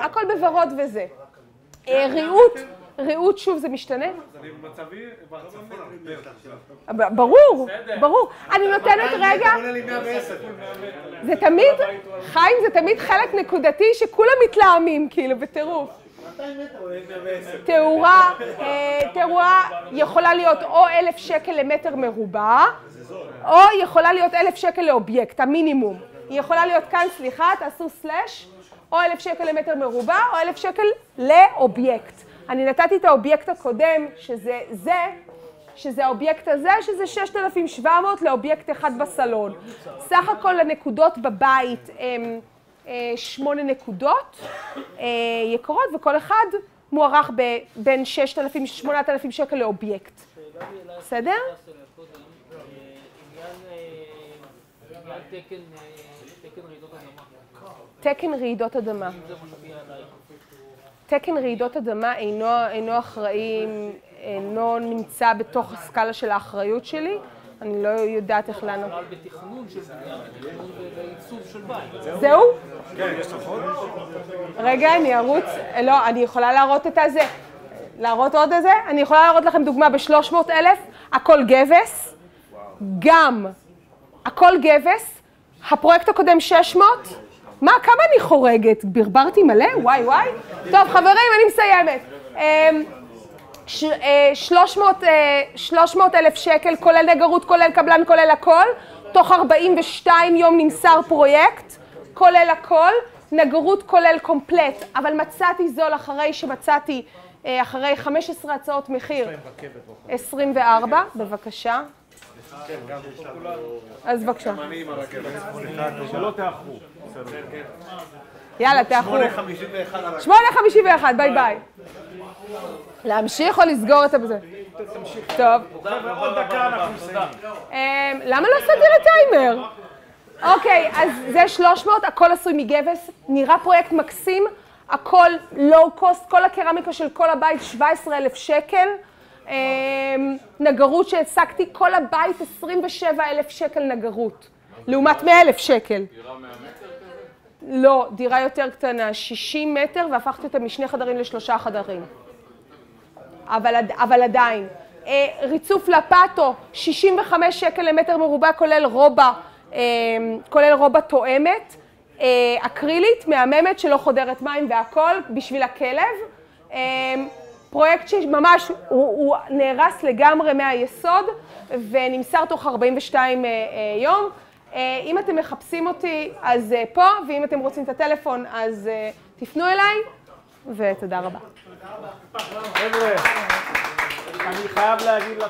הכל בוורוד וזה. אה, ריהוט, ריהוט שוב זה משתנה? ברור, ברור. אני נותנת רגע... זה תמיד, חיים, זה תמיד חלק נקודתי שכולם מתלהמים, כאילו, בטירוף. תאורה, אה, תאורה יכולה להיות או אלף שקל למטר מרובע, או יכולה להיות אלף שקל לאובייקט, המינימום. היא יכולה להיות כאן, סליחה, תעשו slash, או אלף שקל למטר מרובע, או אלף שקל לאובייקט. אני נתתי את האובייקט הקודם, שזה זה, שזה האובייקט הזה, שזה 6,700 לאובייקט אחד בסלון. סך הכל הנקודות בבית הם אה, שמונה נקודות אה, יקרות, וכל אחד מוערך בין 6,000-8,000 שקל לאובייקט. בסדר? תקן רעידות אדמה. תקן רעידות אדמה אינו, אינו אחראי, אינו נמצא בתוך הסקאלה של האחריות שלי. אני לא יודעת איך לענות. זה בתכנון של בנייה, בתכנון ועיצוב של בית. זהו? כן, יש לך עוד? רגע, אני ארוץ, לא, אני יכולה להראות את הזה. להראות עוד איזה? אני יכולה להראות לכם דוגמה ב-300 אלף, הכל גבס. גם, הכל גבס. הפרויקט הקודם 600. מה, כמה אני חורגת? ברברתי מלא? וואי וואי. טוב, חברים, אני מסיימת. 300 אה, אלף שקל, כולל נגרות, כולל קבלן, כולל הכל. תוך 42 יום נמסר פרויקט, כולל הכל. נגרות כולל קומפלט, אבל מצאתי זול אחרי שמצאתי, אה, אחרי 15 הצעות מחיר. 24, בבקשה. אז בבקשה. שלא תאחרו. יאללה, תאחרו. 8.51, ביי ביי. להמשיך או לסגור את זה? טוב. עוד דקה אנחנו מסיימים. אמ, למה לא עשיתי לטיימר? אוקיי, אז זה 300, הכל עשוי מגבס, נראה פרויקט מקסים, הכל low cost, כל הקרמיקה של כל הבית 17,000 שקל. אמ, נגרות שהעסקתי, כל הבית 27,000 שקל נגרות, לעומת 100,000 שקל. דירה 100 מטר לא, דירה יותר קטנה, 60 מטר, והפכתי אותה משני חדרים לשלושה חדרים. אבל, אבל עדיין. אה, ריצוף לפאטו, 65 שקל למטר מרובע, כולל רובע, אה, כולל רובע תואמת, אה, אקרילית, מהממת, שלא חודרת מים והכול, בשביל הכלב. פרויקט שממש, הוא, הוא נהרס לגמרי מהיסוד ונמסר תוך 42 אה, אה, יום. אם אתם מחפשים אותי, אז פה, ואם אתם רוצים את הטלפון, אז תפנו אליי, ותודה רבה. חבר'ה, אני חייב להגיד לה.